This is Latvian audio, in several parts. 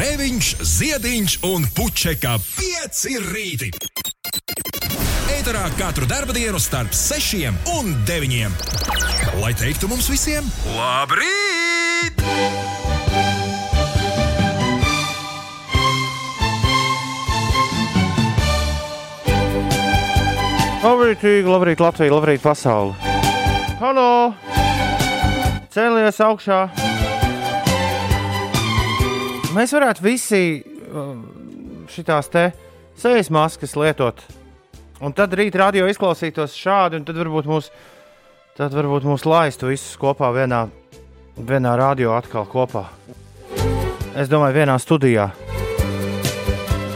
Grēviņš, Ziediņš un Puķeka 5 rīti. Eterā katru dienu starp 6 un 9. Lai teiktu mums visiem, labrīt! Labrīt, Rīga, labrīt, Latvija, labrīt, pasaule. Halo! Cēlies augšā! Mēs varētu visi um, te sejas maskas lietot. Un tad rīt radio izklausītos šādi, un tad varbūt mūs, tad varbūt mūs laistu visus kopā vienā, vienā radio atkal kopā. Es domāju, vienā studijā.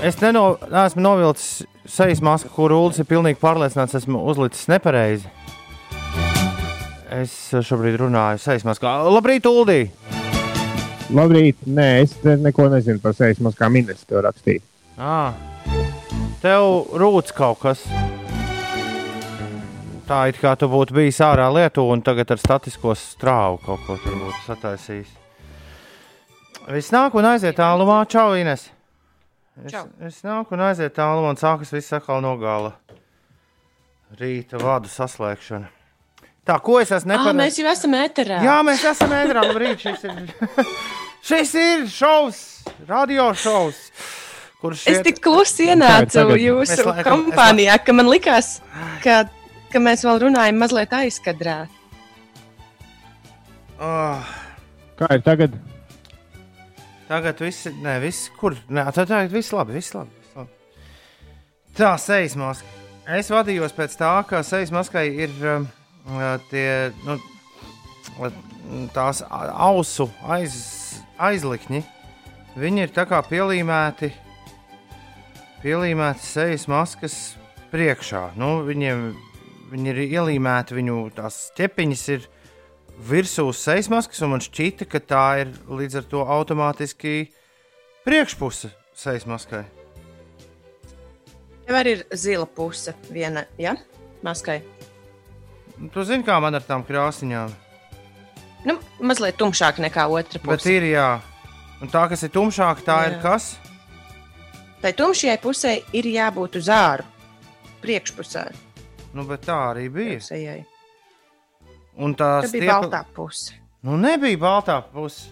Es neno, neesmu novilcis sejas masku, kuru Ulas ir pilnīgi pārliecināts, esmu uzlicis nepareizi. Es šobrīd runāju sejas maskā. Labrīt, Uldī! Labrīt, nē, es neko nezinu par sejas maskām. Ines to rakstīja. À, tev rūts kaut kas. Tā it kā tu būtu bijis ārā lietu un tagad ar statisko strāvu kaut ko tur būtu sataisījis. Viss nāk un aiziet tālumā, čau, Ines! Es, Čau. es nāku un aiziet tālu, un sākas viss atkal no gala. Rīta vādu saslēgšana. Tā, ko es esmu Ah, nepareizi? mēs jau esam ēterā. Jā, mēs esam ēdrami. Labrīt, šis ir, šis ir šovs, radio šovs. Kurš Es iet- tik klusi ienācu Tagad- jūsu Es laikam- kompānijā, ka man likās, ka, ka mēs vēl runājam mazliet aizkadrā. Oh, Kā ir tagad? tagad viss, ne, viss, kur? Nē, tā tagad viss labi, viss labi. Viss labi. Tā, sejas maska. Es vadījos pēc tā, ka sejas maskai ir uh, tie, nu, tās ausu aiz, aizlikņi. Viņi ir tā kā pielīmēti, pielīmēti sejas maskas priekšā. Nu, viņiem, viņi ir ielīmēti, viņu tās ķepiņas ir virsū sejas maskas, un man šķita, ka tā ir līdz ar to automātiski priekšpuse sejas maskai. Tev arī ir zila puse, viena, ja? Maskai. Tu zini, kā man ar tām krāsiņām. Nu, mazliet tumšāk nekā otra Bet puse. ir jā, un tā, kas ir tumšāka, tā jā. ir kas? Tai tumšajai pusē ir jābūt uz āru, priekšpusē. Nu, bet tā arī bija. Sejai. Un tā Tā bija baltā puse. Nu, nebija baltā puse.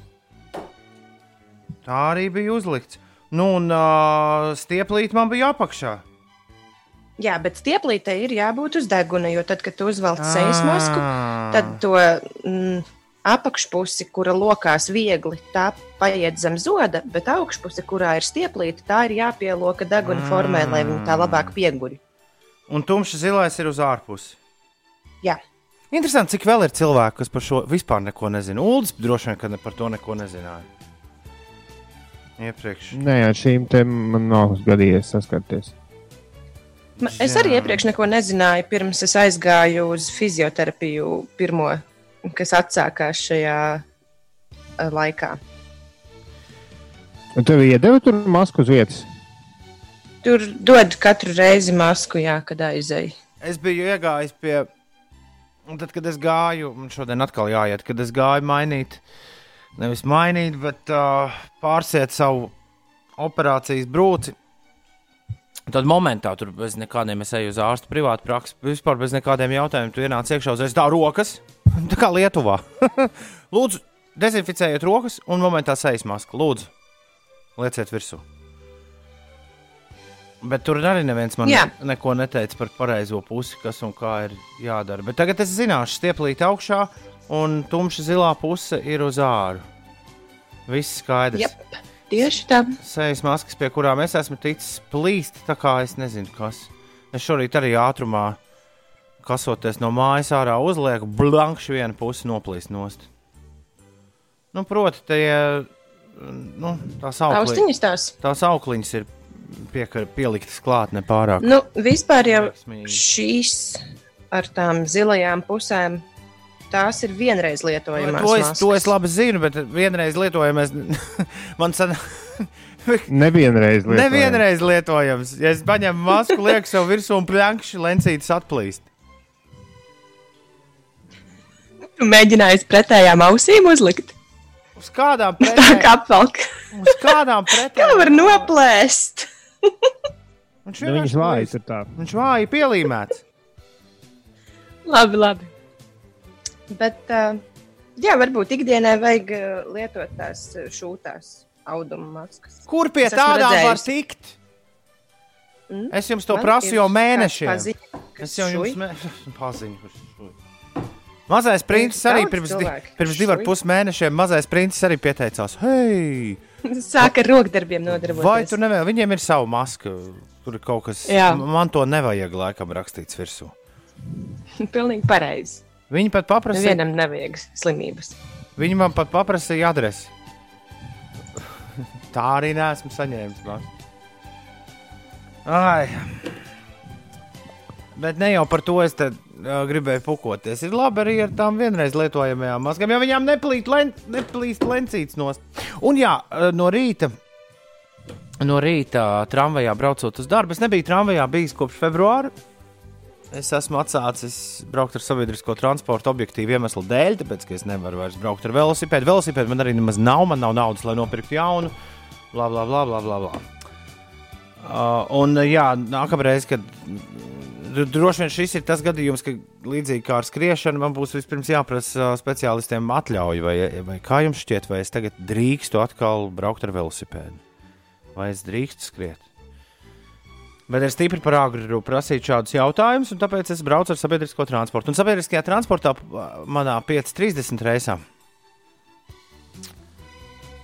Tā arī bija uzlikts. Nu, un uh, stieplīt man bija apakšā. Jā, bet stieplītei ir jābūt uz deguna, jo tad, kad tu uzvelc sejas masku, Ā. tad to mm, apakšpusi, kura lokās viegli, tā paiet zem zoda, bet augšpuse, kurā ir stieplīte, tā ir jāpieloka deguna formē, lai viņa tā labāk pieguļ. Un tumšs zilais ir uz ārpusi. Jā, Interesanti, cik vēl ir cilvēku, kas par šo vispār neko nezina. Uldis droši vien, ka ne par to neko nezināja. Iepriekš. Nē, ar šīm te man nav gadījies saskarties. Ma- es arī iepriekš neko nezināju, pirms es aizgāju uz fizioterapiju, pirmo, kas atsākās šajā eh, laikā. Un tev iedeva tur masku uz vietas? Tur dod katru reizi masku, jā, kad aizēju. Es biju iegājis pie. Un tad, kad es gāju, man šodien atkal jāiet, kad es gāju mainīt, nevis mainīt, bet uh, pārsiet savu operācijas brūci. Tad momentā tur bez nekādiem es eju uz ārstu privātu praksi, vispār bez nekādiem jautājumiem. Tu ienāc iekšā uzreiz tā rokas, tā kā Lietuvā. Lūdzu, dezinficējiet rokas un momentā sejas masku. Lūdzu, lieciet virsū. Bet tur arī neviens man Jā. ne, neko neteica par pareizo pusi, kas un kā ir jādara. Bet tagad es zināšu, stieplīt augšā, un tumša zilā puse ir uz āru. Viss skaidrs. Jep, tieši tā. Sejas maskas, pie kurām es esmu ticis plīst, tā kā es nezinu, kas. Es šorīt arī ātrumā, kasoties no mājas ārā, uzlieku blankšu vienu pusi noplīst nost. Nu, proti, tie, nu, tās aukliņas, tās. tās aukliņas ir piekar, pieliktas klāt nepārāk. Nu, vispār jau šīs ar tām zilajām pusēm, tās ir vienreiz lietojamas. To es, to es labi zinu, bet vienreiz lietojamais. Man san... Nevienreiz lietojam. Nevienreiz lietojams. Ja es paņemu masku, lieku sev virsū un plakšu, lencītis atplīst. Tu mēģināji pretējām ausīm uzlikt. Uz kādām Tā pretēm? kā apvalk. Uz kādām pretēm? Kā var noplēst? Viņš Nu, vienkārši tur tā. Viņš vāji pielīmēts. Labi, labi. Bet, uh, jā, varbūt ikdienai vajag uh, lietot tās uh, šūtās auduma maskas. Kur pie tādām var redzējusi. tikt? Mm? Es jums to Man prasu jau mēnešiem. paziņa, Es jau jums mē... paziņu. Mazais princis arī pirms, di pirms divu ar pus mēnešiem mazais princis arī pieteicās. Hei, Sāka ar rokdarbiem nodarboties. vai tu nevēli? Viņiem ir sava maska. Tur ir kaut kas, Jā. man to nevajag laikam rakstīts virsū. Pilnīgi pareizi. Viņi pat paprasīja, Nevienam nevajag slimības. viņi man pat paprasīja adresi. Tā arī neesmu saņēmis. Man. Ai. Bet ne jau par to es te, uh, gribēju pukoties. Ir labi arī ar tām vienreiz lietojamajām maskām, jo viņām neplīst, len, neplīst lencīts no. Un jā, no rīta. No rīta tramvajā braucot uz darbu. Es nebiju tramvajā bijis kopš februāra. Es esmu atsācis braukt ar sabiedrisko transportu objektīvu iemeslu dēļ, tāpēc, ka es nevaru vairs braukt ar velosipēdu. Velosipēdu man arī nemaz nav, man nav naudas, lai nopirktu jaunu. Bla, bla, bla, bla, bla. bla. Uh, un, uh, jā, nākamreiz, kad dro- droši vien šis ir tas gadījums, ka līdzīgi kā ar skriešanu, man būs vispirms jāprasa speciālistiem atļauja, vai, vai kā jums šķiet, vai es tagad drīkstu atkal braukt ar velosipēdu, vai es drīkstu skriet. Bet ir stipri par agru prasīt šādus jautājumus, un tāpēc es braucu ar sabiedrisko transportu. Un sabiedriskajā transportā uh, manā 530 reisā.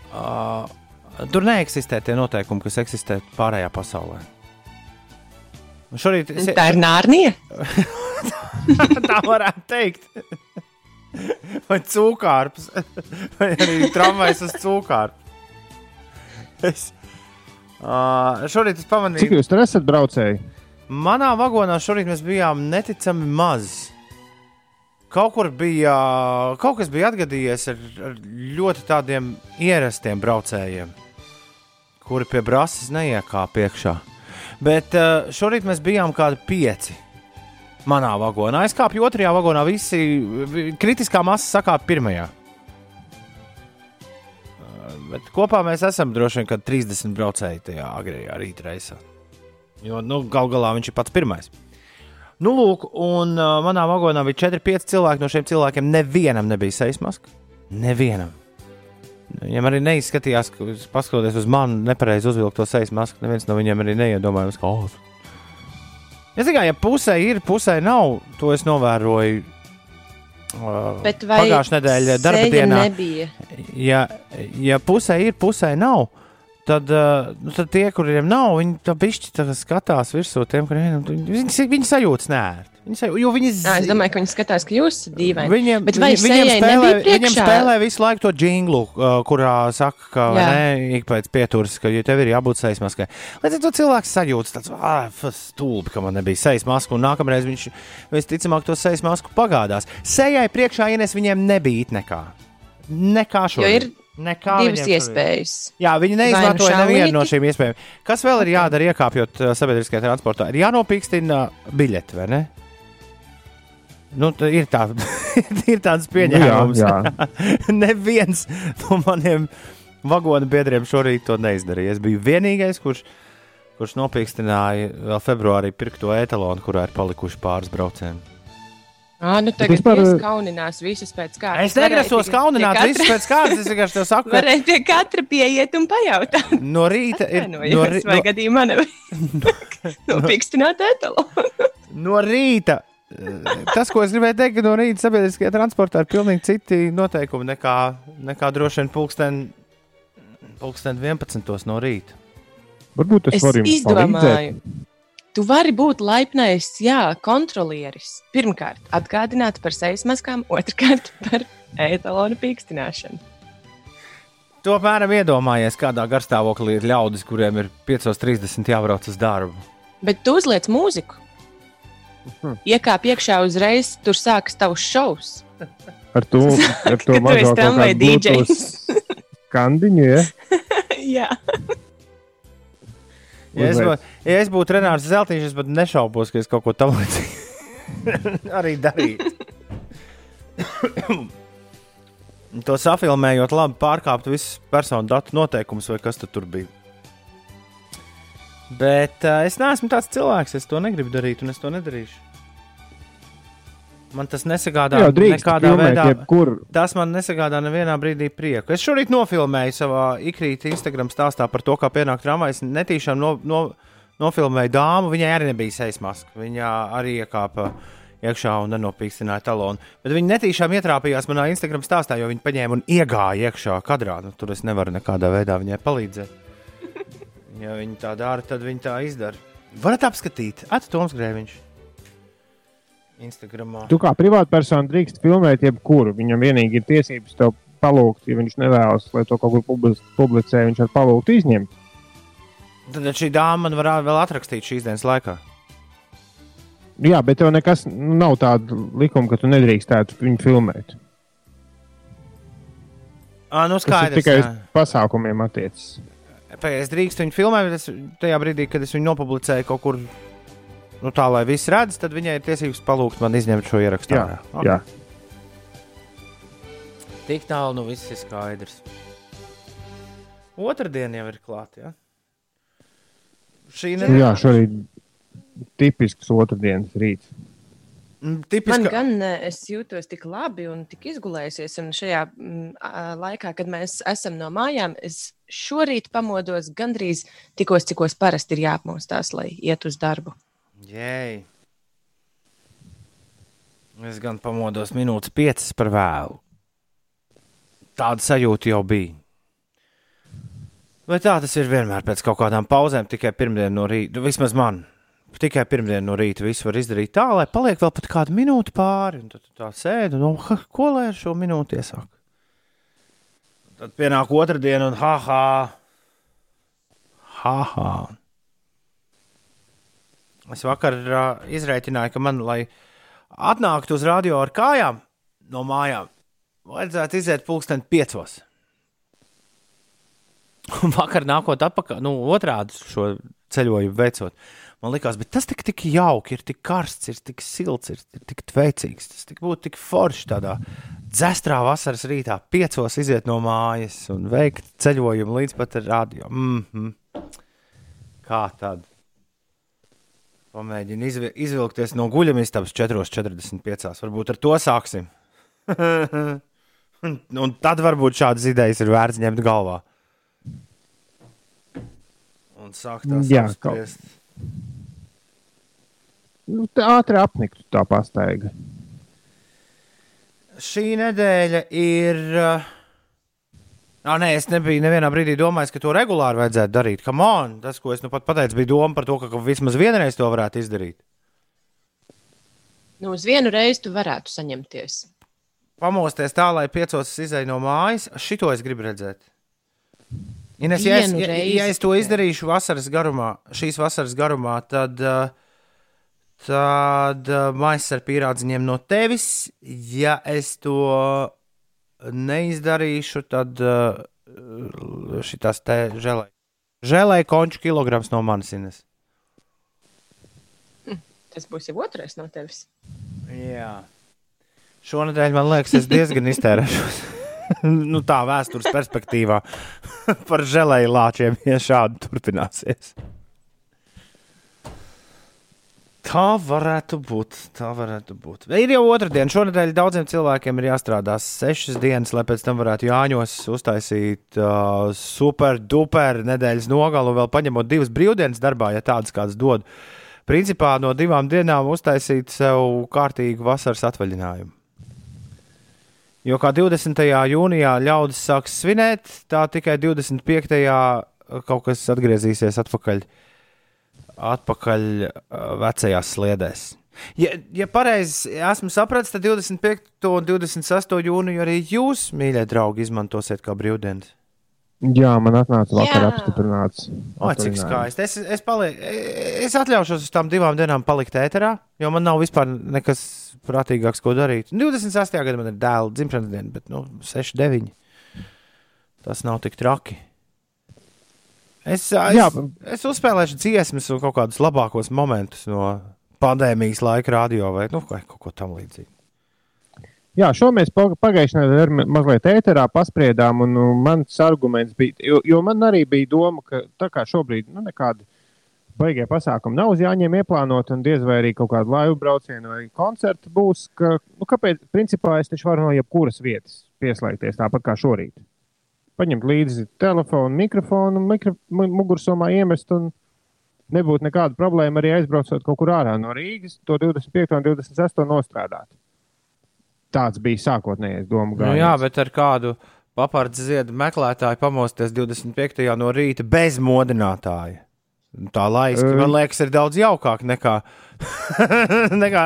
Uh, tur neeksistē tie noteikumi, kas eksistē pārējā pasaulē. Šorīt es, Tā ir nārnija. tā varētu teikt. Vai cūkārps, vai arī tramvajs uz cūkārpu. Es, uh, šorīt es Cik pamanīju, jūs tur esat braucēji? manā vagonā šorīt mēs bijām neticami maz. Kaut kur bija, kaut kas bija atgadījies ar, ar ļoti tādiem ierastiem braucējiem, kuri pie brāzes neiekāpa iekšā. Bet uh, šorīt mēs bijām kādi pieci. Manā vagonā. Es kāpu otrajā vagonā, visi vi- kritiskā masa sakāpa pirmajā. Bet kopā mēs esam droši vien kad 30 braucēji tajā agrējā rīta reisā. Jo nu, gal galā viņš ir pats pirmais. Nu, lūk, un uh, manā vagonā bija 4-5 cilvēki. No šiem cilvēkiem nevienam nebija sejas maska. Nevienam. Viņam arī neizskatījās, ka, paskatoties uz mani, nepareizi uzvilkto sejas masku. Neviens no viņiem arī neiedomājās, ka, oh, es tikai, ja pusē ir, pusē nav, to es novēroju. Bet vai Pagājušā nedēļa darba dienā. nebija? Ja, ja pusē ir, pusē nav, tad, uh, nu, tad tie, kuriem nav, viņi tā pišķi tā skatās virsū tiem, kuriem ir. Viņi, viņi sajūtas nērti. Sajūtas, jo viņi Jā, es domāju, ka viņi skatās, ka jūs esat dīvaini. Viņiem, Bet vai viņi- viņiem, spēlē, viņiem spēlē visu laiku to jinglu, uh, kurā saka, ka Jā. ne, ik pēc pieturas, ka ja tev ir jābūt sejas maskai. Līdz ar to cilvēks sajūtas tāds, ah, stulbi, ka man nebija sejas maska, un nākamreiz viņš visticamāk to sejas masku pagādās. Sejai priekšā ienes viņiem nebija nekā. Nekā šodien. ir Nekā divas iespējas. Jā, viņi nu neizmantoja nevienu no šīm iespējām. Kas vēl ir jādara, iekāpjot uh, sabiedriskajā transportā? Ir jānopīkstina biļete, vai ne? Nu, ir, tā, ir tāds pieņēmums. Nu jā, Neviens no maniem vagonu biedriem šorīt to neizdarīja. Es biju vienīgais, kurš, kurš nopīkstināja vēl februārī pirkto etalonu, kurā ir palikuši pāris braucieni. Ah, nu tagad vispār- vispār... kauninās visus pēc kārtas. Es negrasos kaunināt visus pēc kārtas. Es vienkārši tev saku, ka Varēja pie katra pieiet un pajautāt. no rīta ir. No, ri- vai no, gadījumā nevajag nopīkstināt etalonu. no rīta. Eh, Tas, ko es gribēju teikt, ka no rīta sabiedriskajā transportā ir pilnīgi citi noteikumi nekā, nekā droši vien pulksten, pulksten 11. no rīta. Varbūt Es varu jums palīdzēt. Tu vari būt laipnais, jā, kontrolieris. Pirmkārt, atgādināt par sejas maskām, otrkārt, par etalonu pīkstināšanu. Tu apmēram iedomājies, kādā garstāvoklī ir ļaudis, kuriem ir 5.30 jābrauc uz darbu. Bet tu uzliec mūziku. Iekāp iekšā uzreiz, tur sākas tavs šovs. Ar to, ar Ka to mazo Kandiņu, ja? jā, Ja es, būtu, ja es būtu Renārs Zeltiņš, es pat nešaubos, ka es kaut ko tamlīdzīgu arī darītu. To safilmējot, labi pārkāpt visus personu datu noteikumus, vai kas tu tur bija. Bet uh, es neesmu tāds cilvēks, es to negribu darīt, un es to nedarīšu. Man tas nesagādā Jā, drīkst nekādā filmēt veidā. jebkur. Tas man nesagādā nevienā brīdī prieku. Es šorīt nofilmēju savā ikrīta Instagram stāstā par to, kā pienākt tramvajs. Netīšām no, no, nofilmēju dāmu. Viņai arī nebija sejas maska. Viņa arī iekāpa iekšā un nenopīkstināja talonu. Bet viņa netīšām ietrāpījās manā Instagram stāstā, jo viņa paņēma un iegāja iekšā kadrā. Nu, tur es nevaru nekādā veidā viņai palīdzēt. Ja viņi tā dara, tad viņi tā izdara. Varat apskatīt, Atstāj Toms Grēviņš. Instagramā. Tu kā privātpersona drīkst filmēt jebkuru. Viņam vienīgi ir tiesības tev palūgt, ja viņš nevēlas, lai to kaut kur publis- publicē, viņš var palūgt izņemt. Tad šī dāma man varētu vēl atrakstīt šīs dienas laikā. Jā, bet tev nekas nav tāda likuma, ka tu nedrīkstētu viņu filmēt. À, nu Tas skaidrs, tikai uz pasākumiem attiecas. Es drīkstu viņu filmēt, bet es, tajā brīdī, kad es viņu nopublicēju kaut kur nu, tā, lai viss redz, tad viņai ir tiesības palūgt man izņemt šo ierakstu. Jā, ārā. Ok. jā. Tik tālu nu viss ir skaidrs. Otradiena jau ir klāta. Ja? Šī Jā, nedēļa šorīt tipisks otrdienas rīts. Mm, Man tipiska. gan eh, es jūtos tik labi un tik izgulējusies, un šajā mm, ā, laikā, kad mēs esam no mājām, es šorīt pamodos gandrīz tikos, cikos parasti ir jāapmostās, lai iet uz darbu. Jēj. Es gan pamodos minūtes piecas par vēlu. Tāda sajūta jau bija. Vai tā tas ir vienmēr pēc kaut kādām pauzēm, tikai pirmdien no rīta? Vismaz man. Tikai pirmdien no rīta viss var izdarīt tā, lai paliek vēl pat kāda minūte pāri. Tad tu tā sēdi un domā, "Ha, ko lai ar šo minūti iesāk. Tad pienāk otrdiena un ha ha. Ha ha. Es vakar uh, izreikināju, ka man, lai atnāktu uz radio ar kājām no mājām, vajadzētu iziet pulksten piecos. Un vakar nākot atpakaļ, nu, otrādi šo ceļojumu veicot, man likās, bet tas tik, tik jauki, ir tik karsts, ir tik silts, ir, ir tik veicīgs. Tas tik būtu tik forši tādā dzestrā vasaras rītā, piecos iziet no mājas un veikt ceļojumu līdz pat radio. Mm -hmm. Kā tad? Pamēģini izvi- izvilkties no guļamistabas 4,45. Varbūt ar to sāksim. un, un tad varbūt šādas idejas ir vērts ņemt galvā. Un sākt tās apspriest. Nu, tā ātri apniktu tā pastaiga. Šī nedēļa ir. Uh, Ah, nē, es nebiju nevienā brīdī domājis, ka to regulāri vajadzētu darīt. Come on, tas, ko es nu pat pateicu, bija doma par to, ka vismaz vienreiz to varētu izdarīt. Nu, uz vienu reizi tu varētu saņemties. pamosties tā, lai piecos izēju no mājas. Šito es gribu redzēt. Ines, ja, es, ja, ja es to izdarīšu vasaras garumā, šīs vasaras garumā, tad, uh, tad uh, maisa ar pīrādziņiem no tevis. Ja es to neizdarīšu, tad uh, šitās te žēlē. Žēlē konču kilograms no manis. Ines. Tas būs jau otrais no tevis. Jā. Šonadēļ man liekas, es diezgan iztērēšos. nu, tā vēstures perspektīvā par žēlēju lāčiem, ja šādi turpināsies. Tā varētu būt. Tā varētu būt. Ir jau otra diena. Šonadēļ daudziem cilvēkiem ir jāstrādā sešas dienas, lai pēc tam varētu Jāņos uztaisīt uh, super duper nedēļas nogalu, vēl paņemot divas brīvdienas darbā, ja tādas kādas dod. Principā no divām dienām uztaisīt sev kārtīgu vasaras atvaļinājumu. Jo kā 20. jūnijā ļaudis sāks svinēt, tā tikai 25. kaut kas atgriezīsies atpakaļ, atpakaļ vecajās sliedēs. Ja, ja pareizi esmu sapratis, tad 25. un 26. jūniju arī jūs, mīļie draugi, izmantosiet kā brīvdienas. Jā, man atnāca vakar Jā. apstiprināts. O, cik skaisti. Es, es, paliek, es atļaušos uz tām divām dienām palikt ēterā, jo man nav vispār nekas prātīgāks, ko darīt. 28. gadā man ir dēla dzimšanas diena, bet nu, 6, 9. Tas nav tik traki. Es, Jā, es, es uzspēlēšu dziesmas un kaut kādus labākos momentus no pandēmijas laika radio vai nu, kaut ko tamlīdzīgu. Jā, šo mēs pagājušajā nedēļā mazliet ēterā paspriedām, un nu, mans arguments bija, jo, jo man arī bija doma, ka tā kā šobrīd nu, nekādi baigie pasākumi nav uz jāņem ieplānot, un diez vai arī kaut kāda laivu brauciena vai koncerta būs, ka, nu, kāpēc, principā es taču varu no jebkuras vietas pieslēgties tāpat kā šorīt. Paņemt līdzi telefonu, mikrofonu, mikro, mugursomā iemest un nebūtu nekāda problēma arī aizbraucot kaut kur ārā no Rīgas, to 25. un 26. nostrādāt. Tāds bija sākotnējais domu gājiens. Nu, jā, bet ar kādu papardu ziedu meklētāju pamosties 25. no rīta bez modinātāja. Tā laiska, man liekas, ir daudz jaukāk nekā, nekā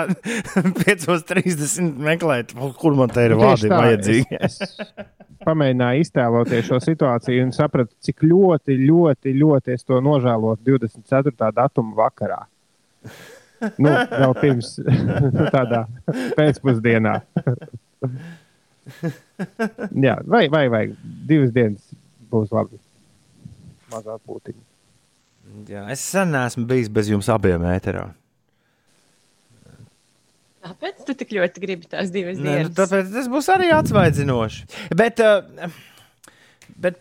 5.30 meklēt, kur man te ir vārdi vajadzīgi. es, es pamēģināju iztēloties šo situāciju un sapratu, cik ļoti, ļoti, ļoti es to nožēlotu 24. datuma vakarā nu, vēl pirms nu, tādā pēcpusdienā. Jā, vai, vai, vai divas dienas būs labi. Mazāk būtīgi. Jā, es sen esmu bijis bez jums abiem ēterā. Kāpēc tu tik ļoti gribi tās divas dienas? Ne, nu, tāpēc tas būs arī atsvaidzinoši. Bet uh, Bet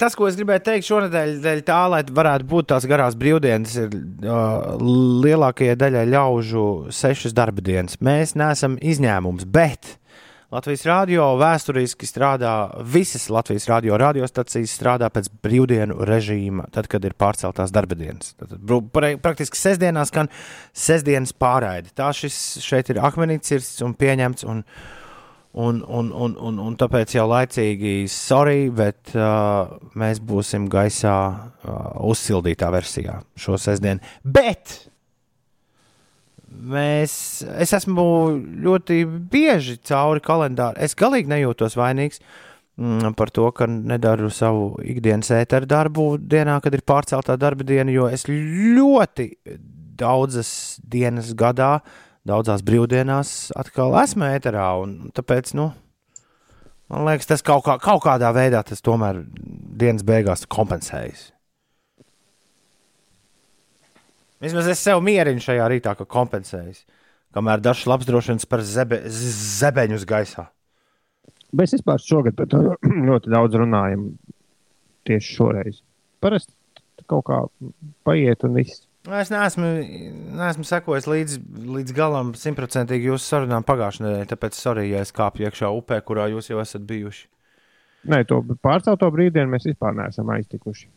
tas, ko es gribēju teikt šonadēļ, dēļ tā, lai varētu būt tās garās brīvdienas, ir uh, lielākajai daļai ļaužu sešas darba dienas. Mēs neesam izņēmums, bet Latvijas Rādio vēsturiski strādā, visas Latvijas Rādio radiostacijas strādā pēc brīvdienu režīma, tad, kad ir pārceltās darba dienas. Tad, praktiski sestdienās skan sestdienas pārraide. Tā šis šeit ir akmenīts un pieņemts. Un, Un, un, un, un, un tāpēc jau laicīgi, sorry, bet uh, mēs būsim gaisā uh, uzsildītā versijā šo sestdienu. Bet mēs, es esmu ļoti bieži cauri kalendāru. Es galīgi nejūtos vainīgs mm, par to, ka nedaru savu ikdienas ēteru darbu dienā, kad ir pārceltā darba diena, jo es ļoti daudzas dienas gadā uh, daudzās brīvdienās atkal esmu ēterā. Tāpēc, nu, man liekas, tas kaut, kā, kaut kādā veidā tas tomēr dienas beigās kompensējas. Vismaz es sev mierinu šajā rītā, ka kompensējas. Kamēr dažs labs droši vien spēr zebe, zebeņus gaisā. Mēs vispār šogad par to ļoti daudz runājam. Tieši šoreiz. Parasti kaut kā paiet un viss. Nu, es neesmu, neesmu sekojis līdz, līdz galam simtprocentīgi jūsu sarunām pagājušajā nedēļā, tāpēc sorry, ja es kāpu iekšā upē, kurā jūs jau esat bijuši. Nē, to pārcelto brīdienu mēs vispār neesam aiztikuši.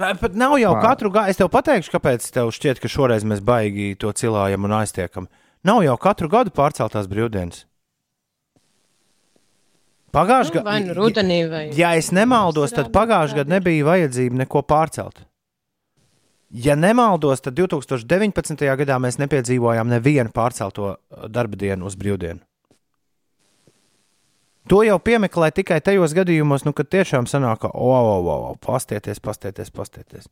Pat nav jau Pār. katru gadu, es tev pateikšu, kāpēc tev šķiet, ka šoreiz mēs baigi to cilājam un aiztiekam. Nav jau katru gadu pārceltās brīvdienas. Pagājušajā gadā, nu, vai nu rudenī, vai. Ja es nemaldos, tad pagājušajā gadā nebija vajadzība neko pārcelt. Ja nemaldos, tad 2019. gadā mēs nepiedzīvojām nevienu pārcelto uh, darba dienu uz brīvdienu. To jau piemeklē tikai tajos gadījumos, nu, kad tiešām sanāk, ka, oh, oh, oh, pastieties, pastieties, pastieties.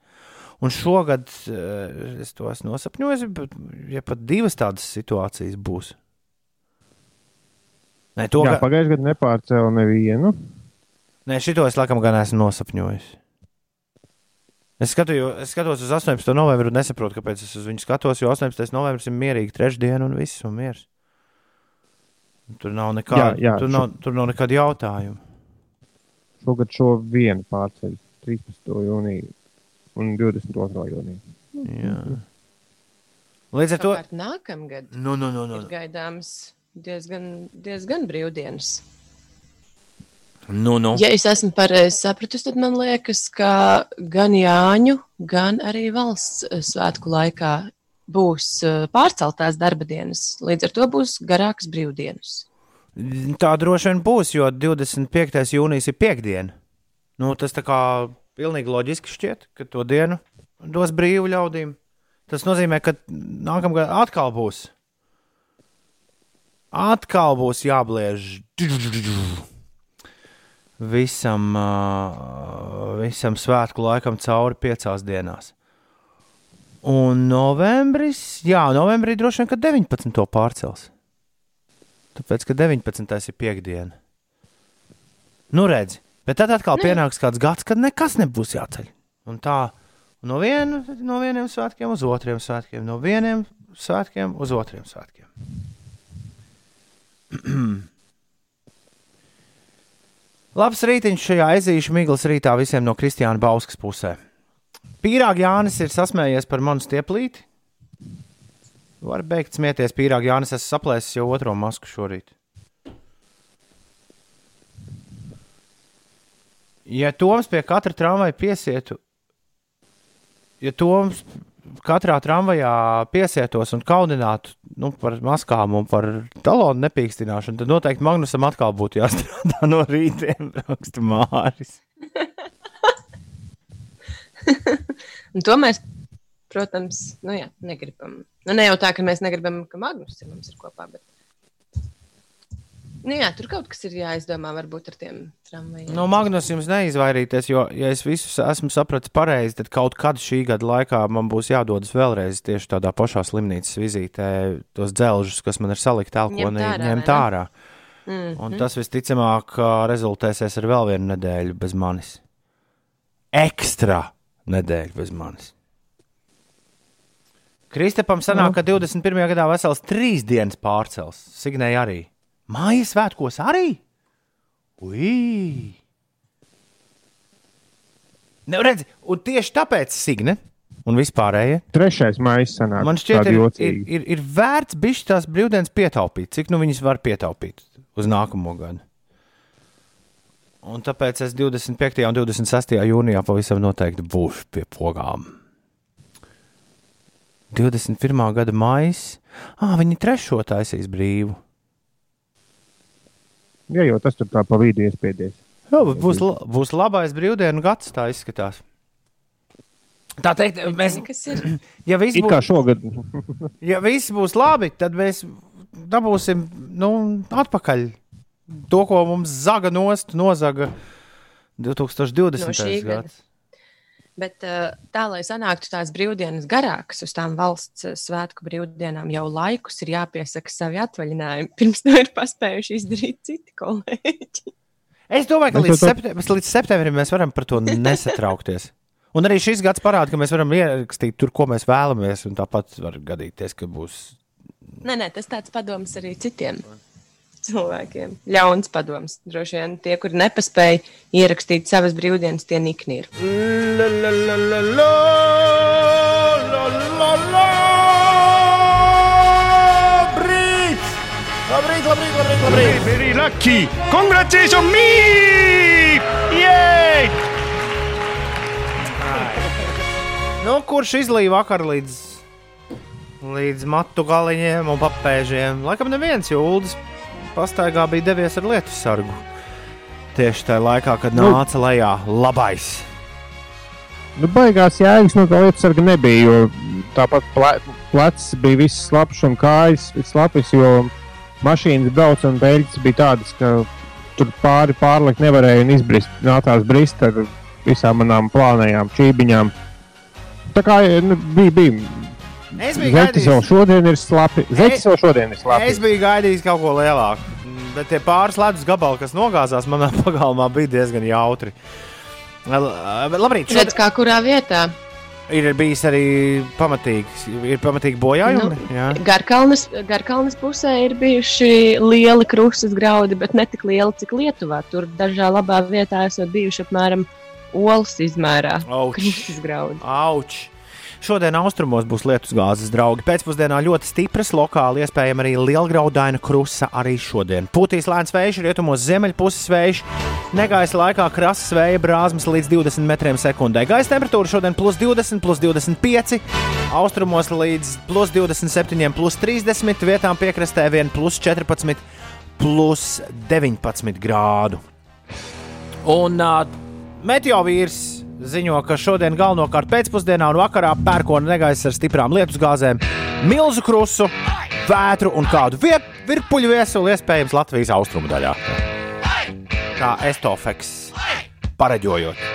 Un šogad uh, es to esmu nosapņojis, bet ja pat divas tādas situācijas būs. Nē, to Jā, ga... pagājušajā gadā nepārcēlu nevienu. Nē, šito es laikam gan esmu nosapņojis. Es, skatu, es skatos uz 18. novembru un nesaprotu, kāpēc es uz viņu skatos, jo 18. novembris ir mierīgi trešdiena un viss un miers. Tur nav nekāda, jā, jā, tur nav, šo... tur nav nekāda jautājuma. Šogad šo vienu pārceļ 13. jūniju un 22. jūniju. Jā. Līdz ar to nākamgad nu, nu, nu, nu. ir gaidāms diezgan, diezgan brīvdienas. Nu, nu. Ja es esmu pareizi sapratusi, tad man liekas, ka gan Jāņu, gan arī valsts eh, svētku laikā būs eh, pārceltās darba dienas. Līdz ar to būs garākas brīvdienas. Tā droši vien būs, jo 25. jūnijas ir piekdiena. Nu, tas tā kā pilnīgi loģiski šķiet, ka to dienu dos brīvu ļaudīm. Tas nozīmē, ka nākamgad atkal būs. Atkal būs jābliež visam, visam svētku laikam cauri piecās dienās. Un novembris, jā, novembrī droši vien, ka 19. pārcels. Tāpēc, ka 19. ir piekdiena. Nu, redzi, bet tad atkal ne. pienāks kāds gads, kad nekas nebūs jāceļ. Un tā no, vienu, no vieniem svētkiem uz otriem svētkiem, no vieniem svētkiem uz otriem svētkiem. Labs rītiņš šajā ezīšu miglas rītā visiem no Kristiāna Bauskas pusē. Pīrāga Jānis ir sasmējies par manu stieplīti. Var beigt smieties, pīrāga Jānis, es saplēsu jau otro masku šorīt. Ja Toms pie katra tramvaja piesietu, ja Toms katrā tramvajā piesietos un kauninātu nu, par maskām un par talonu nepīkstināšanu, tad noteikti Magnusam atkal būtu jāstrādā no rītiem, raksta Māris. To mēs, protams, nu jā, negribam. Nu, ne jau tā, ka mēs negribam, ka Magnus ir mums ir kopā, bet Nu jā, tur kaut kas ir jāizdomā, varbūt ar tiem tramvajiem. No nu, Magnus jums neizvairīties, jo, ja es visus esmu sapratis pareizi, tad kaut kad šī gada laikā man būs jādodas vēlreiz tieši tādā pašā slimnīcas vizītē, tos dzelžus, kas man ir salikti elkonī, ņemt ārā. Mm -hmm. Un tas visticamāk rezultēsies ar vēl vienu nedēļu bez manis. Ekstra nedēļu bez manis. Kristapam sanāk, no. ka 21. gadā vesels trīs dienas pārcels. Signēja arī. Mājas svētkos arī? Ui! Ne, redzi, un tieši tāpēc Signe un vispārējie. Trešais maijs sanāk. Man šķiet, ir, ir, ir, ir vērts bišķi tās brīvdienas pietaupīt, cik nu viņas var pietaupīt uz nākamo gadu. Un tāpēc es 25. un 26. jūnijā pavisam noteikti būšu pie pogām. 21. gada maijs. Ah, viņi trešo taisīs brīvu. Jā, jo tas tur tā pa vidu iespiedies. Jā, būs, būs labais brīvdienu gads, tā izskatās. Tā teikt, mēs. Ja viss būs šogad, ja viss būs labi, tad mēs dabūsim nu, atpakaļ to, ko mums zaga nost, nozaga 2020. No gads. Bet eh, tā, lai sanāktu tās brīvdienas garākas uz tām valsts eh, svētku brīvdienām, jau laikus ir jāpiesaka savi atvaļinājumi. Pirms to ir paspējuši izdarīt citi kolēģi. Es domāju, ka līdz, septembrim, līdz septembrim mēs varam par to nesatraukties. Un arī šis gads parāda, ka mēs varam ierakstīt tur, ko mēs vēlamies. Tāpat var gadīties, ka būs. Nē, nē, tas tāds padoms arī citiem cilvēkiem. Ļauns padoms. Droši vien tie, kuri nepaspēja ierakstīt savas brīvdienas, tie nikni ir. La, la, la, la, la, la, la, la. Labrīt! Labrīt, labrīt, labrīt! Very lucky! Congratulations me! Yay! Nu, kurš izlīja vakar līdz, līdz matu galiņiem un papēžiem? Laikam neviens, jo Uldis pastaigā bija devies ar lietu sargu. Tieši tajā laikā, kad nu, nāca lejā labais. Nu, baigās jēgas no tā lietu sarga nebija, jo tāpat ple, plecs bija viss slapjš un kājas slapjas, jo mašīnas brauc un beļķis bija tādas, ka tur pāri pārlikt nevarēja un izbrist. Nācās brist ar visām manām plānējām čībiņām. Tā kā nu, bija, bija Es biju gaidījis, ka šodien ir slapi. Zeķis jau šodien ir slapi. Es biju gaidījis kaut ko lielāku. Bet tie pāris ledus gabali, kas nogāzās manā pagalmā, bija diezgan jautri. Labrīt, šodien... Redz, kā kurā vietā? Ir bijis arī pamatīgs, ir pamatīgi bojājumi. Nu, Garkalnes, Garkalnes pusē ir bijuši lieli krustas graudi, bet ne tik lieli, cik Lietuvā. Tur dažā labā vietā esot bijuši apmēram olas izmērā graudi. Auč! Šodien austrumos būs lietus gāzes draugi. Pēcpusdienā ļoti stipras, lokāli iespējama arī lielgraudaina krusta arī šodien. Pūtīs lēns vējš, rietumos ziemeļpuses vējš, negaisa laikā krasas vēja brāzmas līdz 20 metriem sekundē. Gaisa temperatūra šodien plus 20, plus 25, austrumos līdz plus 27, plus 30, vietām piekrastē vien plus 14, plus 19 grādu. Un uh, meteorīds ziņo, ka šodien galvenokārt pēcpusdienā un vakarā pērkona negaisa ar stiprām lietusgāzēm, milzu krusu, vētru un kādu viet, virpuļu viesuli iespējams Latvijas austrumu daļā. Kā estofeks pareģojot.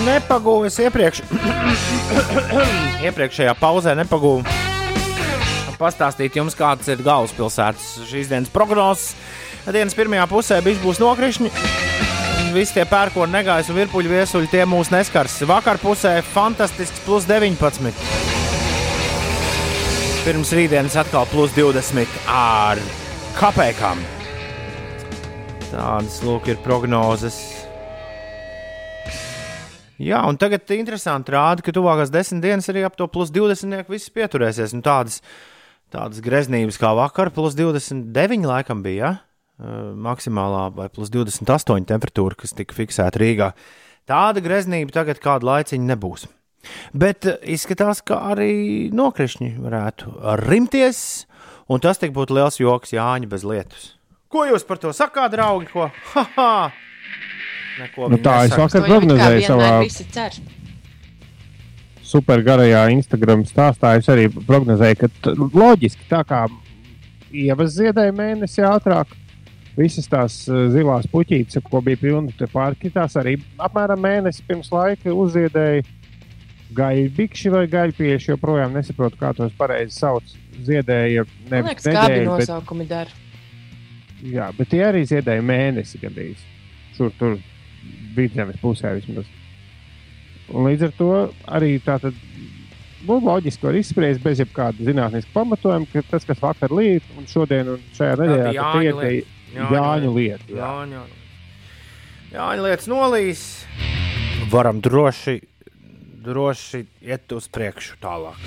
Nepagūvis iepriekš, iepriekšējā pauzē nepagūvis pastāstīt jums, kāds ir galvaspilsētas šīs dienas prognozes. Dienas pirmajā pusē būs nokrišņi visi tie pērkoni, negaisa un virpuļu viesuļi, tie mūs neskars. Vakar pusē fantastisks plus 19. Pirms rītdienas atkal plus 20 ar kapekām. Tādas lūk ir prognozes. Jā, un tagad interesanti rāda, ka tuvākās desmit dienas arī ap to plus 20 viss pieturēsies. Un tādas, tādas greznības kā vakar, plus 29 laikam bija. Ja? Maksimālā vai plus 28 temperatūra, kas tika fiksēta Rīgā. Tāda greznība tagad kādu laiciņu nebūs. Bet izskatās, ka arī nokrišņi varētu rimties, un tas tik būtu liels joks Jāņa bez lietus. Ko jūs par to sakāt, draugi? Ko? Ha, ha! Neko nu, tā es vakar prognozēju savā supergarajā Instagram stāstā. Es arī prognozēju, ka loģiski tā kā ievas ziedēja mēnesi ātrāk, visas tās eh, zilās puķītes, ko bija pilni pārki, tās arī apmēram mēnesi pirms laika uzziedēja gaļbikši vai gaļpieši. Joprojām nesaprotu, kā tos pareizi sauc. Ziedēja nevis nedēļu, nosaukumi bet... dara. Jā, bet tie arī ziedēja mēnesi gandrīz. Šur tur vidzemes pusē vismaz. Un līdz ar to arī tātad nu, loģiski var izspriest bez jebkāda zinātniska pamatojuma, ka tas, kas vakar līdz un šodien un šajā nedēļā, ir Jāņu lieta. Jā. Jāņu. Jāņu lietas nolīs. Varam droši, droši iet uz priekšu tālāk.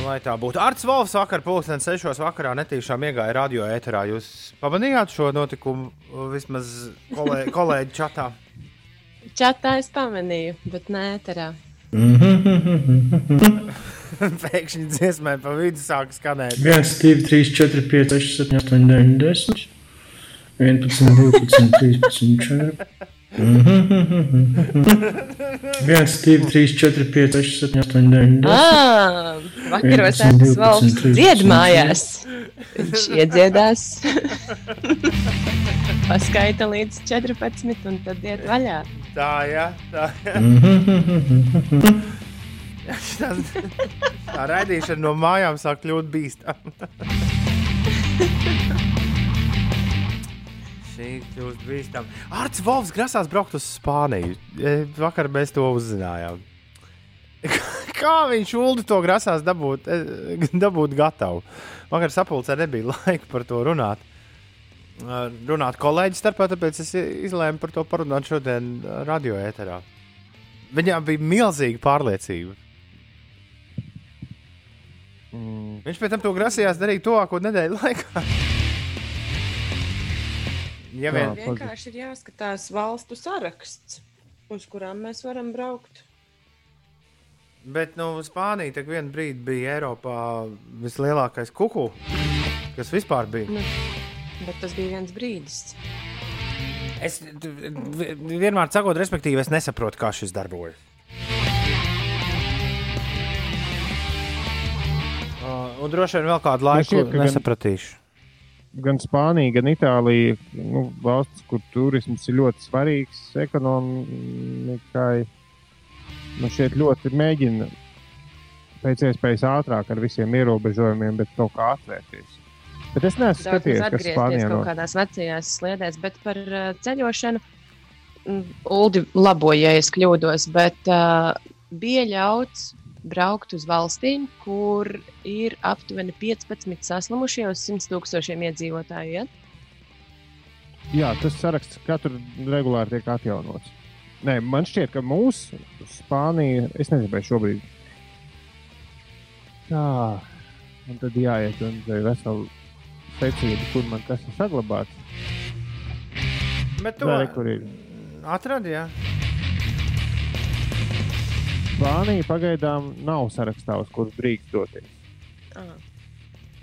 Lai tā būtu. Arts Volfs vakar, pulksten 6. vakarā netīšām iegāja radio ēterā. Jūs pamanījāt šo notikumu vismaz kolē, kolēģi čatā? Čatā es pamanīju, bet nē, ēterā. Pēkšņi dziesmai pa vidu sāk skanēt. 1, 2, 3, 4, 5, 6, 7, 8, 9, 10, 11, 12, 13, 14. 1, 2, 3, 4, 5, 6, 7, 8, 9, 10. Ah, vakaros ētas valsts dzied mājās. Viņš iedziedās. Paskaita līdz 14 un tad iet vaļā. Tā, jā, tā. Jā. tā, raidīšana no mājām sāk kļūt bīstama. Šī kļūst bīstama. Arts Volfs grasās braukt uz Spāniju. E, vakar mēs to uzzinājām. Kā viņš Ulu to grasās dabūt, e, dabūt gatavu? Vakar sapulcē nebija laika par to runāt. Runāt kolēģi starpā, tāpēc es izlēmu par to parunāt šodien radio ēterā. Viņām bija milzīga pārliecība Mm. Viņš pēc tam to grasījās darīt tuvāko nedēļu laikā. ja vien vienkārši ir jāskatās valstu saraksts, uz kurām mēs varam braukt. Bet nu, Spānija tā vienā brīdī bija Eiropā vislielākais kuku, kas vispār bija. Nu, bet tas bija viens brīdis. Es vienmēr sakot, respektīvi, es nesaprotu, kā šis darbojas. Un droši vien vēl kādu laiku šķiet, nesapratīšu. Gan, gan Spānija, gan Itālija nu, valsts, kur turisms ir ļoti svarīgs ekonomikai. Nu, šeit ļoti mēģina pēc iespējas ātrāk ar visiem ierobežojumiem, bet kaut kā atvērties. Bet es neesmu skatījies, kas Spānijā ir. Kaut kādās vecajās sliedēs, bet par uh, ceļošanu mm, Uldi laboja, ja es kļūdos, bet uh, bija ļauts braukt uz valstīm, kur ir aptuveni 15 saslimušie uz 100 tūkstošiem iedzīvotāju. Ja? Jā, tas saraksts katru regulāri tiek atjaunots. Nē, man šķiet, ka mūsu Spānija, es nezinu, vai šobrīd tā, un tad jāiet un ir vesela secība, kur man kas ir saglabāts. Bet to atradīja. Spānija pagaidām nav sarakstā, uz kuriem drīkst doties. Aha.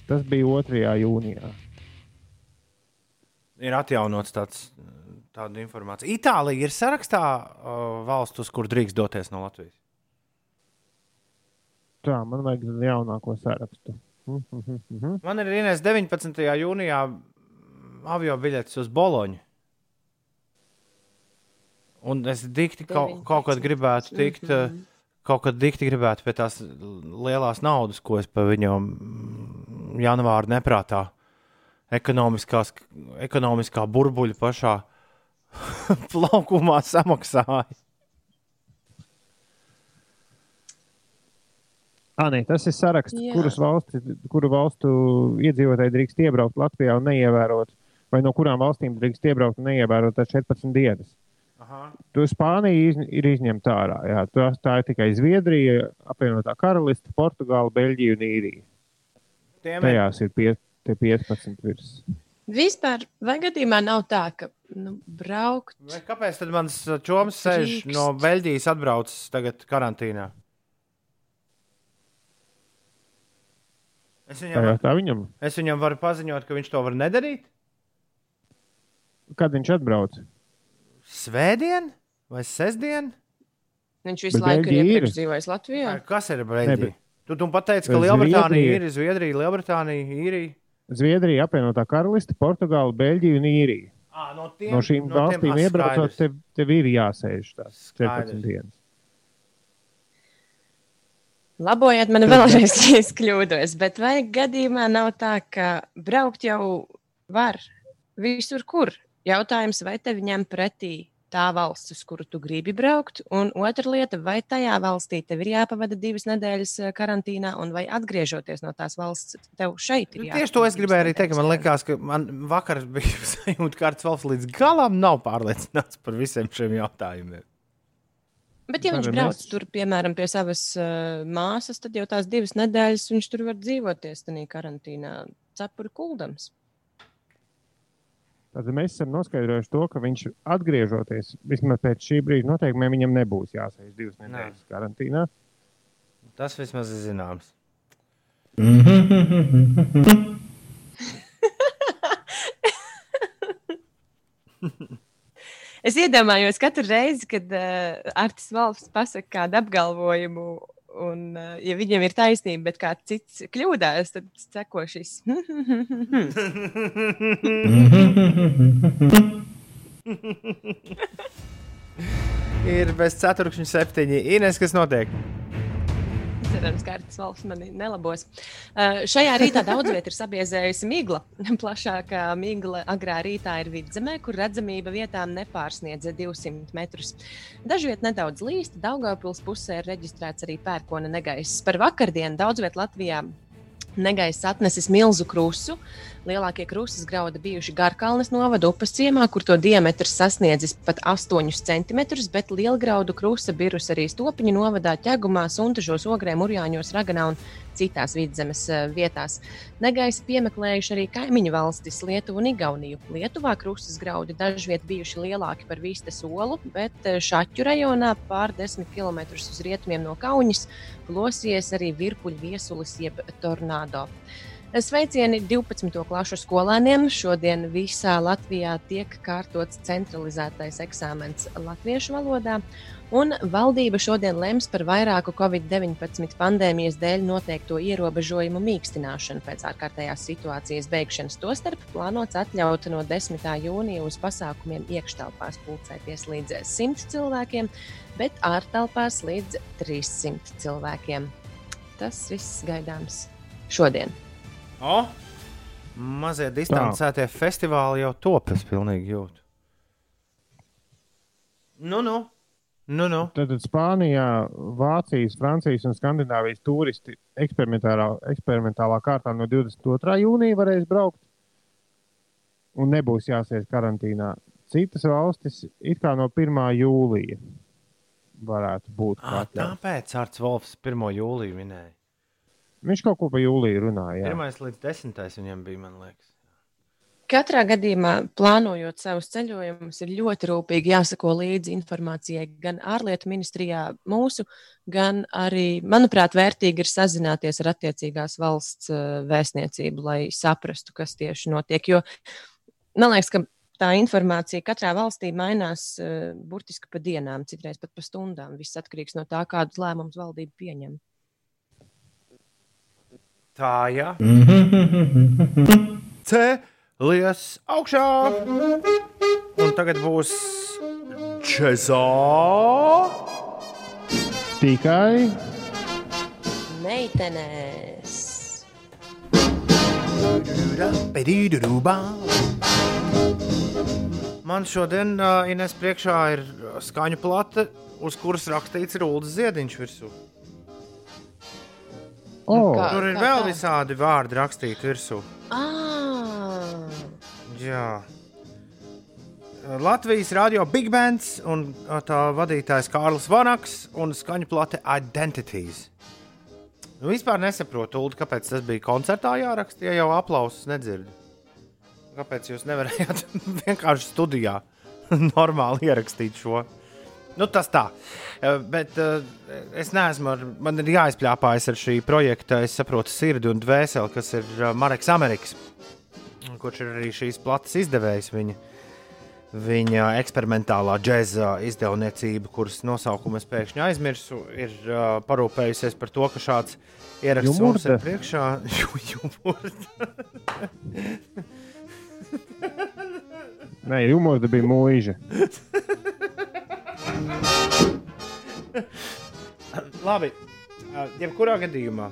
Tas bija 2. jūnijā. Ir atjaunots tāds, tāda informācija. Itālija ir sarakstā uh, valsts, uz kur drīkst doties no Latvijas. Tā, man vajag jaunāko sarakstu. man ir Inês 19. jūnijā avio biļetes uz Boloņu. Un es dikti kaut, kaut kad gribētu tikt. Mm -hmm kaut kad dikti gribētu pie tās lielās naudas, ko es par viņu janvāra neprātā, ekonomiskā burbuļa pašā plaukumā samaksāju. Ah, nē, tas ir saraksts, kuras valsti, kuru valstu iedzīvotāji drīkst iebraukt Latvijā un neievērot, vai no kurām valstīm drīkst iebraukt un neievērot tās 14 dienas. Aha. Tu Spānija izņ, ir izņemta ārā. Jā, tā, tā ir tikai Zviedrija, apvienotā karaliste, Portugāla, Beļģija un Īrija. Tiem ir Tajās ir pie, tie 15 virs. Vispār, vai gadījumā nav tā, ka nu, braukt Vai kāpēc tad mans čoms sēž Drīkst. no Beļģijas atbraucis tagad karantīnā? Es Tā viņam, jau tā viņam. es viņam varu paziņot, ka viņš to var nedarīt. Kad viņš atbrauc? Svētdien vai sestdien? viņš visu Bet laiku ir iepriekš dzīvojis Latvijā? Kas ir bet- Tu, tu pateici, ka Lielbritānija ir Zviedrija, Lielbritānija, Īrija. Zviedrija, apvienotā karaliste, Portugāla, Beļģija un Īrija. À, no, tiem, No šīm no valstīm tiem, iebraucot, tev, tev ir jāsēž tās Skaidrs. 14 dienas. Labojiet mani vēlreiz, ja es kļūdos, bet vai gadījumā nav tā, ka braukt jau var visur, kur? Jautājums, vai tevi ņem pretī tā valsts, uz kuru tu gribi braukt, un otra lieta, vai tajā valstī tev ir jāpavada divas nedēļas eh, karantīnā, un vai atgriežoties no tās valsts, tev šeit ir Nu, jāpavada Tieši to es gribēju arī teikt. Man liekas, ka man vakar bija sajūta, ka Kārtas valsts līdz galam nav pārliecināts par visiem šiem jautājumiem. Bet, ja viņš brauc tur, piemēram, pie savas uh, māsas, tad jau tās divas nedēļas viņš tur var dzīvoties tajā karantīnā, cepuri kuldams. Tad mēs esam noskaidrojuši to, ka viņš atgriežoties, vismaz pēc šī brīža noteikumiem, viņam nebūs jāsēž divas nedēļas karantīnā. Tas vismaz ir zināms. Es iedomājos katru reizi, kad uh, Artis Valsts pasakā kādu apgalvojumu, un, uh, ja viņam ir taisnība, bet kāds cits kļūdās, tad seko šis. Ir bez ceturkšņa septiņi. Ines, kas notiek? Cerams, ka Artis Valsts mani nelabos. Uh, šajā rītā daudz vietā ir sabiezējusi migla. Plašākā migla agrā rītā ir vidzemē, kur redzamība vietām nepārsniedz 200 metrus. Dažviet nedaudz līst, Daugavpils pusē ir reģistrēts arī pērkona negaiss. Par vakardienu daudz vietā Latvijā negaiss atnesis milzu krustu. Lielākie krustas graudi bijuši Garkalnes novada upes ciemā, kur to diametrs sasniedzis pat 8 cm, bet lielgraudu krusta bijusi arī Stopiņu novadā, ķegumā, Suntažos, Ogrē, Murjāņos, Raganā un citās vidzemes eh, vietās. Negaisi piemeklējuši arī kaimiņu valstis Lietuvu un Igauniju. Lietuvā krustas graudi dažviet bijuši lielāki par Vīstes olu, bet eh, Šaķu rajonā pār 10 km uz rietumiem no Kaunis plosies arī virpuļu viesulis jeb tornado. Sveicieni 12. klasu skolēniem. Šodien visā Latvijā tiek kārtots centralizētais eksāmens latviešu valodā. Un valdība šodien lems par vairāku Covid-19 pandēmijas dēļ noteikto ierobežojumu mīkstināšanu pēc ārkārtējās situācijas beigšanas. Tostarp plānots atļaut no 10. jūnija uz pasākumiem iekštelpās pulcēties līdz 100 cilvēkiem, bet ārtelpās līdz 300 cilvēkiem. Tas viss gaidāms šodien. O, mazie distancētie festivāli jau top, es pilnīgi jūtu. Nu, nu, nu, nu. Tad Spānijā, Vācijas, Francijas un Skandināvijas turisti eksperimentālā, kārtā no 22. jūnija varēs braukt un nebūs jāsēž karantīnā. Citas valstis it kā no 1. jūlija varētu būt. À, atļauts. tāpēc Arts Volfs 1. jūliju minēja. Viņš kaut ko par jūliju runāja. jā. 1. līdz 10. viņam bija, man liekas. Katrā gadījumā, plānojot savus ceļojumus, ir ļoti rūpīgi jāsako līdzi informācijai gan ārlietu ministrijā, mūsu, gan arī, manuprāt, vērtīgi ir sazināties ar attiecīgās valsts eh, vēstniecību, lai saprastu, kas tieši notiek. Jo man liekas, ka tā informācija katrā valstī mainās uh, burtiski pa dienām, citreiz pat pa stundām. Viss atkarīgs no tā, kādus lēmumus valdība pieņem. Tā, jā. Cēlies augšā! Un tagad būs džezā! Tikai Meitenēs! Man šodien uh, Ines priekšā ir skaņu plate, uz kuras rakstīts Rūdas ziediņš virsū. Oh, Kā- Tur ir kā vēl tā? visādi vārdi rakstīti virsū. Ah, Jā. Latvijas radio Big Bands un tā vadītājs Kārlis Vanaks un skaņu plate Identities. Nu, vispār nesaprotu, Ulu, kāpēc tas bija koncertā jāraksta, ja jau aplausus nedzird. Kāpēc jūs nevarējāt vienkārši studijā normāli ierakstīt šo? Nu, tas tā. Bet uh, es neesmu, ar, man ir jāizpļāpājas ar šī projekta, es saprotu, sirdi un dvēseli, kas ir Marks Amerikas kurš ir arī šīs plates izdevējs. Viņa, viņa eksperimentālā džēza izdevniecība, kuras nosaukumu es pēkšņi aizmirsu, ir uh, parūpējusies par to, ka šāds ieraksts mums ir Jumurda. priekšā. Jumurda. nē, humors bija mūža. Labi, uh, jebkurā gadījumā.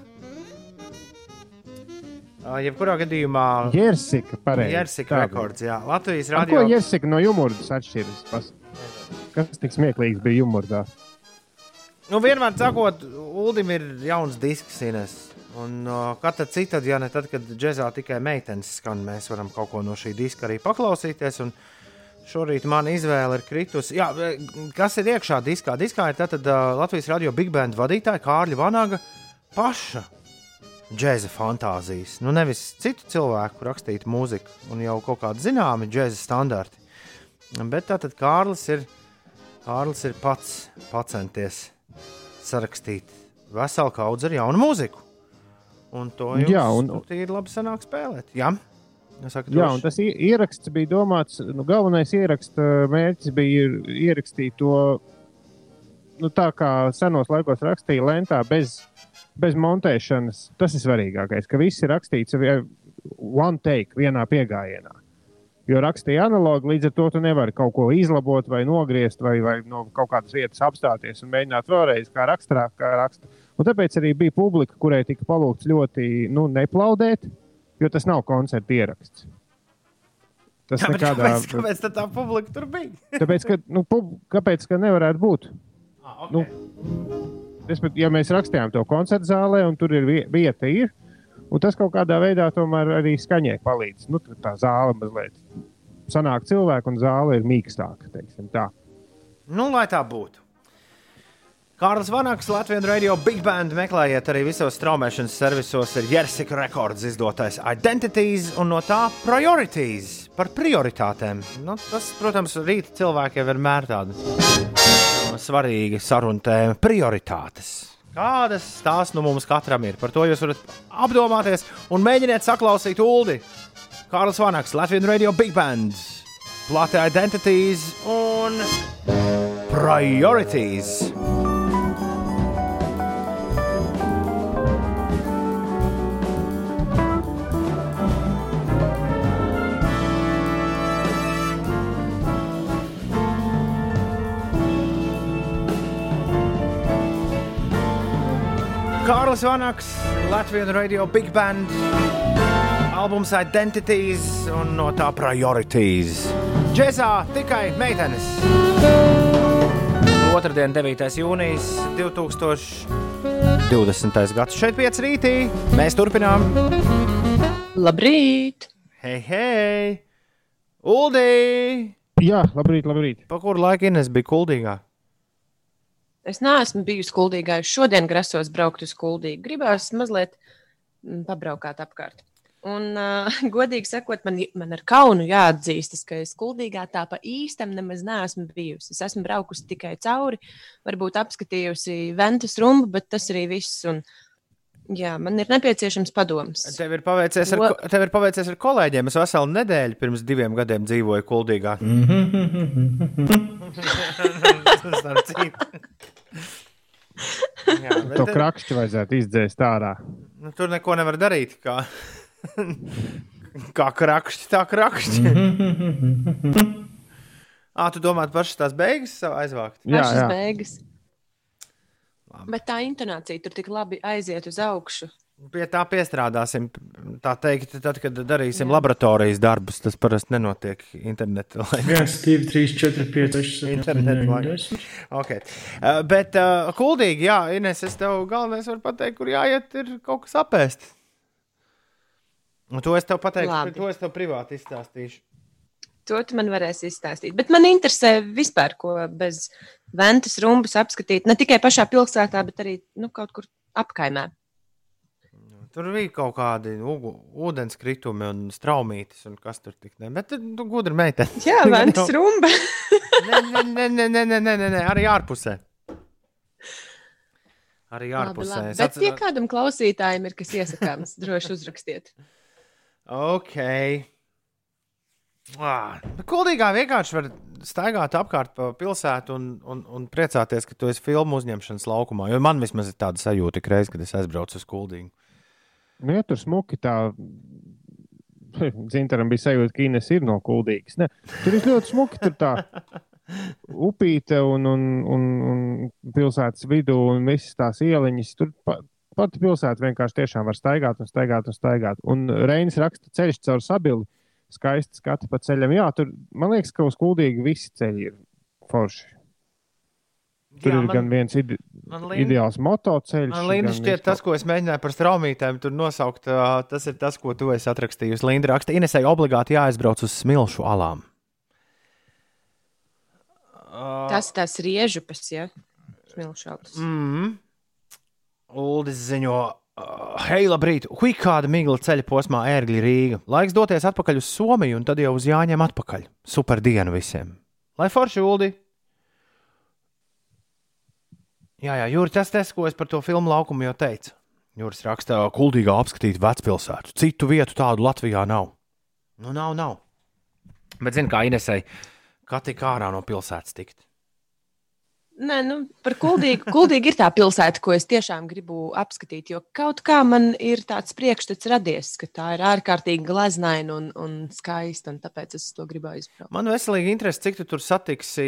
Uh, jebkurā gadījumā. Jersika, pareizi. Jersika rekords, jā. Latvijas bija. Ar Ko radio. Jersika no humors atšķiras? Pas- Kas tik smieklīgs bija humorā? Nu, vienmēr sakot, Ulim ir jauns disks, Ines. Un uh, kad tad citādi, ja ne tad, kad džēzā tikai meitenes skan, mēs varam kaut ko no šī diska arī paklausīties. Un šorīt mana izvēle ir kritusi. Jā, e, kas ir iekšā diskā? Diskā ir tātad uh, Latvijas radio Big Band vadītāja Kārļa Vanaga paša džēza fantāzijas. Nu, nevis citu cilvēku rakstītu mūziku un jau kaut kādi zināmi džēza standarti. Bet tātad Kārlis ir, Kārlis ir pats pacenties sarakstīt veselu kaudzi ar jaunu mūziku. Un to jums Jā, un- nu, tīri labi sanāk spēlēt. Jā, saku, Jā, un tas ie- ieraksts bija domāts, nu, galvenais ieraksta mērķis bija ierakstīt to nu, tā, kā senos laikos rakstīja lentā, bez, bez montēšanas. Tas ir svarīgākais, ka viss ir rakstīts one take, vienā piegājienā. Jo rakstīja analogi, līdz ar to tu nevari kaut ko izlabot, vai nogriezt, vai, vai no kaut kādas vietas apstāties un mēģināt vēlreiz, kā rakstā, kā raksta. Un tāpēc arī bija publika, kurai tika palūgts ļoti nu, neplaudēt, jo tas nav koncerta ieraksts. Tas Jā, nekādā kāpēc, kāpēc tā publika tur bija? Tāpēc, ka, nu, pub, kāpēc, ka nevarētu būt? Ah, Nu, Respektīvi, ja mēs rakstījām to koncertu zālē, un tur ir vie- vieta, ir, un tas kaut kādā veidā tomēr arī skaņai palīdz. Nu, tā zāle mazliet sanāk cilvēku, un zāle ir mīkstāka. Nu, lai tā būtu. Kārlis Vanaks, Latvijas radio Big Band meklējiet arī visos straumēšanas servisos. Ir Jersika rekords izdotais Identities un no tā priorities par prioritātēm. Nu, tas, protams, rīta cilvēkiem vienmēr tāda svarīga saruna tēma - prioritātes. Kādas tās nu mums katram ir? Par to jūs varat apdomāties un mēģiniet saklausīt Uldi. Kārlis Vanaks, Latvijas radio Big Band, Plata Identities un Priorities. Kārlis Vanaks, Latvijas radio Big Band, albums Identities un no tā Priorities. Džezā tikai meitenes. Otradien, 9. jūnijas 2020. gads. Šeit 5 rītī. Mēs turpinām. Labrīt! Hei, hei! Uldī! Jā, labrīt, labrīt. Pa kuru laiku Ines bija kuldīgā? Es neesmu bijusi kuldīgā. Es šodien grasos braukt uz kuldīgu. Gribās mazliet mm, pabraukāt apkārt. Un, uh, godīgi sakot, man, man ar kaunu jāatzīstas, ka es kuldīgā tā pa īstam nemaz neesmu bijusi. Es esmu braukusi tikai cauri, varbūt apskatījusi ventas rumbu, bet tas arī viss. Un, jā, man ir nepieciešams padoms. Tev ir paveicies ar, Lo- ko- tev ir paveicies ar kolēģiem. Es veselu nedēļu pirms diviem gadiem dzīvoju kuldīgā. Jā, bet To krakšķi vajadzētu izdzēst ārā. Nu, tur neko nevar darīt. Kā, kā krakšķi, tā krakšķi. ah, tu domā, pašas tās beigas savu aizvākt? Jā, Pašas jā. beigas. Labi. Bet tā intonācija tur tik labi aiziet uz augšu. Pie tā piestrādāsim. Tā teikt, tad, kad darīsim Jā. laboratorijas darbus, tas parasti nenotiek internetā. 1, 2, 3, 4, 5, 6, 7, 8, 10. Okay. Uh, bet, uh, kuldīgi, jā, Ines, es tev galvenais varu pateikt, kur jāiet, ir kaut kas apēst. Un to es tev pateikšu, to es tev privāti izstāstīšu. To tu man varēsi izstāstīt. Bet man interesē vispār, ko bez ventas rumbas apskatīt. Ne tikai pašā pilsētā, bet arī nu, kaut kur apkaimē. Tur bija kaut kādi ūdenskritumi un straumītis, un kas tur tik ne. Bet tu gudri meitene. Jā, ventas rumba. nē, nē, nē, nē, nē, nē, nē, arī ārpusē. Arī ārpusē. Labi, labi. Bet, ja kādam klausītājam ir kas iesakāms, droši uzrakstiet. Ok. Ah, Kuldīgā vienkārši var staigāt apkārt pa pilsētu un, un, un priecāties, ka tu esi filmu uzņemšanas laukumā. Jo man vismaz ir tāda sajūta, ka reiz, kad es aizbraucu uz Kuldīgu. Nu, ja tur smuki tā. Zintaram bija sajūta, ka Ines ir no kuldīgas. Ne, tur ir ļoti smuki. Tur tā upīte un, un, un, un pilsētas vidū un visas tās ieliņas. Tur pa, pati pilsēta vienkārši tiešām var staigāt un staigāt un staigāt. Un Reinis raksta ceļš caur sabili skaisti skati pa ceļam. Jā, tur man liekas, ka uz kuldīgi visi ceļi ir forši. Tur Jā, ir man, gan viens ide lind... ideāls motoceļš. Man liekas, šķiet, tas, ko es mēģināju par straumītēm tur nosaukt, tas ir tas, ko tu esi atrakstījusi. Linda raksta, Inesai obligāti jāaizbrauc uz smilšu alām. Tas tas riežupes, ja? Smilšu alas. Mm -hmm. Uldis ziņo, hei, labrīt! Hui, kāda migla ceļa posmā ērgļi Rīga. Laiks doties atpakaļ uz Somiju un tad jau uz Jāņem atpakaļ. Super diena visiem! Lai forši uldi! Jā, jā, Jūri, tas tas, ko es par to filmu laukumu jau teicu. Jūris rakstā, kuldīgā apskatīt vecpilsētu. Citu vietu tādu Latvijā nav. Nu, nav, nav. Bet, zini, kā Inesai, kā tik ārā no pilsētas tikt? Nē, nu, par kuldīgu. Kuldīgi ir tā pilsēta, ko es tiešām gribu apskatīt. Jo kaut kā man ir tāds priekšstats radies, ka tā ir ārkārtīgi glaznaina un, un skaista. Un tāpēc es to gribu aizbraukt. Man veselīgi interesi, cik tu tur satiksi,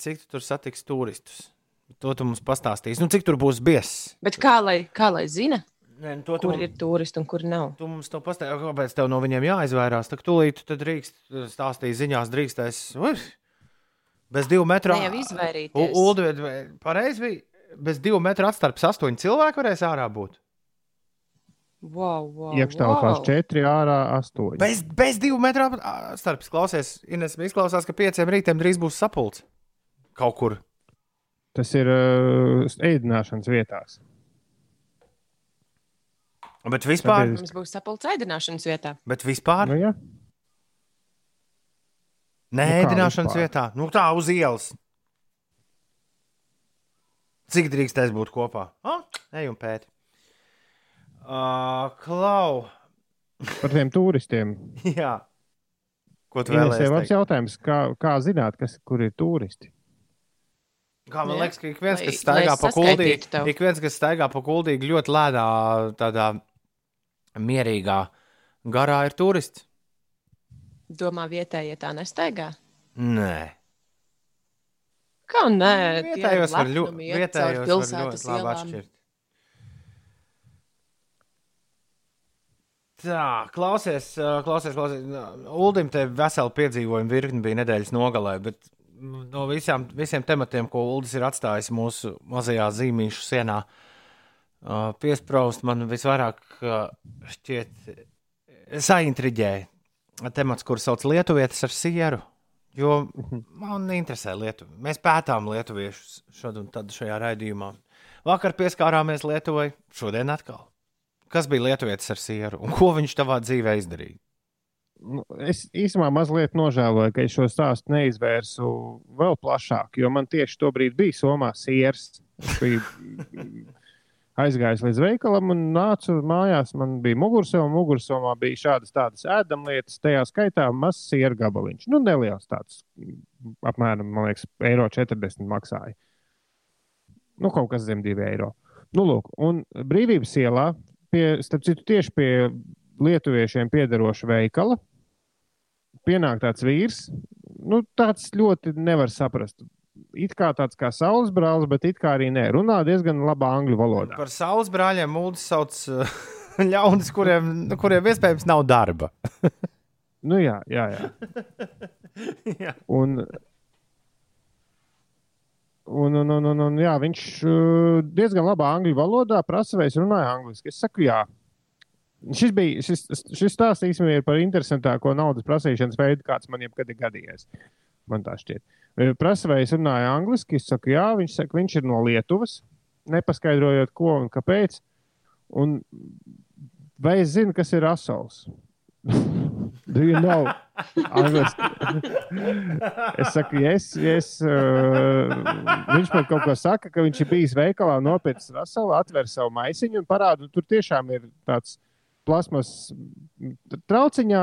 cik tu tur satiksi turistus. To tu mums pastāstīsi. Nu, cik tur būs biezs? Bet kā lai, kā lai zina? Nē, nu, to, kur tu, ir turisti un kur nav? Tu mums to pastāstīji, kāpēc tev no viņiem jāizvairās. Tad tūlīt tu drīkst stāstīt ziņās, drīkstēs. Uf, Bez divu metru apstākļiem. Ulu, pareizi bija. Bez divu metru atstarpes astoņi cilvēki varēs ārā būt. Wow, wow, Iekštelpās wow. četri, ārā astoņi. Bez, bez divu metru starpības klausies. Ines izklausās, ka pieciem rītiem drīz būs sapulce kaut kur. Tas ir uh, ēdināšanas vietās. Bet vispār. Mums būs sapulce ēdināšanas vietā. Bet vispār. Nu, ja. Nē, nu, ēdināšanas vietā. Nu, tā uz ielas. Cik drīkstēs būt kopā? Ah, ej un pēti. Uh, klau. Par tiem turistiem. Jā. Ko tu vēlējies? Tas ir jautājums, kā, kā zināt, kas, kur ir turisti? Kā man liekas, ka ik viens, kas staigā pa kuldīgu, ik viens, kas staigā pa kuldīgu ļoti lēnā, tādā mierīgā garā, ir turists. Domā, vietējie tā nestaigā? Nē. Kā nē? Vietējos var ļoti, vietējos var ļoti labi atšķirt. Tā, klausies, klausies, klausies. Uldim te veseli piedzīvojumi virkni bija nedēļas nogalē, bet no visām, visiem tematiem, ko Uldis ir atstājis mūsu mazajā zīmīšu sienā, piesprāst man visvairāk šķiet saintriģēja temats, kur sauc Lietuvietis ar sieru. Jo man interesē Lietuva. Mēs pētām lietuviešus šad un tad šajā raidījumā. Vakar pieskārāmies Lietuvai, šodien atkal. Kas bija lietuvietis ar sieru un ko viņš tavā dzīvē izdarīja? Nu, es īstenībā mazliet nožēloju, ka es šo stāstu neizvērsu vēl plašāk, jo man tieši tobrīd bija somā biju aizgājis līdz veikalam un nācu mājās. Man bija mugursoma, mugursomā bija šādas tādas ēdamlietas, tajā skaitā mazs sieru gabaliņš. Nu, neliels tāds, apmēram, man liekas, eiro 40 maksāja. Nu, kaut kas zem 2 eiro. Nu, lūk, un brīvības ielā, pie, starp citu, tieši pie lietuviešiem piederoša veikala, pienāk tāds vīrs, nu, tāds ļoti nevar saprast. it kā tāds kā saules brālis, bet it kā arī nē. Runā diezgan labā angļu valodā. Par saules brāļiem mūžs sauc uh, ļaudis, kuriem, kuriem iespējams nav darba. Nu, jā, jā, jā. Jā. Un, un, un, un, un, un jā, viņš uh, diezgan labā angļu valodā prasa, vai es runāju angliski. Es saku, jā. Šis, bija, šis, šis stāsts īstenībā ir par interesantāko naudas prasīšanas veidu, kāds man jebkad ir gadījies. Man tā šķiet. Uh, Prasa, vai es runāju angliski. Es saku, jā, viņš saka, viņš ir no Lietuvas, nepaskaidrojot, ko un kāpēc. Un vai es zinu, kas ir rasols? Do you know? Es saku, yes, yes. Uh, viņš man kaut ko saka, ka viņš ir bijis veikalā, nopircis rasolu, atver savu maisiņu un parāda, tur tiešām ir tāds plasmas trauciņā,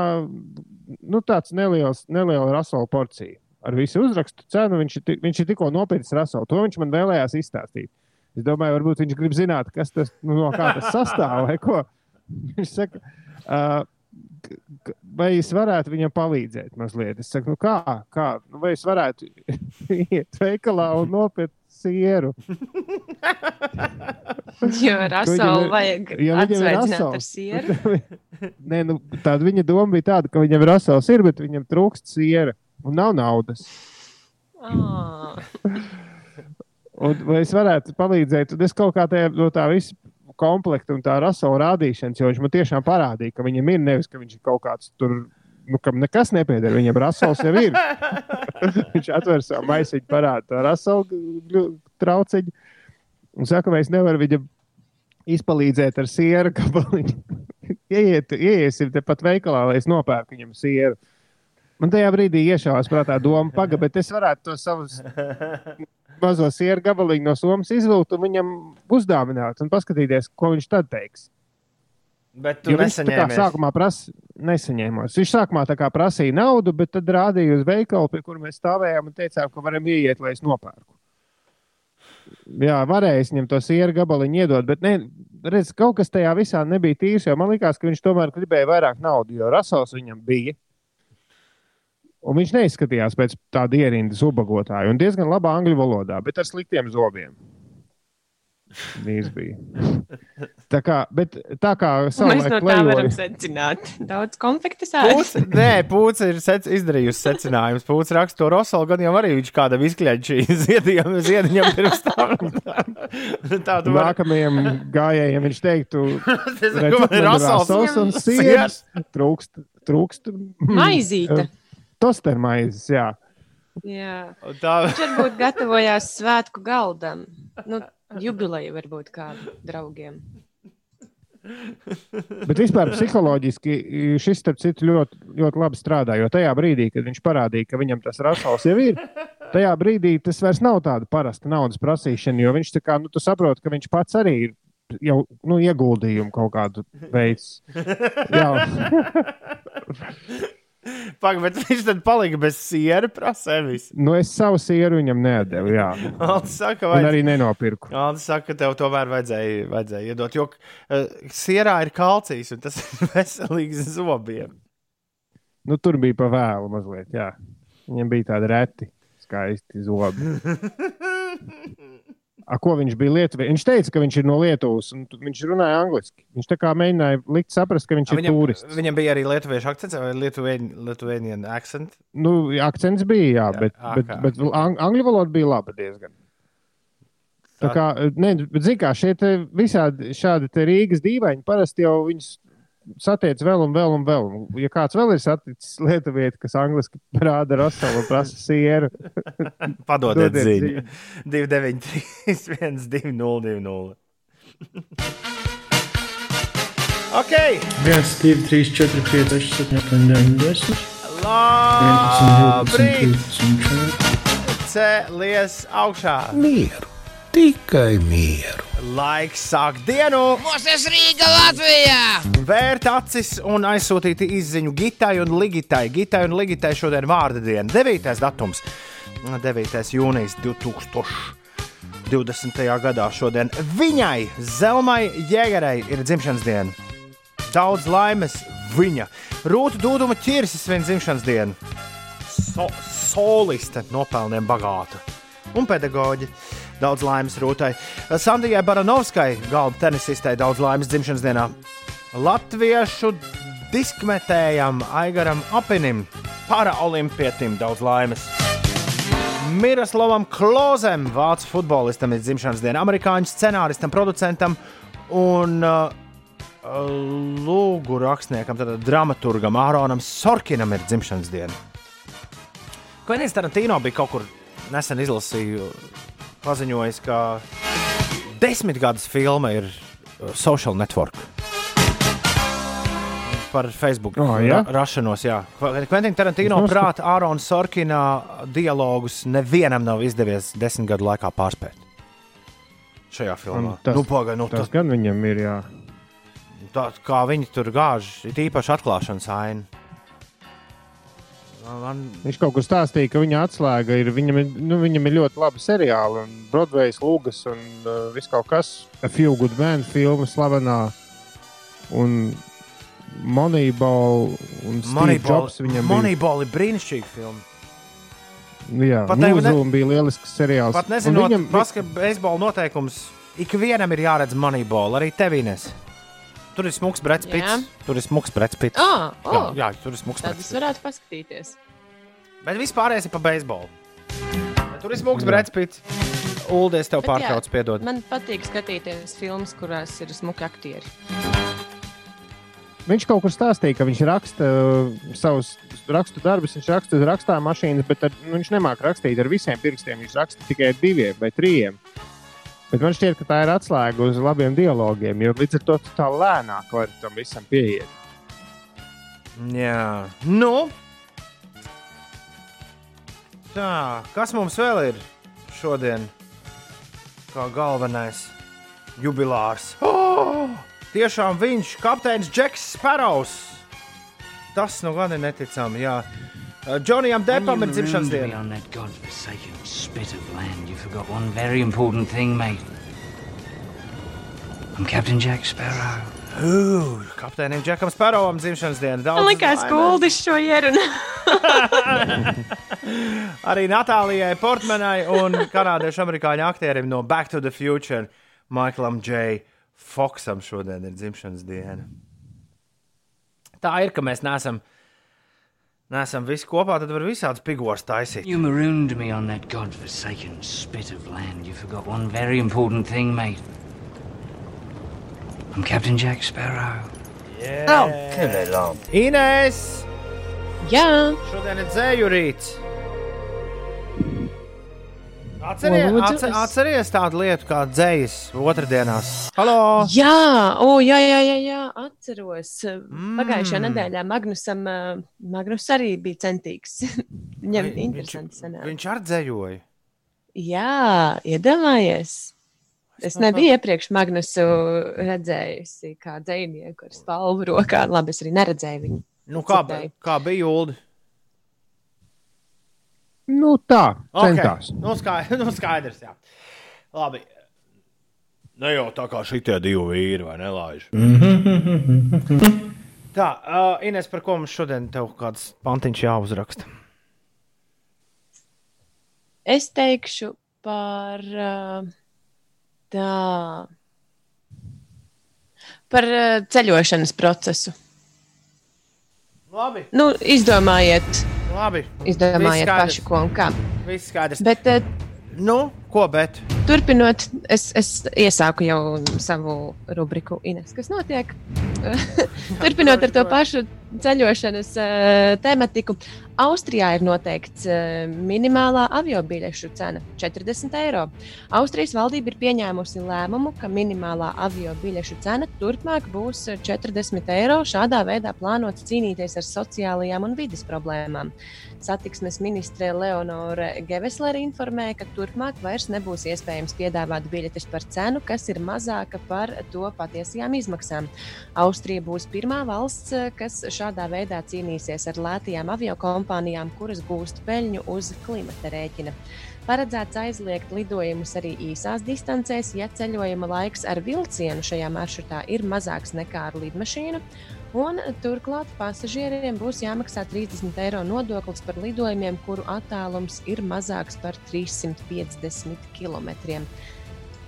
nu tāds neliels, neliela rasola porcija. Ar visu uzrakstu cenu viņš, ir viņš ir tikko nopircis rasolu. To viņš man vēlējās izstāstīt. Es domāju, varbūt viņš grib zināt, kas tas nu, no kā tas sastāv vai ko. Viņš saka, uh, vai es varētu viņam palīdzēt mazliet? Es saku, nu kā, kā? Nu, vai es varētu iet veikalā un nopirkt sieru? Jo rasolu vajag ir atsveicināt ar rasols. sieru. Nē, nu, tāda viņa doma bija tāda, ka viņam rasels ir, bet viņam trūkst siera un nav naudas. Ah, Un, vai es varētu palīdzēt? Un es kaut kā tajā, no tā visa komplekta un tā rasola rādīšanas, jo viņš man tiešām parādīja, ka viņam ir nevis, ka viņš ir kaut kāds tur, nu, kam nekas nepieder. Viņam rasols jau ir. viņš atver savu maisiņu, parāda to rasola trauciņu un saka, vai es nevaru viņam izpalīdzēt ar sieru gabaliņu. Ieiet, ieiesim tepat veikalā, lai es nopērku viņam sieru. Man tajā brīdī iešāvās prātā doma, pagaidi, bet es varētu to savus mazo sieru gabaliņu no Somijas izvilkt un viņam uzdāvināt un paskatīties, ko viņš tad teiks. Bet tu Jo viņš nesaņēmi. sākumā prasa, nesaņēmos. Viņš sākumā prasīja naudu, bet tad rādīja uz veikalu, pie kur mēs stāvējām un teicām, ka varam ieiet, lai es nopērku. Jā, varēja viņam to sieru gabaliņu iedot, bet ne, redz, kaut kas tajā visā nebija tīrs. Man liekas, ka viņš tomēr gribēja vairāk naudas, jo rasels viņam bija. Un viņš neizskatījās pēc tāda ierindas ubagotāja un diezgan labā angļu valodā, bet ar sliktiem zobiem. Viņš bija. Tā kā, bet tā kā Mēs no tā varam klejoja- secināt. Daudz konfekta sēž. Nē, Pūce ir sec, izdarījusi secinājumus. Pūce raksta to Roselu, gan jau arī viņš kādam izkļāķi ziedījām, ziediņam pirms tam. Tā tu vari. Nākamajam gājējiem viņš teiktu, Rosels. Rasels un sieras trūkst, trūkst Maizīte. Tostermaizes, jā. Jā. Tā, Viņš varbūt gatavojās svētku galdam. Nu, jubileju varbūt kādam draugiem. Bet vispār psiholoģiski šis, starp citu, ļoti, ļoti labi strādā. Jo tajā brīdī, kad viņš parādīja, ka viņam tas rasels jau ir, tajā brīdī tas vairs nav tāda parasta naudas prasīšana. Jo viņš kā, nu, tu saproti, ka viņš pats arī ir jau nu, ieguldījumu kaut kādu veidu. Jā, Pag, bet viņš tad palika bez siera prasēvis. nu es savu sieru viņam nedevu, jā. Alts saka, Un vai arī nenopirku. Alts saka, ka tev tomēr vajadzēja, vajadzēja iedot, jo uh, sierā ir kalcijs un tas ir veselīgs zobiem. Nu, tur bija pa vēlu mazliet, jā. Viņam bija tādi reti, skaisti zobi. A, ko viņš bija Lietuvā? Viņš teica, ka viņš ir no Lietuvas, un viņš runāja angliski. Viņš tā kā mēģināja likt saprast, ka viņš ir Viņam, turists. viņam bija arī lietuviešu akcents vai lietuvienu akcents. Nu, akcents bija, jā, Jā, bet, ā, bet, kā. bet ang angļu valoda bija laba diezgan. Tā kā, ne, bet, zini, kā šie visādi šādi Rīgas dīvaini parasti jau viņus satiec vēl un vēl un vēl. Ja kāds vēl ir saticis lietuvieti, kas angliski rāda raselu un prasa sieru, Padodiet Dodiet ziņu. 293, 1202. Ok, 1, 2, 3, 4, 5, 6, 7, 8, 9, 10. 11, 12, labrīt! 13, 14. Cēlies augšā! Mieru, tikai mieru. Laiks sāk dienu! Mūsu Rīga Latvijā! Vērt acis un aizsūtīt izziņu Gitai un Ligitai. Gitai un Ligitai šodien vārda diena, 9. datums, 9. jūnijas 2020. gadā. Šodien viņai, Zelmai Jēgerai, ir dzimšanas diena. Daudz laimes viņa. Rūta Dūduma ķirsis svin dzimšanas dienu. So, soliste nopelniem bagāta. un pedagoģi. Daudz laimes Rūtai. Sandijai Baranovskai, galda tenisistei, daudz laimes dzimšanas dienā. Latviešu diskmetējam Aigaram Apinim, paraolimpietim, daudz laimes. Miroslavam Klozem, vācu futbolistam, ir dzimšanas diena, amerikāņu scenāristam, producentam un uh, lūgu rakstniekam, tad dramaturgam Āronam Sorkinam ir dzimšanas diena. Kvenins Tarantino bija kaut kur nesen izlasīju, paziņojis, ka desmit gadus filma ir uh, Social Network. Par Facebook Oh, ja? ra rašanos. Jā. Kventina Tarantino prāta Ārona Sorkina dialogus nevienam nav izdevies desmit gadu laikā pārspēt. Šajā filmā. Un tas- nu, pagai, nu, Tas tas, gan viņam ir. Jā. tā, kā viņi tur gāž, ir īpaši atklāšanas aina. Man, Viņš kaut kur stāstīja, ka viņa atslēga ir. Viņam ir, nu, viņam ir ļoti labi seriāli, un Broadway's lūgas, un uh, viss kaut kas. Few Good Men filma slavenā. Un Moneyball un Moneyball, Moneyball ir brīnišķīga filma. Jā, Pat ne- Newsroom bija lielisks seriāls. Pat nezinot, viņam, kāda ir beisbola noteikums, ikvienam ir jāredz Moneyball, arī tev Ines. Tur ir smūgs brets pits. Jā. Tur ir smūgs brets pits. Ah, Jā, oh, jā, tur ir smūgs es pits. varētu paskatīties. Bet vispār ir pa beisbolu. Tur ir smūgs Jā. brets pits. Uldies tev Bet jā, pārtrauc, piedod. Man patīk skatīties filmas, kurās ir smuki aktieri. viņš kaut kur stāstīja, ka viņš raksta uh, savus rakstu darbus, viņš raksta uz rakstā mašīnas, bet ar, nu, viņš nemāķi rakstīt ar visiem pirkstiem. Viņš raksta tikai ar diviem vai trim. Bet man šķiet, ka tā ir atslēga uz labiem dialogiem, jo līdz ar to tā lēnāk vari tam visam pieiet. Jā, nu. Tā, kas mums vēl ir šodien? Kā galvenais jubilārs. Oh! Tiešām viņš, kapteinis Džeks Sparrows. Tas nu gan ir neticami. Jā, Uh, Džonijam Depam ir dzimšanas diena. on that godforsaken spit of land, you forgot one very important thing, mate. I'm Captain Jack Sparrow. Uh, kapteinim Džekam Sparrowam dzimšanas diena. Daudz Man liekas, laimes. Goldis šo ierunu. Arī Natālijai Portmanai un kanādiešu amerikāņu aktierim no Back to the Future, Maiklam J. Foksam šodien ir dzimšanas diena. Tā ir, ka mēs neesam, neesam visi kopā, tad var visādas figūras taisīt. You marooned me on that godforsaken spit of land, you forgot one very important thing, mate. I'm Captain Jack Sparrow. Oh, que bel Inês! Jā, Šodien ir dzēju rīts. Atceries, atcer, es- atceries tādu lietu kā dzējas otrdienās. Halo! jā, o, jā, jā, jā, jā atceros. Mm. Pagājušajā nedēļā Magnusam, uh, Magnus arī bija centīgs. Viņam Vi- interesanti viņš, viņš ar dzējoja. Jā, iedomājies. Es nebiju iepriekš Magnusu redzējusi kā dzinieku ar spalvu rokā. Labi, es arī neredzēju viņu. Nu, kā, kā bija Ulu? Nu, tā, centās. Nu, skaidrs, nu, skaidrs jā. Labi. Ne jau tā kā šitie divi vīri, vai ne? Laiž. Tā, uh, Ines, par ko mums šodien tev kāds pantiņš jāuzraksta? Es teikšu par uh, tā. Par uh, ceļošanas procesu. Labi, Nu, izdomājiet, labi. izdomājiet paši, ko un kā. Viss skaidrs. Bet uh, Nu, ko bet? turpinot, es, es iesāku jau savu rubriku Ines, kas notiek. turpinot ar to pašu ceļošanas uh, tematiku. Austrijā ir noteikts uh, minimālā avio biļešu cena - 40 eiro. Austrijas valdība ir pieņēmusi lēmumu, ka minimālā avio biļešu cena turpmāk būs eh, 40 eiro. Šādā veidā plānots cīnīties ar sociālajām un vidas problēmām. Satiksmes ministre Leonora Geveslere informēja, ka turpmāk vairs nebūs iespējams piedāvāt biļetes par cenu, kas ir mazāka par to patiesajām izmaksām. Austrija būs pirmā valsts, kas šādā veidā cīnīsies ar lētajām aviokompānijām, kuras gūst peļņu uz klimata rēķina. Paredzēts aizliegt lidojumus arī īsās distancēs, ja ceļojuma laiks ar vilcienu šajā maršrutā ir mazāks nekā ar lidmašīnu. Un turklāt pasažieriem būs jāmaksā 30 eiro nodoklis par lidojumiem, kuru attālums ir mazāks par 350 km.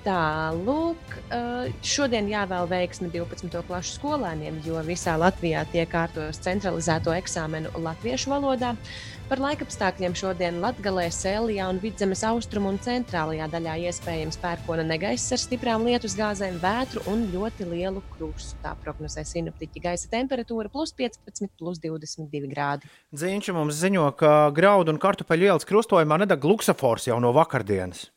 Tālūk, eh, šodien jāvēl veiksmi 12. klašu skolēniem, jo visā Latvijā tiek kārtos centralizēto eksāmenu latviešu valodā. Par laikapstākļiem šodien Latvijā, Sēlijā un Vidzemes austrumu un centrālajā daļā iespējams pērkona negaiss ar stiprām lietus gāzēm, vētru un ļoti lielu krustu. Tā prognozē sinoptiķi gaisa temperatūra plus 15, plus 22 grādi. Ziņš mums ziņo, ka graudu un kartupeļu ielas krustojumā nedeg luksafors jau no vakardienas.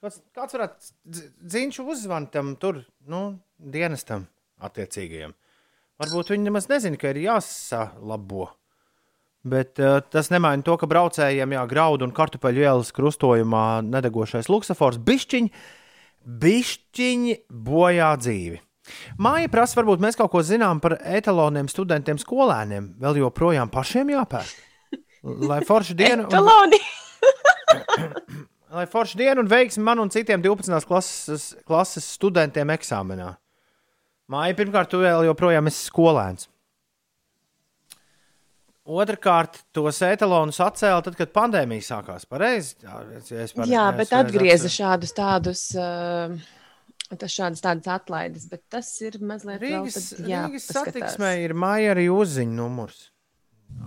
Kāds, kāds varētu dziņš uzzvanīt tam tur, nu, dienestam attiecīgajam? Varbūt viņi nemaz nezina, ka ir jāsalabo. Bet uh, tas nemaina to, ka braucējiem jā, graudu un kartupeļu ielas krustojumā nedegošais luksafors bišķiņi, bišķiņi bojā dzīvi. Māja prasa, varbūt mēs kaut ko zinām par etaloniem, studentiem, skolēniem. Vēl joprojām pašiem jāpērk. Lai forši dienu. Etaloni! Lai forši dienu un veiksmi man un citiem 12. klases, klases studentiem eksāmenā. Māja, pirmkārt, tu vēl joprojām esi skolēns. Otrakārt, tos etalonus atcēla tad, kad pandēmija sākās. Pareizi? Jā, es par, Jā, bet atgrieza šādus tādus. Uh, Tas šādas tādas atlaides, bet tas ir mazliet Rīgas, tad Rīgas jāpaskatās. satiksmē ir māja arī uzziņa numurs.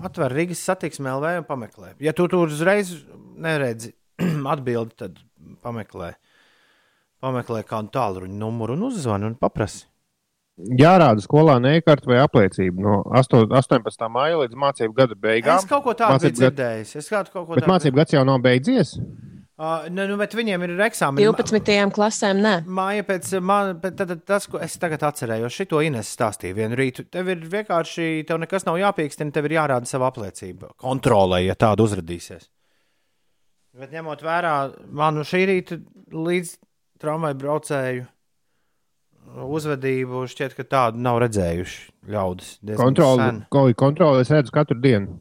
Atver Rīgas satiksmē LV un pameklē. Ja tu tur uzreiz neredzi atbildi, tad pameklē. Pameklē kādu tālruņa numuru un uzzvani un paprasti. Jārāda skolā nekārta vai apliecība no 8, 18. māja līdz mācību gada beigām. Es kaut ko tādu biju dzirdējis. Es kaut ko Bet tādu mācību gads jau nav beidzies. Uh, ne, nu, bet viņiem ir eksāmeni. 12. klasēm nē. Māja pēc man, pēc, tad, tad, tas, ko es tagad atcerējos, šito Ines stāstīju vienu rītu. Tev ir vienkārši, tev nekas nav jāpīkstina, tev ir jārāda sava apliecība. Kontrolē, ja tāda uzrādīsies. Bet ņemot vērā manu šī rīta līdz tramvaju braucēju uzvedību, šķiet, ka tādu nav redzējuši ļaudis. Kontroli, sen. ko, kontroli es redzu katru dienu.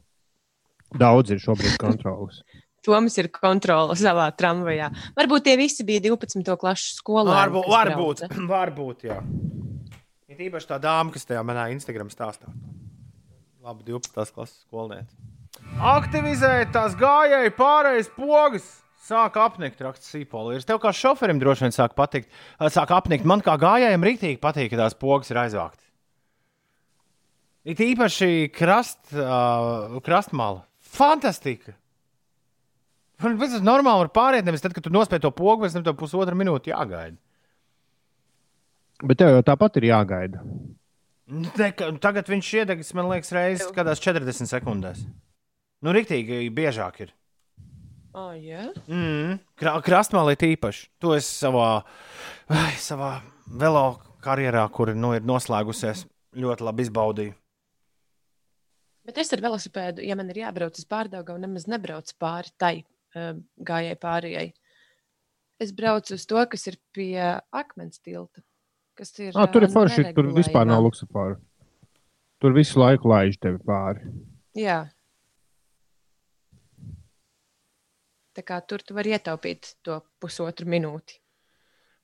Daudz ir šobrīd kontrolas. Toms ir kontrole savā tramvajā. Varbūt tie visi bija 12. klases skolēni. Varbūt, varbūt, brauca. varbūt, jā. Ir īpaši tā dāma, kas tajā manā Instagram stāstā. Labi, 12. klases skolniece. Aktivizēt tās gājēju pārējais pogas. Sāk apnikt, raksts Sīpolīrs. Tev kā šoferim droši vien sāk patikt. Sāk apnikt. Man kā gājējiem rītīgi patīk, ka tās pogas ir aizvāktas. It īpaši krast, uh, krastmāla. Fantastika! Un tas ir normāli, var pāriet. Nevis tad, kad tu nospēj to pogu, pēc tam tev pusotra minūte jāgaida. Bet tev jau tāpat ir jāgaida. Ne, tagad viņš iedegs, man liekas, reizes kādās 40 sekundēs. Nu, rīktīgi biežāk ir. Oh, yeah. Mm. Kra krastmālī tīpaši. To es savā, ai, savā velo karjerā, kur nu, ir noslēgusies, ļoti labi izbaudīju. Bet es ar velosipēdu, ja man ir jābrauc uz pārdaugu, nemaz nebraucu pāri tai gājēji pārējai. Es braucu uz to, kas ir pie akmens tilta. Kas ir, Ah, tur ir forši, tur vispār nav neregulējumā. luksafāra. Tur visu laiku laiž tevi pāri. Jā. Tā kā tur tu vari ietaupīt to pusotru minūti.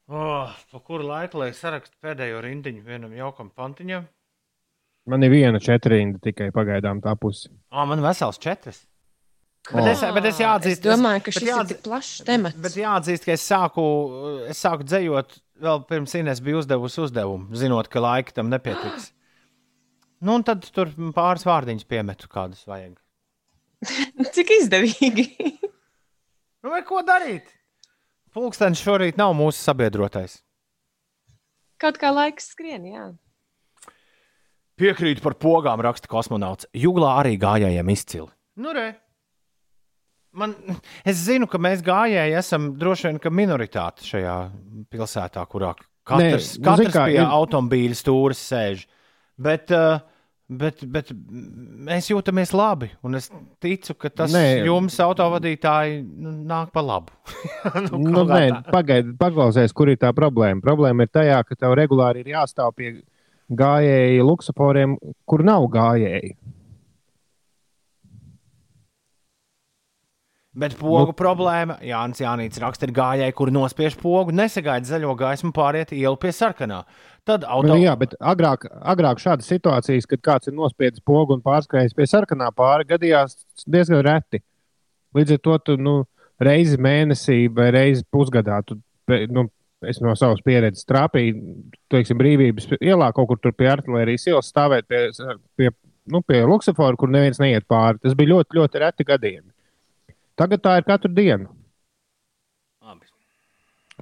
Oh, pa kuru laiku lai sarakstu pēdējo rindiņu vienam jaukam pantiņam? Man ir viena četrinda tikai pagaidām tā pusi. Ah, man vesels četras. Bet Oh. es, bet es jāatzīst, Es domāju, ka šis ir jāatzīst- tik plašs temats. Bet jāatzīst, ka es sāku, es sāku dzējot vēl pirms Inês bija uzdevusi uzdevumu, zinot, ka laika tam nepietiks. Nu, un tad tur pāris vārdiņus piemetu, kādus vajag. Cik izdevīgi. Nu, vai ko darīt? Pulkstenis šorīt nav mūsu sabiedrotais. Kaut kā laiks skrien, jā. Piekrīt par pogām, raksta kosmonauts. Juglā arī gājējiem izcili. Nu, re. Man, es zinu, ka mēs gājēji esam droši vien ka minoritāte šajā pilsētā, kurā katrs, Nē, nu, katrs kā, pie ir- automobīļa stūres sēž. Bet, uh, bet, bet mēs jūtamies labi. Un es ticu, ka tas Nē. jums, autovadītāji, nu, nāk pa labu. nu, Nu, nē, pagaidi, paklausies, kur ir tā problēma. Problēma ir tajā, ka tev regulāri ir jāstāv pie gājēju luksusforiem, kur nav gājēji. Bet pogu Nu- problēma, Jānis Jānis raksta, ir gājēji, kuri nospiež pogu, nesagaida zaļo gaismu pāriet ielu pie sarkanā. Tad auto... Nu, jā, bet agrāk, agrāk šādas situācijas, kad kāds ir nospiedis pogu un pārskrējis pie sarkanā pāri, gadījās diezgan reti. Līdz ar to tu nu, reizi mēnesī vai reizi pusgadā, tu, nu, es no savas pieredzes trāpīju, teiksim, brīvības ielā kaut kur tur pie artērijas ielas stāvēt pie, pie, nu, pie Luksafora, kur neviens neiet pāri. Tas bija ļoti, ļoti reti gadījumi. Tagad tā ir katru dienu. Labi.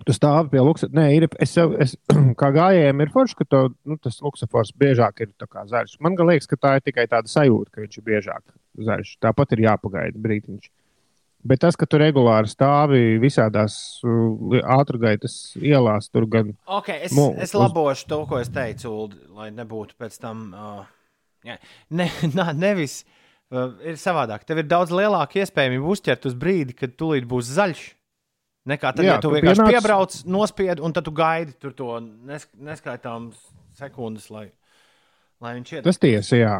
Tu stāvi pie Luksafora. Nē, ir, es, jau- es, kā gājējiem ir forši, ka to, nu, tas Luksafors biežāk ir tā kā zaļš. Man gan liekas, ka tā ir tikai tāda sajūta, ka viņš ir biežāk zaļš. Tāpat ir jāpagaida brīdiņš. Bet tas, ka tu regulāri stāvi visādās uh, ātrgaitas ielās, tur gan Okay, es, Mu- es uz- labošu to, ko es teicu, Uld, lai nebūtu pēc tam. Uh, jā, ne, na, nevis uh, ir savādāk. Tev ir daudz lielāka iespējamība uzķert uz brīdi, kad tūlīt būs zaļš. Nekā tad, Jā, ja tu vienkārši pienāc- piebrauc, nospied, un tad tu gaidi tur to nes, neskaitāmas sekundes, lai, lai viņš iet. tas tiesa. Jā.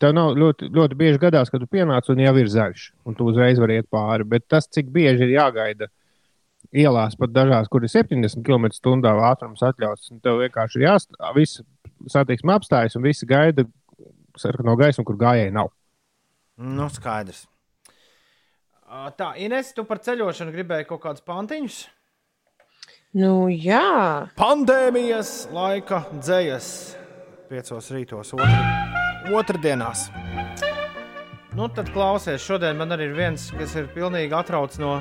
Tev nav ļoti, ļoti bieži gadās, ka tu pienāc un jau ir zaļš, un tu uzreiz vari iet pāri. Bet tas, cik bieži ir jāgaida ielās, pat dažās, kur ir 70 km/h ātrums atļauts, un tev vienkārši ir jāstāv, viss satiksme apstājas, un visi gaida sarkano gaismu, kur gājēji nav. Nu, skaidrs. Tā, Ines, tu par ceļošanu gribēji kaut kādus pantiņus? Nu, jā, Pandēmijas laika dzējas piecos rītos, otru, otrdienās. Nu, tad klausies, šodien man arī ir viens, kas ir pilnīgi atrauc no,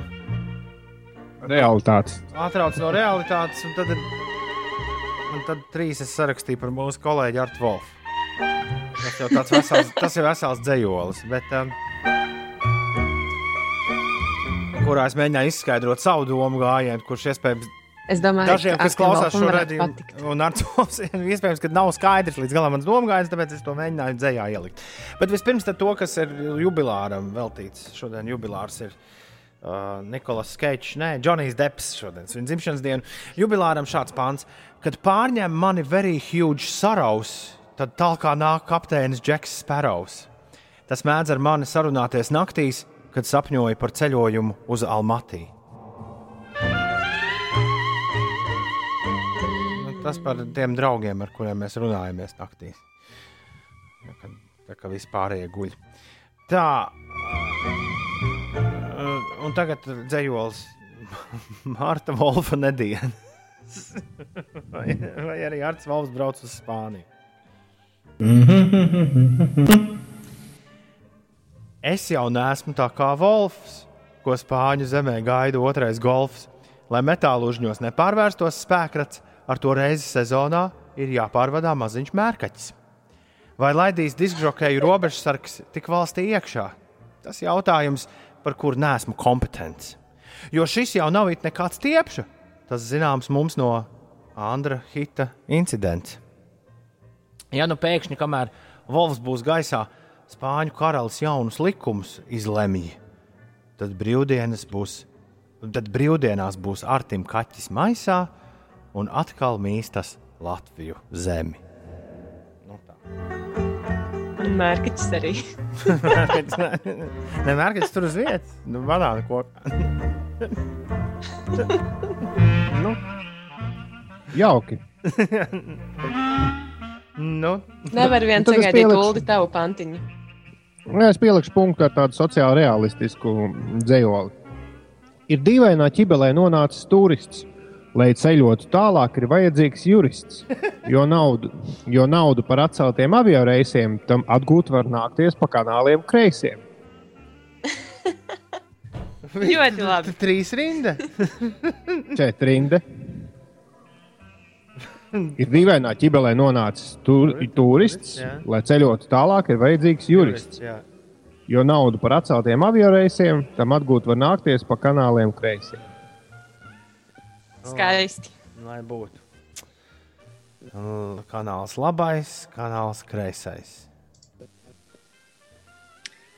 Realitātes. atrauc no realitātes, un tad, ir, un tad trīs es sarakstīju par mūsu kolēģi Artu Wolfu. Tas jau tāds vesels, tas ir vesels dzējolis, bet um, kurā es mēģināju izskaidrot savu domu gājienu, kurš iespējams es domāju, Dažiem, kas klausās šo redzējumu, un ar to iespējams, ka nav skaidrs līdz galam mans domājums, tāpēc es to mēģināju dzējā ielikt. Bet vispirms to, kas ir jubilāram veltīts. Šodien jubilārs ir uh, Nikolas Skečs, nē, Džonijs Deps šodien, viņa dzimšanas diena. Jubilāram šāds pāns, kad pārņem mani very huge saraus, tad tālāk nāk kapteinis Džeks Sparrows. Tas mēdz ar mani sarunāties naktīs, kad sapņoju par ceļojumu uz Almatī. Nu, tas par tiem draugiem, ar kuriem mēs runājamies naktīs. Ja, kad, tā kā vispārējie guļ. Tā. uh, Un tagad dzējols Marta Volfa nedēļa. vai, vai arī Arts Valsts brauc uz Spāniju. Es jau neesmu tā kā Wolfs, ko Spāņu zemē gaida otrais golfs. Lai metāla užņos nepārvērstos spēkrats, ar to reizi sezonā ir jāpārvadā maziņš mērkaķis. Vai laidīs diskžokēju robežsargs tik valstī iekšā? Tas jautājums, par kuru neesmu kompetents. Jo šis jau nav it nekāds tiepša. Tas zināms mums no Andra Hita incidents. Ja nu pēkšņi, kamēr Volfs būs gaisā, Spāņu karalis jaunus likumus izlemj, tad brīvdienas būs, tad brīvdienās būs Artim kaķis maisā un atkal mīstas Latviju zemi. Nu tā. Un mērķis arī. Vienmēr, kad es tur uz vietas, nu, banāna kokā. nu, Jauki. nu, Nevar viens es sagaidīt pielikšu. Uldi tavu pantiņu. Nu, Es pielikšu punktu ar tādu sociāli realistisku dzējoli. Ir dīvainā ķibelē nonācis turists. Lai ceļotu tālāk, ir vajadzīgs jurists. Jo naudu, jo naudu par atceltiem avio reisiem tam atgūt var nākties pa kanāliem kreisiem. Ļoti labi. trīs rinda. Četrinde. Ir dīvainā ķibelē nonācis tur, turists. jā. Lai ceļotu tālāk, ir vajadzīgs jurists. Jā. Jo naudu par atceltiem avio reisiem tam atgūt var nākties pa kanāliem kreisiem. Skaisti. Lai būtu. L- Kanāls labais, kanāls kreisais.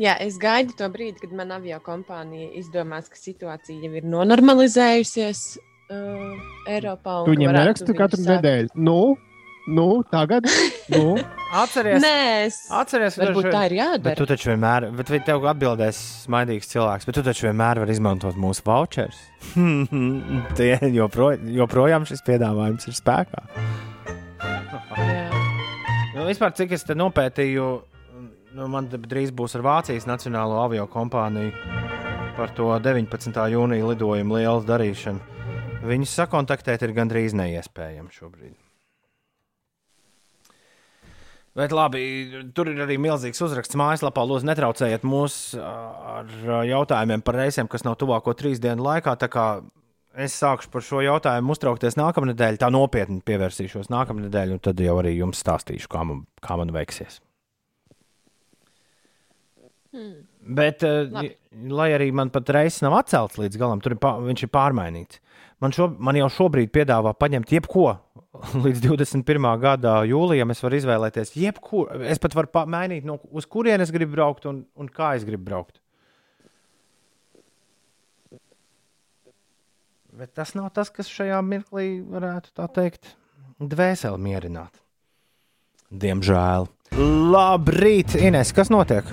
Jā, es gaidu to brīdi, kad man avio kompānija izdomās, ka situācija jau ir nonormalizējusies uh, Eiropā. un Tu ka viņiem neraksti katru sākt- nedēļu. Nu, nu tagad, nu, Atceries, Nē, es... atceries varbūt taču- tā ir Bet jādara. tu taču vienmēr, bet vai tev atbildēs smaidīgs cilvēks, bet tu taču vienmēr vari izmantot mūsu voucherus. Tie jopro, joprojām šis piedāvājums ir spēkā. Jā. Nu, vispār, cik es te nopētīju, nu, man drīz būs ar Vācijas Nacionālo avio kompāniju par to 19. jūnija lidojumu lielu darīšanu. Viņus sakontaktēt ir gandrīz neiespējami šobrīd. Bet labi, tur ir arī milzīgs uzraksts mājaslapā. Lūdzu, netraucējiet mūs ā, ar ā, jautājumiem par reisiem, kas nav tuvāko trīs dienu laikā. Tā kā es sākšu par šo jautājumu uztraukties nākamnedēļ, tā nopietni pievērsīšos nākamnedēļ, un tad jau arī jums stāstīšu, kā man, kā man veiksies. Hmm. Bet, uh, Labi. lai arī man pat reizes nav atcelts līdz galam, tur ir pā, viņš ir pārmainīts. Man, šo, man jau šobrīd piedāvā paņemt jebko. Līdz 21. gada jūlijam es varu izvēlēties jebko. Es pat varu mainīt, no, uz kurienes gribu braukt un, un kā es gribu braukt. Bet tas nav tas, kas šajā mirklī varētu tā teikt, dvēseli mierināt. Diemžēl. Labrīt, Ines, kas notiek?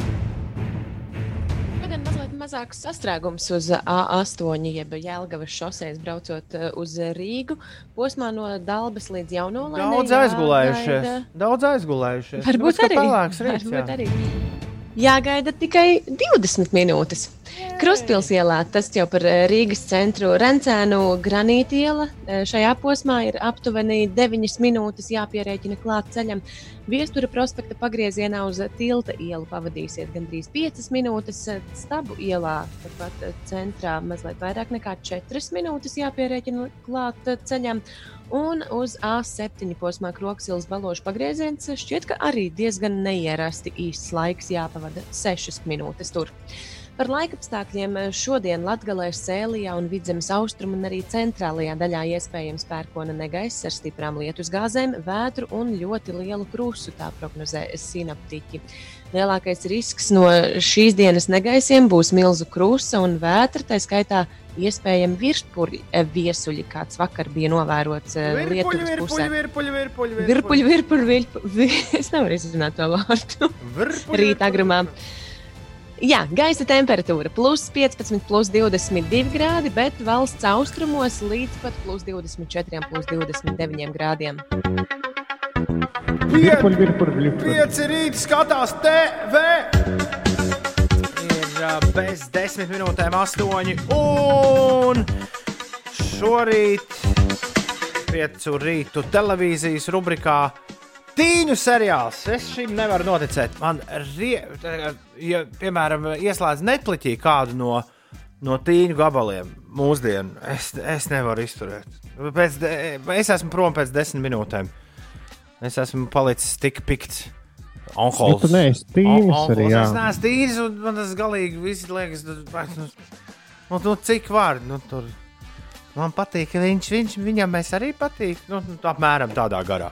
Mazāks sastrēgums uz A8, jeb Jēlgavas šoseis braucot eh, uz Rīgu. Posmā no Dalbas līdz Jaunolēnai. Daudz aizgulējušies. Daudz aizgulējušies. Varbūt ka arī. pelēks rīts. Jāgaida tikai 20 minūtes. Krustpils ielā tas jau par eh, Rīgas centru Rencēnu granīta iela. Eh, Šajā posmā ir aptuveni 9 minūtes jāpierēķina klāt ceļam. Viestura prospekta pagriezienā uz tilta ielu pavadīsiet gandrīz 5 minūtes. eh, Stabu ielā, turpat centrā, mazliet vairāk nekā 4 minūtes jāpierēķina klāt ceļam. Un uz A7 posmā Kroksilas balošu pagrieziens šķiet, ka arī diezgan neierasti īsts laiks jāpavada 6 minūtes tur. Par laikapstākļiem šodien Latvijā, Sēlijā un Vidzemes austrumu un arī centrālajā daļā iespējams pērkona negaiss ar stiprām lietus gāzēm, vētru un ļoti lielu krustu, tā prognozē sinaptiķi. Lielākais risks no šīs dienas negaisiem būs milzu krusta un vētra, tā skaitā iespējami virspurļi viesuļi, kāds vakar bija novērots eh, Lietuvas pusē. virpuļi, virpuļi, Virpuļi, virpuļi, virpuļi. Es nevaru izrunāt to vārdu. Rīta agrumā. Jā, gaisa temperatūra plus 15, plus 22 grādi, bet valsts austrumos līdz pat plus 24, plus 29 grādiem. Virpuļ, virpuļ, virpuļ. Pieci rīti skatās TV. Ir ā, bez desmit minūtēm astoņi. Un šorīt piecu rītu televīzijas rubrikā Tīņu seriāls. Es šim nevaru noticēt. Man, rie, ja, piemēram, ieslēdz Netflixī kādu no, no tīņu gabaliem mūsdienu, es, es nevaru izturēt. Pēc, es esmu prom pēc desmit minūtēm. Es esmu palicis tik pikts. Nu, tu neesi tīnis arī, jā. Es neesmu tīnis, un man tas galīgi viss liekas, nu, nu, nu, nu cik var. Nu, tur. Man patīk, viņš, viņš, viņam mēs arī patīk. Nu, nu, apmēram tādā garā.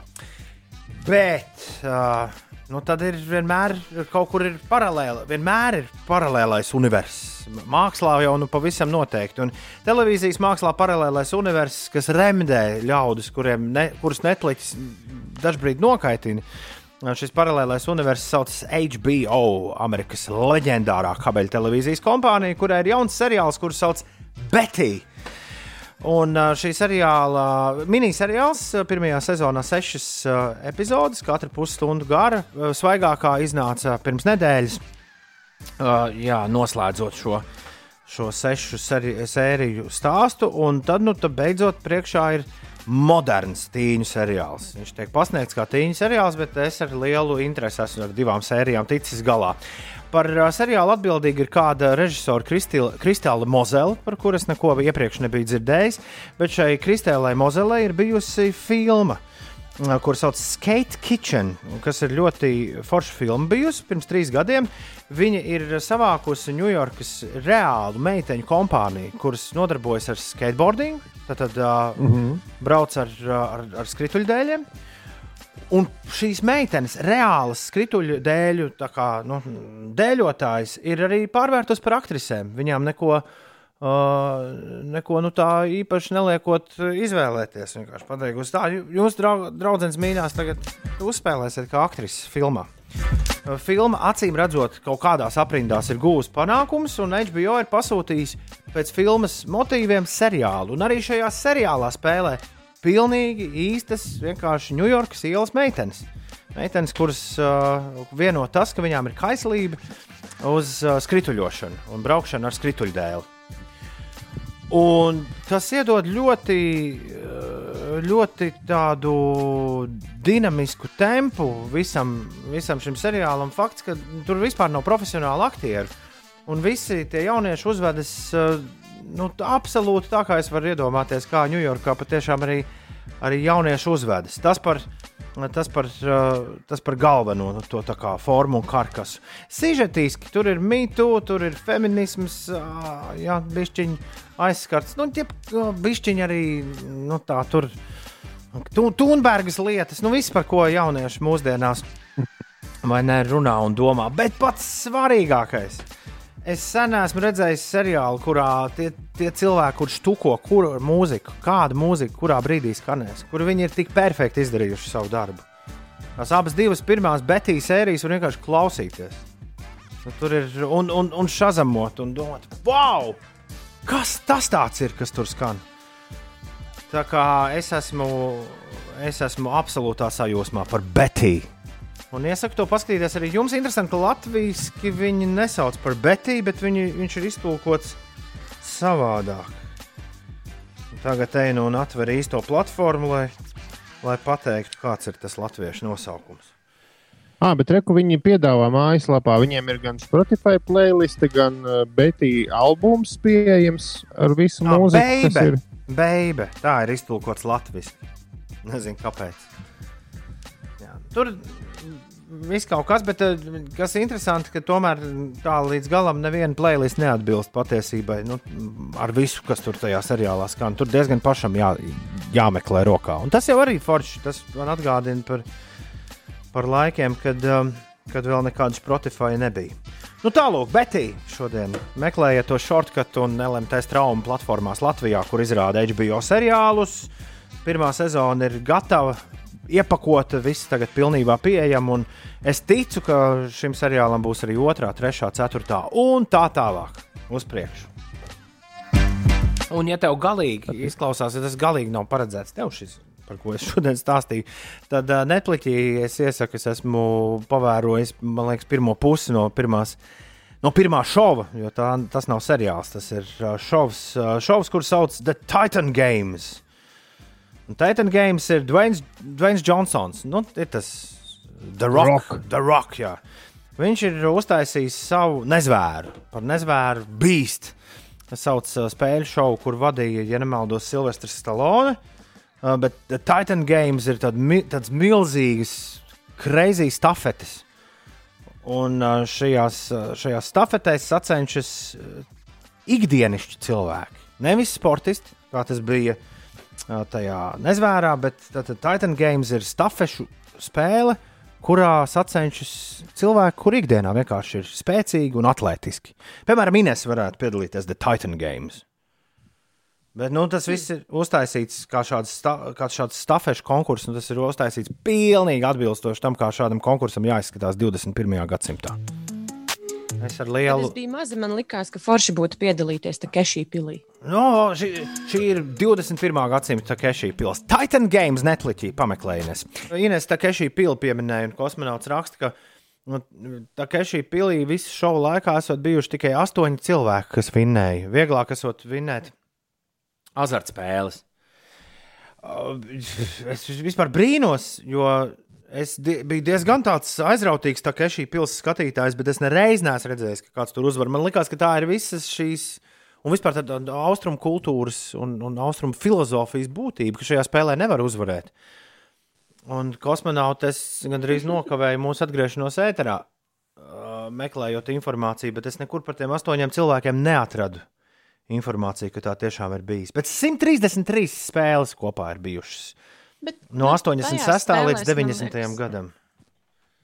Bet uh, nu, tad ir vienmēr kaut kur ir paralēli. Vienmēr ir paralēlais universs. Mākslā jau nu pavisam noteikti. Un televīzijas mākslā paralēlais universs, kas remdē ļaudis, kuriem ne, kurus Netflix dažkārt nokaitina. Šis paralēlais universs saucas HBO, Amerikas leģendārā kabeļu televīzijas kompānija, kurai ir jauns seriāls, kurš sauc Betty. Un šī seriāla miniseriāls pirmajā sezonā sešas epizodes, katra pusstundu gara. Svaigākā iznāca pirms nedēļas, jā, noslēdzot šo, šo sešu seri, sēriju stāstu. Un tad, nu, tad beidzot, priekšā ir moderns tīņu seriāls. Viņš tiek pasniegts kā tīņu seriāls, bet es ar lielu interesi esmu ar divām sērijām ticis galā. Par seriālu atbildīga ir kāda režisora Kristāla Mozela, par kuras neko iepriekš nebija dzirdējis. Bet šai Kristālai Mozelei ir bijusi filma, kur sauc Skate Kitchen, kas ir ļoti forša filma bijusi pirms trīs gadiem. Viņa ir savākusi Ņujorkas reālu meiteņu kompāniju, kuras nodarbojas ar skateboarding. Tad, uh, mm -hmm. brauc ar, ar, ar skrituļdēļiem. Un šīs meitenes, reālas skrituļu dēļu, kā nu, dēļotājs, ir arī pārvērtus par aktrisēm. Viņām neko, Uh, neko nu, tā īpaši neliekot izvēlēties. Vienkārši pateikusi, tā, jūs, draug, draugs, mīļās, tagad uzspēlēsiet kā aktrise filmā. Uh, filma, acīm redzot, kaut kādās aprindās ir gūs panākums, un HBO ir pasūtījis pēc filmas motīviem seriālu. Un arī šajā seriālā spēlē pilnīgi īstas, vienkārši Ņujorkas ielas meitenes. Meitenes, kuras uh, vieno tas, ka viņām ir kaislība uz uh, skrituļošanu un braukšanu ar skrituļdēli. Un tas iedod ļoti, eh, ļoti tādu dinamisku tempu visam, visam šim seriālam. Fakts, ka tur vispār nav profesionāli aktieri. Un visi tie jaunieši uzvedas eh, nu, absolūti tā, kā es varu iedomāties, kā Ņujorkā patiešām arī, arī jaunieši uzvedas. Tas par, tas par, tas par galveno nu, to formu un karkasu. Sižetiski tur ir mītū, tur ir feminisms, jā, bišķiņi aizskarts. Nu, tie bišķiņi arī nu, tā tur. Tūnbergas lietas, nu viss, par ko jaunieši mūsdienās vai ne runā un domā. Bet pats svarīgākais. Es sen esmu redzējis seriālu, kurā tie, tie cilvēki, kurš tuko kuru mūziku, kādu mūziku, kurā brīdī skanēs, kur viņi ir tik perfekti izdarījuši savu darbu. Tās abas divas pirmās Betijas sērijas var vienkārši klausīties. Nu, tur ir un, un, un šazamot un domāt, wow! Kas tas ir, kas tur skan? Tā kā es esmu, es esmu absolūtā sajūsmā par Betiju. Un iesaku to paskatīties arī jums. Interesanti, ka latviešu viņi nesauc par Betiju, bet viņi, viņš ir iztulkots savādāk. Tagad eju nu un atveru īsto platformu, lai, lai pateiktu, kāds ir tas latviešu nosaukums. Ah, bet reku viņi piedāvā mājaslapā. Viņiem ir gan Spotify playlist, gan uh, Betija albums pieejams ar visu ah, mūziku. Beibe, ir... beibe. Tā ir iztulkots latviešu. Nezinu, kāpēc. Jā. Tur viss kaut kas, bet eh, kas interesanti, ka tomēr tā līdz galam neviena playlist neatbilst patiesībai. Nu, ar visu, kas tur tajā seriālā skan, tur diezgan pašam jā, jāmeklē rokā. Un tas jau arī forši. Tas man atgādina par par laikiem, kad, um, kad vēl nekādas Spotify nebija. Nu, Tālāk, Betī, šodien meklējiet to shortcut un LMT traumu platformās Latvijā, kur izrāda HBO seriālus. Pirmā sezona ir gatava, iepakota, viss tagad pilnībā pieejama. Es ticu, ka šim seriālam būs arī otrā, trešā, ceturtā un tā tālāk uz priekšu. Un, ja tev galīgi izklausās, ja tas galīgi nav paredzēts tev šis par ko es šodien stāstīju. Tad uh, Netflixī es iesaku, es esmu pavērojis, man liekas, pirmo pusi no pirmās. No pirmā šova, jo tā, tas nav seriāls, tas ir šovs, šovs kurš sauc The Titan Games. Titan Games ir Dwayne, Dwayne Johnsons. Nu, ir tas The Rock. Rock. The Rock jā. Viņš ir uztaisījis savu nezvēru, par nezvēru Beast. Tas sauc uh, spēļu šovu, kur vadīja, ja nemaldos, Silvestris Stallone. Uh, bet Titan Games ir tād, mi, tāds milzīgs, crazy stafetes. Un uh, šajās, uh, šajās stafetēs sacenšas uh, ikdienišķi cilvēki. Nevis sportisti, kā tas bija uh, tajā nezvērā, bet Titan Games ir stafešu spēle, kurā sacenšas cilvēki, kur ikdienā vienkārši ir spēcīgi un atletiski. Piemēram, Inês varētu piedalīties The Titan Games. Bet nu, tas viss ir uztaisīts kā šāds, sta, kā šāds stafešu konkurss, un tas ir uztaisīts pilnīgi atbilstoši tam, kā šādam konkursam jāizskatās 21. gadsimtā. Es ar lielu. Tas bija mazi. Man liekas, ka forši būtu piedalīties Takešī pilī. No, šī, šī ir 21. gadsimta Takešī pils. Titan Games netliķī pameklējies. Ines Takešī pili pieminēja, un kosmonauts raksta, ka nu, Takešī pilī visu šovu laikā esot bijuši tikai astoņi cilvēki, kas vinnēja. Vieglāk esot vinnēt azartspēles. Uh, es vispār brīnos, jo es di biju diezgan aizrautīgs, tā kā šī pilsētas skatītājs, bet es nereiz neesmu redzējis, ka kāds tur uzvar. Man liekas, ka tā ir visas šīs. Un vispār tāda austrumu kultūras un, un austrumu filozofijas būtība, ka šajā spēlē nevar uzvarēt. Un kosmonauts gandrīz nokavēja mūsu atgriešanos ēterā, meklējot informāciju, bet es nekur par tiem astoņiem cilvēkiem neatradu informāciju, ka tā tiešām ir bijis. Bet 133 spēles kopā ir bijušas. Bet, no 86. Nu, līdz 90. gadam.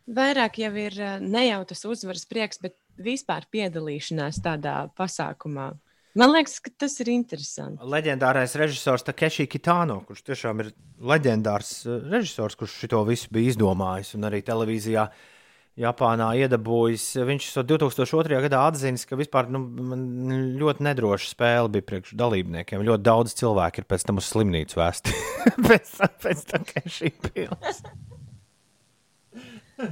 Vairāk jau ir ne jau tas uzvaras prieks, bet vispār piedalīšanās tādā pasākumā. Man liekas, ka tas ir interesanti. Leģendārais režisors Takeshi Kitāno, kurš tiešām ir leģendārs eh, režisors, kurš šo visu bija izdomājis un arī televīzijā. Japānā iedabūjis. Viņš 2002. gadā atzīst, ka vispār nu, ļoti nedroša spēle bija priekš dalībniekiem. Ļoti daudz cilvēku ir pēc tam uz slimnīcu vēsti. pēc, pēc tam, ka šī pilsēta.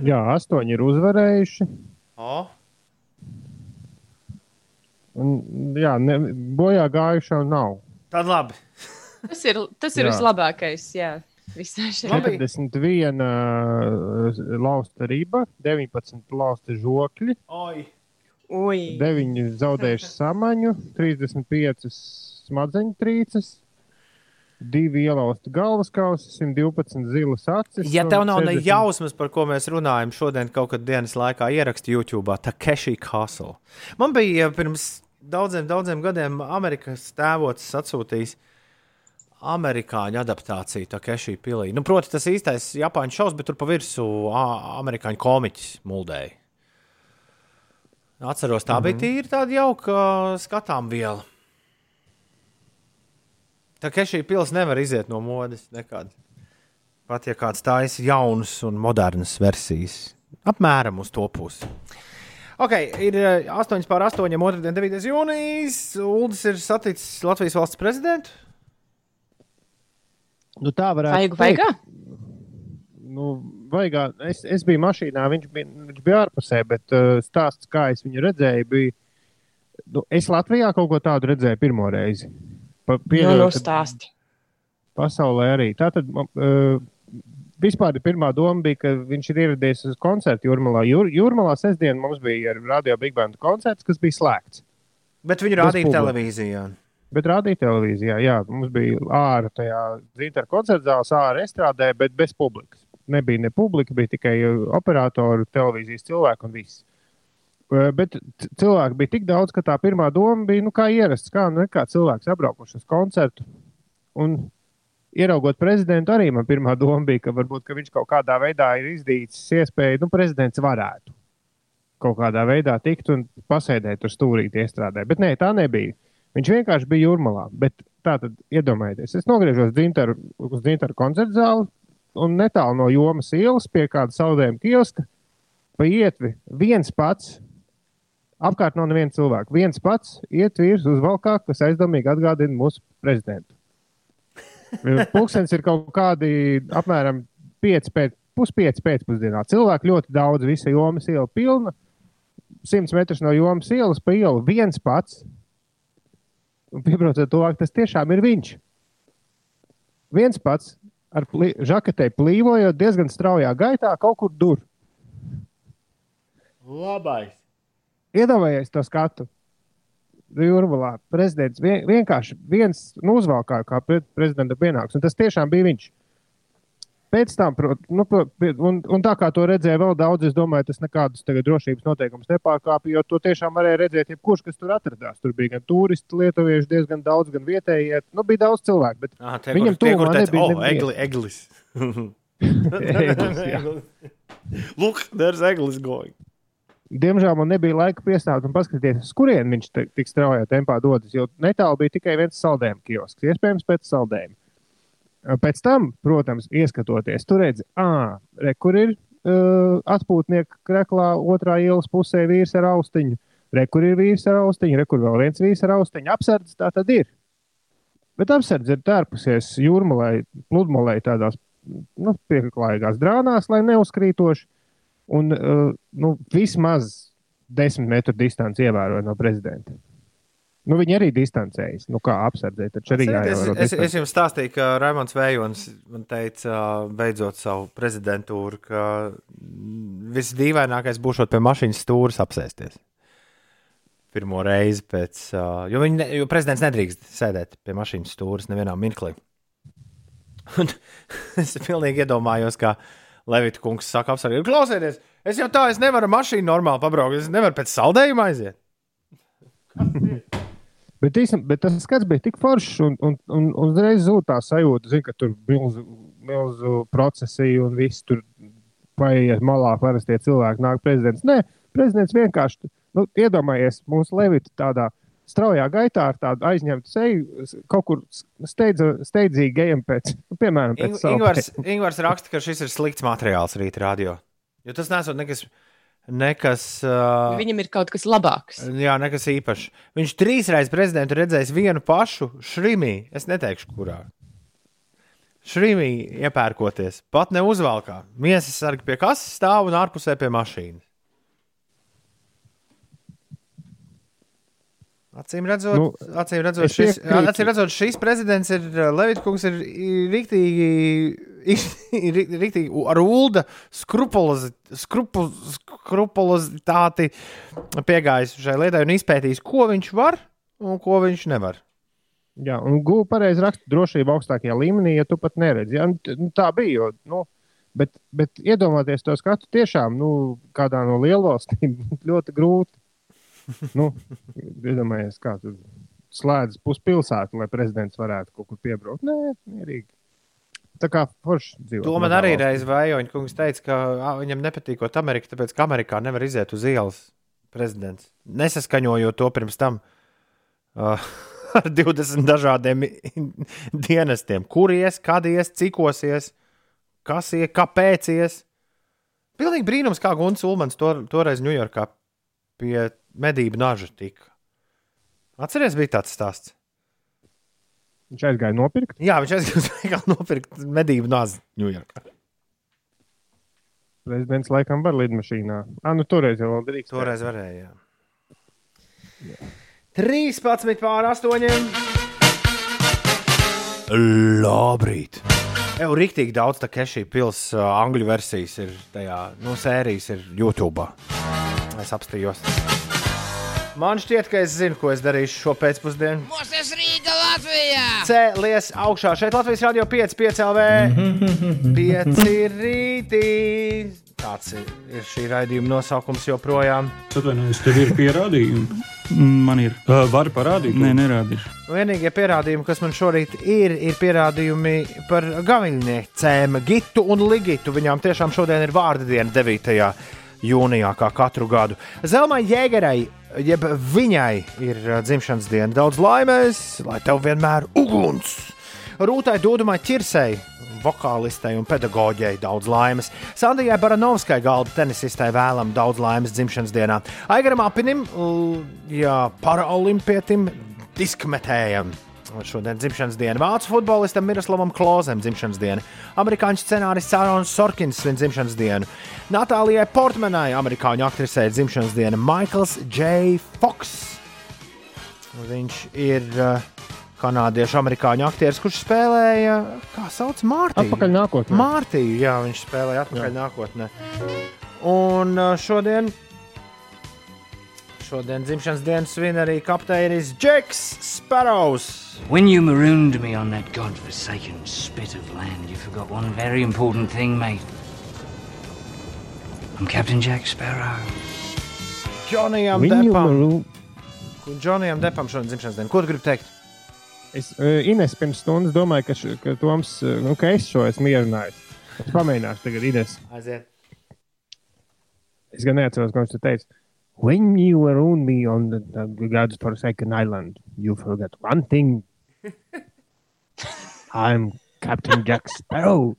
Jā, astoņi ir uzvarējuši. Oh. Un, jā, ne, bojā gājušo nav. Tad labi. tas ir, tas ir Jā. vislabākais. Jā. Visā šajā 41 uh, lausta riba, 19 lausta žokļi, Oi. Ui. 9 zaudējuši samaņu, 35 smadzeņu trīces, 2 ielausti galvas kausi, 112 zilas acis. Ja tev nav ne 60 jausmas, par ko mēs runājam, šodien kaut kad dienas laikā ieraksti YouTube Takeshi Castle. Man bija pirms daudziem, daudziem gadiem Amerikas tēvots atsūtījis amerikāņu adaptāciju Takeshi pilī. Nu, proti, tas īstais Japāņu šovs, bet tur pa virsmu amerikāņu komiķis muldēja. Atceros, tā mm -hmm. bija tīra tāda jauka skatām viela. Tā kā šī pilsēta nevar iziet no modes nekad. Pat ja kāds taisa jaunas un modernas versijas, apmēram uz to pusi. Ok, ir eh, 8 pār 8, 2. 9. jūnijas. Uldis ir saticis Latvijas valsts prezidentu. Nu, tā varētu teikt. vaigā? Nu, vaigā, es, es biju mašīnā, viņš bija, viņš bija ārpusē, bet uh, stāsts, kā es viņu redzēju, bija. Nu, es Latvijā kaut ko tādu redzēju pirmo reizi. Pa, Nu, pieļauju, nu, ka stāsti. Pasaulē arī. Tā tad uh, vispār pirmā doma bija, ka viņš ir ieradies uz koncertu Jūrmalā. Jūr, Jūrmalā sestdien mums bija Radio Big Band koncerts, kas bija slēgts. Bet viņu Bez rādīja televīzijā. Bet televīzijā, jā, mums bija ārā tajā dzīvē koncerta zālē, ārā estrādē, bet bez publikas. Nebija ne publika, bija tikai uh, operatori, televīzijas cilvēki un viss. Uh, Bet cilvēku bija tik daudz, ka tā pirmā doma bija, nu, kā ierasts, kā, nu, kā cilvēks apbraukuši uz koncertu. Un ieraugot prezidentu, arī man pirmā doma bija, ka varbūt ka viņš kaut kādā veidā ir izdīcis iespēju, nu, prezidents varētu kaut kādā veidā tikt un pasēdēt tur stūrīt iestrādē. Bet nē, tā nebija. Viņš vienkārši bija jūrmalā. Bet tā tad iedomājieties, es nogriežos dzintaru, uz dzintaru koncertu zāli un netālu no jomas ielas pie kāda saldējuma kioska. Pa ietvi viens pats, apkārt nav neviena cilvēka. Viens pats iet vīrs uz valkā, kas aizdomīgi atgādina mūsu prezidentu. Pūkstens ir kaut kādi apmēram 5 pēc, puspieci pēcpusdienā. Cilvēku ļoti daudz, visa jomas iela pilna. 100 metrus no jomas ielas pa ielu viens pats. Un piebraucot tuvāk, tas tiešām ir viņš. Viens pats ar plī, žaketei plīvojot diezgan straujā gaitā kaut kur dur. Labais. Iedomājieties to skatu. Jūrmalā prezidents vien, vienkārši viens nu, uzvalkā kā pre, prezidenta pienāks, un tas tiešām bija viņš. Pēc tam, nu, un, un tā kā to redzēja vēl daudz, es domāju, tas nekādus tagad drošības noteikumus nepārkāpja, jo to tiešām varēja redzēt, jebkurš, kas tur atradās. Tur bija gan turisti, lietuvieši, diezgan daudz, gan vietējie. Nu, bija daudz cilvēku, bet Ah, tie, Viņam teica, nebija oh, neviena." egli, eglis. Eglis. Look, there's eglis going. Diemžēl man nebija laika piestāvēt un paskatīties, uz kurien viņš te- tik straujā tempā dodas. Jo netālu bija tikai viens saldējuma kiosks, iespējams, pēc saldējuma. Pēc tam, protams, ieskatoties, tur redzi, ah, re, kur ir uh, atpūtnieka kreklā, otrā ielas pusē vīrs ar austiņu. Re, kur ir vīrs ar austiņu, re, kur vēl viens vīrs ar austiņu. Apsardzes tā tad ir. Bet apsardze ir tērpusies jūrmalai, pludmalei tādās nu, pieklājīgās drānās, lai neuzkrītoši. Un uh, nu, vismaz desmit metru distanci ievēroja no prezidenta. Nu, viņi arī distancējas. Nu, kā apsardzēt, taču arī Es, jāievēro es, es distance. jums stāstīju, ka Raimons Vējons man teica, beidzot savu prezidentūru, ka visdīvainākais būs pie mašīnas stūres apsēsties. Pirmo reizi pēc, jo, viņi ne, jo prezidents nedrīkst sēdēt pie mašīnas stūres nevienā mirklī. Un es pilnīgi iedomājos, kā Levita kungs saka, apsargāt, klausieties, es jau tā, es nevaru ar mašīnu normāli pabraukt, es nevaru pēc saldējuma aiziet. Bet, īsam, bet tas skats bija tik foršs, un, un, un, un uzreiz zūd tā sajūta, zin, ka tur ir milzu, milzu procesiju un viss tur paiet malā. Parasti cilvēki nāk prezidents. Nē, prezidents vienkārši, nu, iedomājies mūsu Levita tādā straujā gaitā ar tādu aizņemtu seju, kaut kur steidza, steidzīgi ejam pēc, piemēram, pēc Ing- Ingvars, Ingvars raksta, ka šis ir slikts materiāls rīt radio. Jo tas nesot nekas. nekas uh, Viņam ir kaut kas labāks. Jā, nekas īpašs. Viņš trīsreiz prezidentu redzējis vienu pašu šrimī. Es neteikšu, kurā. Šrimī iepērkoties, pat ne uzvalkā. Miesas sargi pie kases stāv un ārpusē pie mašīnas. Acīm redzot, Nu, acīm redzot, šis, piekrītu. acīm redzot, šis prezidents ir Levitkungs, ir ir riktīgi, ir riktīgi ar ulda skrupulozi- skrupu- skrupulozitāti piegājis šai lietai un izpētījis, ko viņš var un ko viņš nevar. Jā, un gūta pareizi raksta drošība augstākajā līmenī, ja tu pat neredzi. Jā, nu, nu, tā bija. Jo, nu, bet, bet iedomāties to skatu tiešām nu, kādā no lielvalstīm ļoti grūti. Nu, iedomājies, kā tur slēdz puspilsētu, lai prezidents varētu kaut kur piebraukt. Nē, mierīgi. Tā kā forši dzīvo. To man arī reiz Vajoņa kungs teica, ka ā, viņam nepatīkot Amerika, tāpēc ka Amerikā nevar iziet uz ielas prezidents. Nesaskaņojot to pirms tam uh, ar 20 dažādiem dienestiem. Kur ies, kad ies, cikos ies, kas ies, kāpēc ies. Pilnīgi brīnums, kā Gunts Ulmans to, toreiz Ņujorkā pie medību naža tika. Atcerieties, bija tāds stāsts. Viņš aizgāja nopirkt. Jā, viņš aizgāja nopirkt medību nazi Ņujorkā. Prezidents laikam var lidmašīnā. Ah, nu toreiz jau vēl drīkst. Toreiz varēja. Jā. 13 pār 8. Labrīt! Jau rīktīgi daudz tā kā šī pilsēta, uh, angļu versijas ir tajā, nu, sērijas ir YouTube. Es apstājos. Man šķiet, ka es zinu, ko es darīšu šo pēcpusdienu. Mūsu Rīga Latvijā! Cēlies augšā. Šeit Latvijas radio 5, 5 LV. 5 rītī. Tāds ir, ir šī raidījuma nosaukums joprojām. Atvainojos, tev ir pierādījumi. Man ir. Uh, Vari parādīt? Nē, nerādīšu. Vienīgie pierādījumi, kas man šorīt ir, ir pierādījumi par gaviļniecēm, Gitu un Ligitu. Viņām tiešām šodien ir vārdu diena 9. jūnijā, kā katru gadu. Zelmai Jēgerai, jeb viņai ir uh, dzimšanas diena. Daudz laimes, lai tev vienmēr uguns! Rūtai Dūdumai Čirsei, vokālistei un pedagoģei daudz laimes. Sandijai Baranovskai galda tenisistai vēlam daudz laimes dzimšanas dienā. Aigaram Apinim, jā, paralimpietim, diskmetējam. Šodien dzimšanas diena Vācu futbolistam Miroslavam Klozem dzimšanas diena. Amerikāņu scenārists Ārons Sorkins svin dzimšanas dienu. Natālijai Portmanai, amerikāņu aktrisei dzimšanas diena Maikls J. Fox. Viņš ir uh, kanādiešu amerikāņu aktieris, kurš spēlēja, kā sauc, Mārtiņu. Atpakaļ nākotnē. Mārtiņu, jā, viņš spēlēja atpakaļ jā. nākotnē. Un uh, šodien, šodien dzimšanas dienas svin arī kapteinis Džeks Sparrows. When you marooned me on that godforsaken spit of land, you forgot one very important thing, mate. I'm Captain Jack Sparrow. Džonijam Depam. Džonijam Depam šodien dzimšanas diena. Ko tu gribi teikt? Es, uh, Ines pirms stundas domāju, ka, š, ka, Toms, uh, nu, ka es šo esmu ierunājis. Es pamēģināšu tagad, Ines. Aiziet. Es gan neatceros, ko viņš te teica. When you were on me on the, the God's Forsaken Island, you forgot one thing. I'm Captain Jack Sparrow.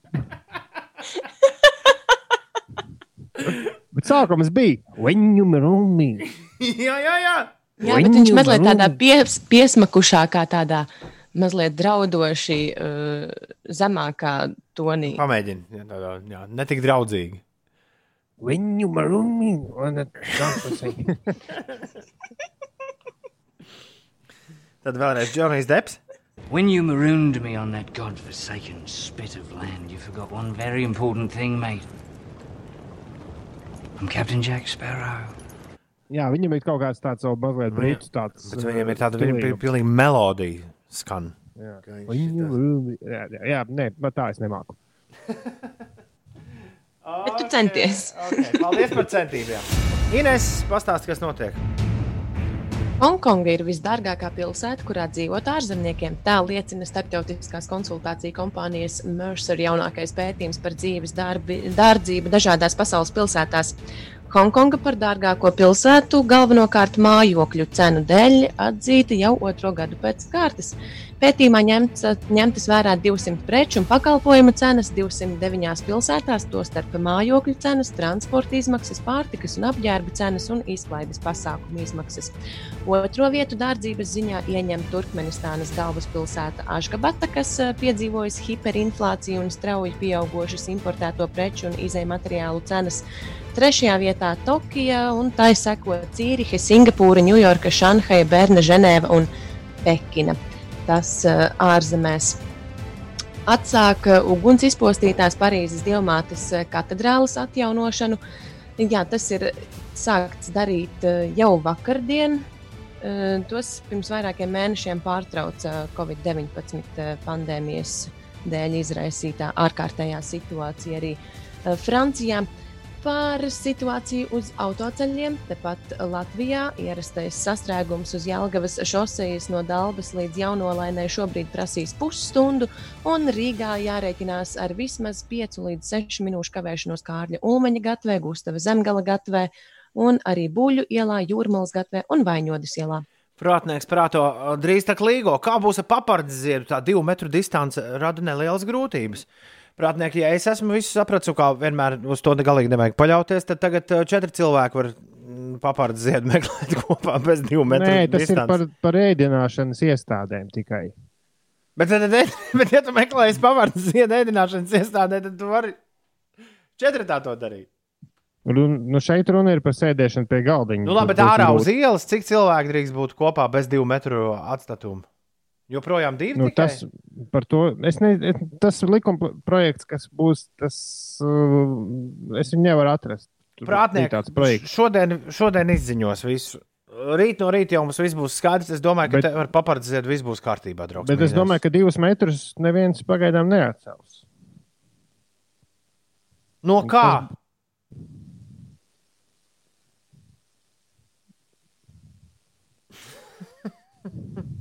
Bet sākums bija When you were on me. jā, jā, jā. Jā, bet viņš mazliet tādā pies, piesmakušākā, tādā mazliet draudoši uh, zemākā tonī. Pamēģini. Jā, tādā, jā, netik draudzīgi. When you were on me on the God's Forsaken Tad vēlreiz Džonijs Deps. When you marooned me on that godforsaken spit of land, you forgot one very important thing, mate. I'm Captain Jack Sparrow. Jā, viņam ir kaut kāds tāds vēl mazliet brīvs. Tāds, Bet viņam ir tāda stilīgums. pilnīgi pilnīgi melodija skan. Jā, When you were on me- jā, jā, jā nē, bet tā es nemāku. Bet tu centies. Okay, paldies par centībām. Ines, pastāsti, kas notiek. Hongkonga ir visdārgākā pilsēta, kurā dzīvot ārzemniekiem. Tā liecina starptautiskās konsultāciju kompānijas Mercer jaunākais pētījums par dzīves darbi, dārdzību dažādās pasaules pilsētās. Hongkonga par dārgāko pilsētu galvenokārt mājokļu cenu dēļ atzīta jau otro gadu pēc kārtas. Pētījumā ņemts, ņemtas vērā 200 preču un pakalpojumu cenas 209 pilsētās, tostarp mājokļu cenas, transporta izmaksas, pārtikas un apģērba cenas un izklaides pasākumu izmaksas. Otro vietu dārdzības ziņā ieņem Turkmenistānas galvaspilsēta Ašgabata, kas eh, piedzīvojusi hiperinflāciju un strauji pieaugušas importēto preču un izēju materiālu cenas. Trešajā vietā Tokija, un tā seko Cīriha, Singapūra, Ņujorka, Šanhaja, Berna, Ženēva un Pekina. Tas uh, ārzemēs. Atsāk uh, uguns izpostītās Parīzes diamātes uh, katedrālas atjaunošanu. Jā, tas ir sākts darīt jau vakardien. Tos pirms vairākiem mēnešiem pārtrauca Covid-19 uh, pandēmijas dēļ izraisītā ārkārtējā situācija arī Francijā. Uh, Par situāciju uz autoceļiem tepat Latvijā ierastais sastrēgums uz Jālgavas šosejas no Dalbas līdz Jaunolainai šobrīd prasīs pusstundu, un Rīgā jārēķinās ar vismaz 5 līdz 6 minūšu kavēšanos Kārļa Ulmaņa gatavē, Gustava Zemgala gatavē un arī Buļļu ielā, Jūrmals gatavē un Vaņodas ielā. Prātnieks prāto drīz tā līgo. Kā būs ar papardzi, tā divu metru distance rada nelielas grūtības. Prātnieki, ja es esmu visu sapratu, kā vienmēr uz to galīgi nevajag paļauties, tad tagad uh, četri cilvēki var mm, papārdu ziedu meklēt kopā bez divu metru. Nē, tas distance. ir par, par ēdināšanas iestādēm tikai. Bet, tad, tad, bet, ja tu meklēsi papārdu ziedu ēdināšanas iestādē, tad tu vari četri tā to darīt. Run, nu šeit runa ir par sēdēšanu pie galdiņa. Nu, labi, bet ārā uz ielas, cik cilvēki drīkst būt kopā bez divu metru atstatuma? Joprojām divi. Nu, tikai? tas, to, es ne, tas ir likuma projekts, kas būs. Tas, uh, es viņu nevaru atrast. Bija tāds projekts. šodien, šodien izziņos visu. Rīt no rīta jau mums viss būs skaidrs. Es domāju, ka Bet- bet, ar papardziet viss būs kārtībā. Draugs, Bet es mīļais. domāju, ka divus metrus neviens pagaidām neatcels. No kā?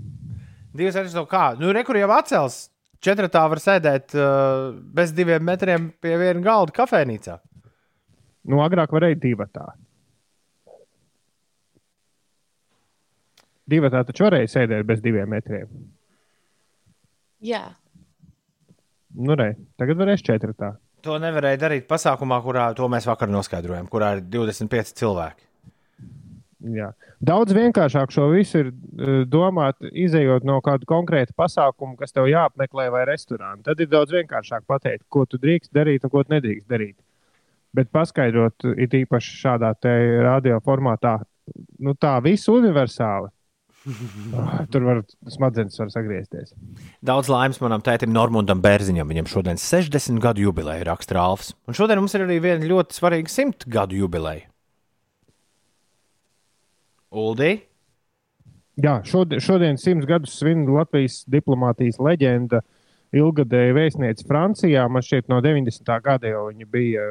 Divas reizes no kā? Nu, rekur jau atcels. Četratā var sēdēt uh, bez diviem metriem pie viena galda kafejnīcā. Nu, agrāk varēja divi tā. Divi tā taču varēja sēdēt bez diviem metriem. Jā, Nu, re, tagad varēs četri tā. To nevarēja darīt pasākumā, kurā to mēs vakar noskaidrojām, kurā ir 25 cilvēki. Jā. Daudz vienkāršāk šo visu ir eh, domāt, izējot no kāda konkrēta pasākuma, kas tev jāapmeklē, vai restorāna. Tad ir daudz vienkāršāk pateikt, ko tu drīkst darīt un ko nedrīkst darīt. Bet paskaidrot, it īpaši šādā radio formātā, nu tā visu universāli. Tur var smadzenes var sagriezties. Daudz laimes manam tētim Normundam Bērziņam. Viņam šodien 60 gadu jubileja raksta Rāfs. Un šodien mums ir arī viena ļoti svarīga 100 gadu jubileja. Uldī, Jā, šodien, šodien simts gadus svin Latvijas diplomātijas leģenda, ilgadēja vēstniece Francijā. Man šķiet, no 90. gada jau viņa bija.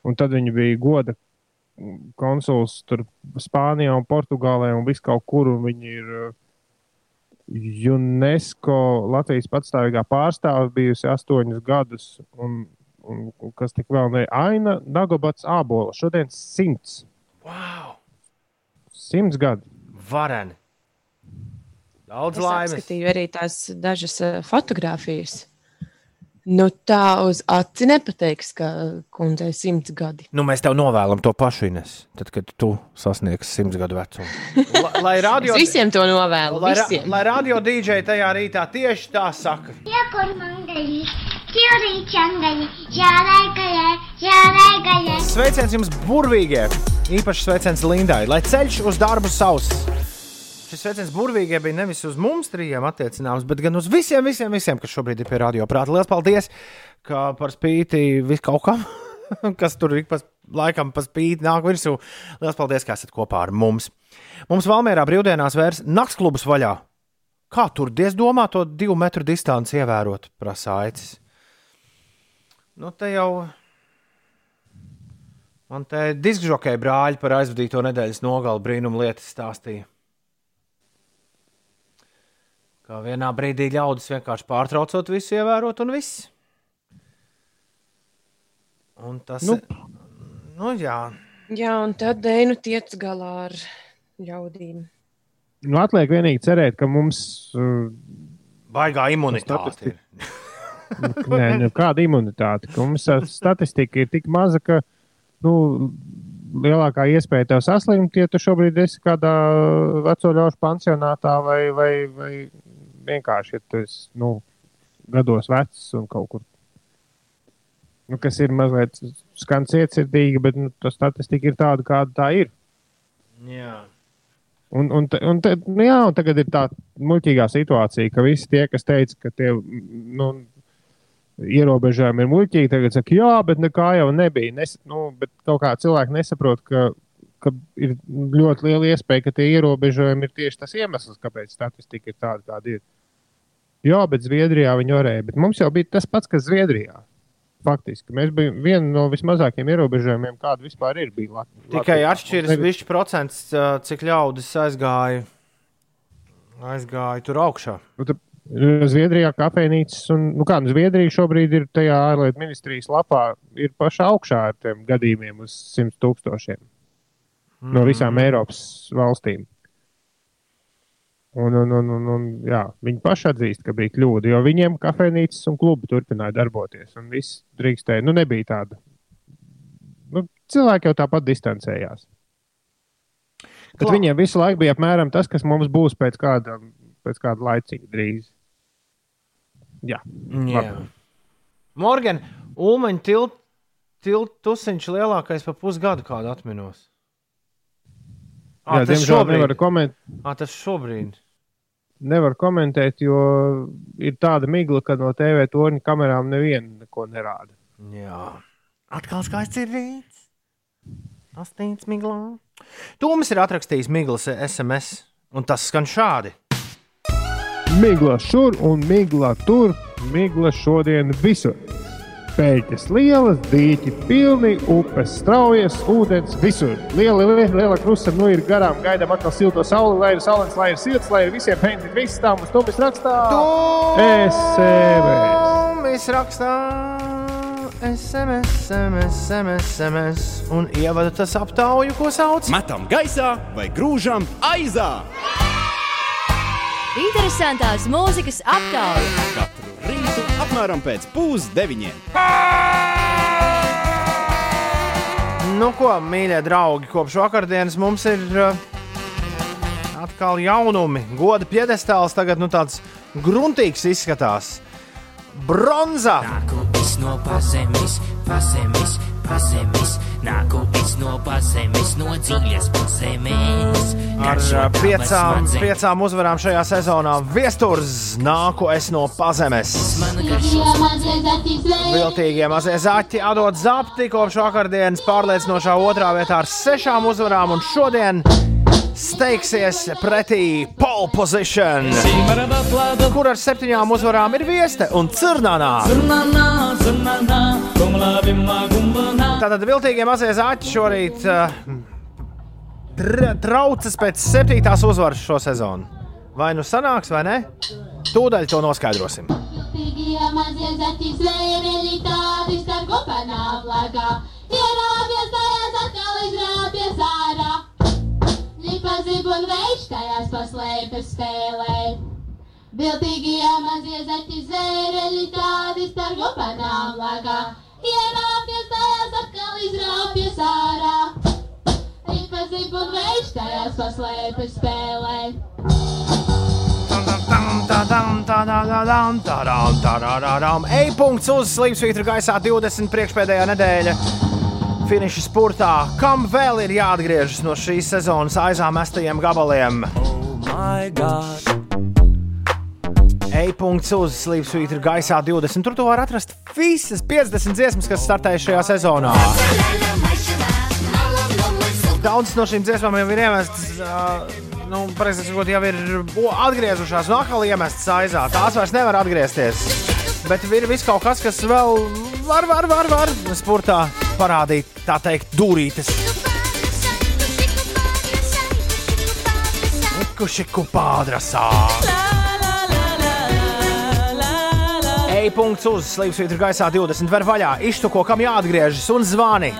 Un tad viņa bija goda konsuls tur Spānijā un Portugālē un vis kaut kur. Viņa ir uh, UNESCO Latvijas patstāvīgā pārstāve bijusi astoņus gadus. Un, un, un kas tik vēl ne? Aina Nagobats Ābola. Šodien simts. wow, Simts gadi. vareni! Daudz es laimes! apskatīju arī tās dažas uh, fotogrāfijas. Nu, tā uz aci nepateiks, ka kundzei simts gadi. Nu, mēs tev novēlam to pašu, Ines, tad, kad tu sasniegsi 100 gadu vecumu. La, lai radio, Es visiem to novēlu. lai, ra- Visiem. lai radio dīdžeji tajā rītā tieši tā saka. Kurmangaļi, ķirīčangaļi, žārēgaļē, žārēgaļē. Sveiciens jums, burvīgie! Īpaši sveiciens Lindai, lai ceļš uz darbu sauss. Šis sveiciens burvīgie bija nevis uz mums trijiem attiecināms, bet gan uz visiem, visiem, visiem kas šobrīd ir pie radio prāta. Lielas paldies, ka par spīti viskaut kam, kas tur ik pa laikam pa spīti nāk virsū. Lielas paldies, ka esat kopā ar mums. Mums Valmērā brīvdienās vērs naktsklubus vaļā. Kā tur diez domā to divu metru distanci ievērot, prasa aicis. Nu, te jau Man te diskžokēja brāļi par aizvadīto nedēļas nogalu brīnumu lietas stāstīja. Kā vienā brīdī ļaudis vienkārši pārtraucot visu, ievērot, un viss. Un tas Nu. ir. Nu, jā, Jā, un tad Dēnu tiec galā ar ļaudīm. Nu, atliek vienīgi cerēt, ka mums. Uh, Baigā imunitāte. Nē, nu, kāda imunitāte? Ka mums statistika ir tik maza, ka nu, lielākā iespēja tev saslimt, ja tu šobrīd esi kādā veco ļaužu pansionātā vai, vai, vai vienkārši, ja tu esi nu, gados vecs un kaut kur. Nu, kas ir mazliet skan cietsirdīgi, bet nu, tā statistika ir tāda, kāda tā ir. Jā. Un, un, un, te, nu jā, un tagad ir tā muļķīgā situācija, ka visi tie, kas teica, ka tie nu, ierobežojumi ir muļķīgi, tagad saka, jā, bet nekā jau nebija. Nes, nu, bet kaut kā cilvēki nesaprot, ka, ka ir ļoti liela iespēja, ka tie ierobežojumi ir tieši tas iemesls, kāpēc statistika ir tāda, kāda ir. Jā, bet Zviedrijā viņi varēja. Bet mums jau bija tas pats, kas Zviedrijā. Faktiski mēs bijām viena no vismazākajiem ierobežojumiem, kāda vispār ir. Latvijā. Tikai atšķiras viņš procents, cik ļaudis aizgāja, aizgāja tur augšā. Nu, tad, Zviedrijā kafejnīcas, un nu kā, nu, Zviedrija šobrīd ir tajā ārlietu ministrijas lapā, ir pašā augšā ar tiem gadījumiem uz 100 tūkstošiem mm. no visām Eiropas valstīm. Un, un, un, un, un, jā, viņi paši atzīst, ka bija kļūda, jo viņiem kafejnīcas un klubi turpināja darboties. Un viss drīkstēja, nu, nebija tāda. Nu, cilvēki jau tāpat distancējās. Bet Kla... viņiem visu laiku bija apmēram tas, kas mums būs pēc kāda, pēc kāda laicīga drīz. Jā, jā. Morgan, tilts tilt, tusiņš lielākais pa pusgadu kādu atminos. Jā, diemžēl šobrīd. nevaru komentēt. À, tas šobrīd. Nevar komentēt, jo ir tāda migla, ka no TV torņa kamerām neviena neko nerāda. Jā, atkal skaists ir rīts. Astīns miglā. Tūmis ir atrakstījis miglas SMS, un tas skan šādi. Migla šur un migla tur, migla šodien visur. Pēķis lielas, dīķi pilni, upes straujas, ūdens visur. Liela, liela, liela krusta nu ir garām, gaidām atkal silto sauli, lai ir saulēns, lai ir silts, lai ir visiem pēkšņi viss tā mums tumis rakstā. SMS. Tumis rakstā. SMS, SMS, SMS, SMS, un ievada tas aptauju, ko sauc. Metam gaisā vai grūžam aizā! Interesantās mūzikas aptauja. Katru rītu apmēram pēc pusdeviņiem. Nu, ko, mīļie draugi, kopš vakardienas mums ir uh, atkal jaunumi. Goda piedestāls tagad nu, tāds gruntīgs izskatās. Bronza! Nāku es no pazemes, pazemes, pazemes. Nāku es no pazemes, no dziļas pazemes. Ar uh, piecām, piecām uzvarām šajā sezonā Viesturs nāku es no pazemes. Viltīgie mazie zaķi atdod zapti kopš vakardienas pārliecinošā otrā vietā ar sešām uzvarām un šodien steigsies pretī pole position, kur ar septiņām uzvarām ir vieste un cirnānā. Tātad viltīgie mazie zaķi šorīt uh, traucas pēc septītās uzvaras šo sezonu. Vai nu sanāks, vai ne? Tūdaļ to noskaidrosim. Lagā. Ierāpjas tajās paslēpjas spēlē. Viltīgie mazie zaķi zvērēļi tādi starp kopanām lagā. Ierāpjas tajās atkal izrāpjas ārā. Lipazība un veids tajās paslēpjas spēlē. E-punkts uz Slimsvītra gaisā 20. priekšpēdējā nedēļa finiša spurtā. Kam vēl ir jāatgriežas no šīs sezonas aizām mestajiem gabaliem? Oh E-punkts uz Slimsvītra gaisā 20. Tur tu vari atrast visas 50 dziesmas, kas startēja šajā sezonā. Daudzas no šīm dziesmām jau ir iemestas. Uh, nu, pareizi sakot, jau ir atgriezušās un atkal iemestas aizā. Tās vairs nevar atgriezties. Bet ir viss kaut kas, kas vēl var, var, var, var spurtā parādīt, tā teikt, dūrītes. Kušiku pādrasā. E-punkts uz slīpsvītra gaisā 20 ver vaļā. Iztuko, kam jāatgriežas un zvani.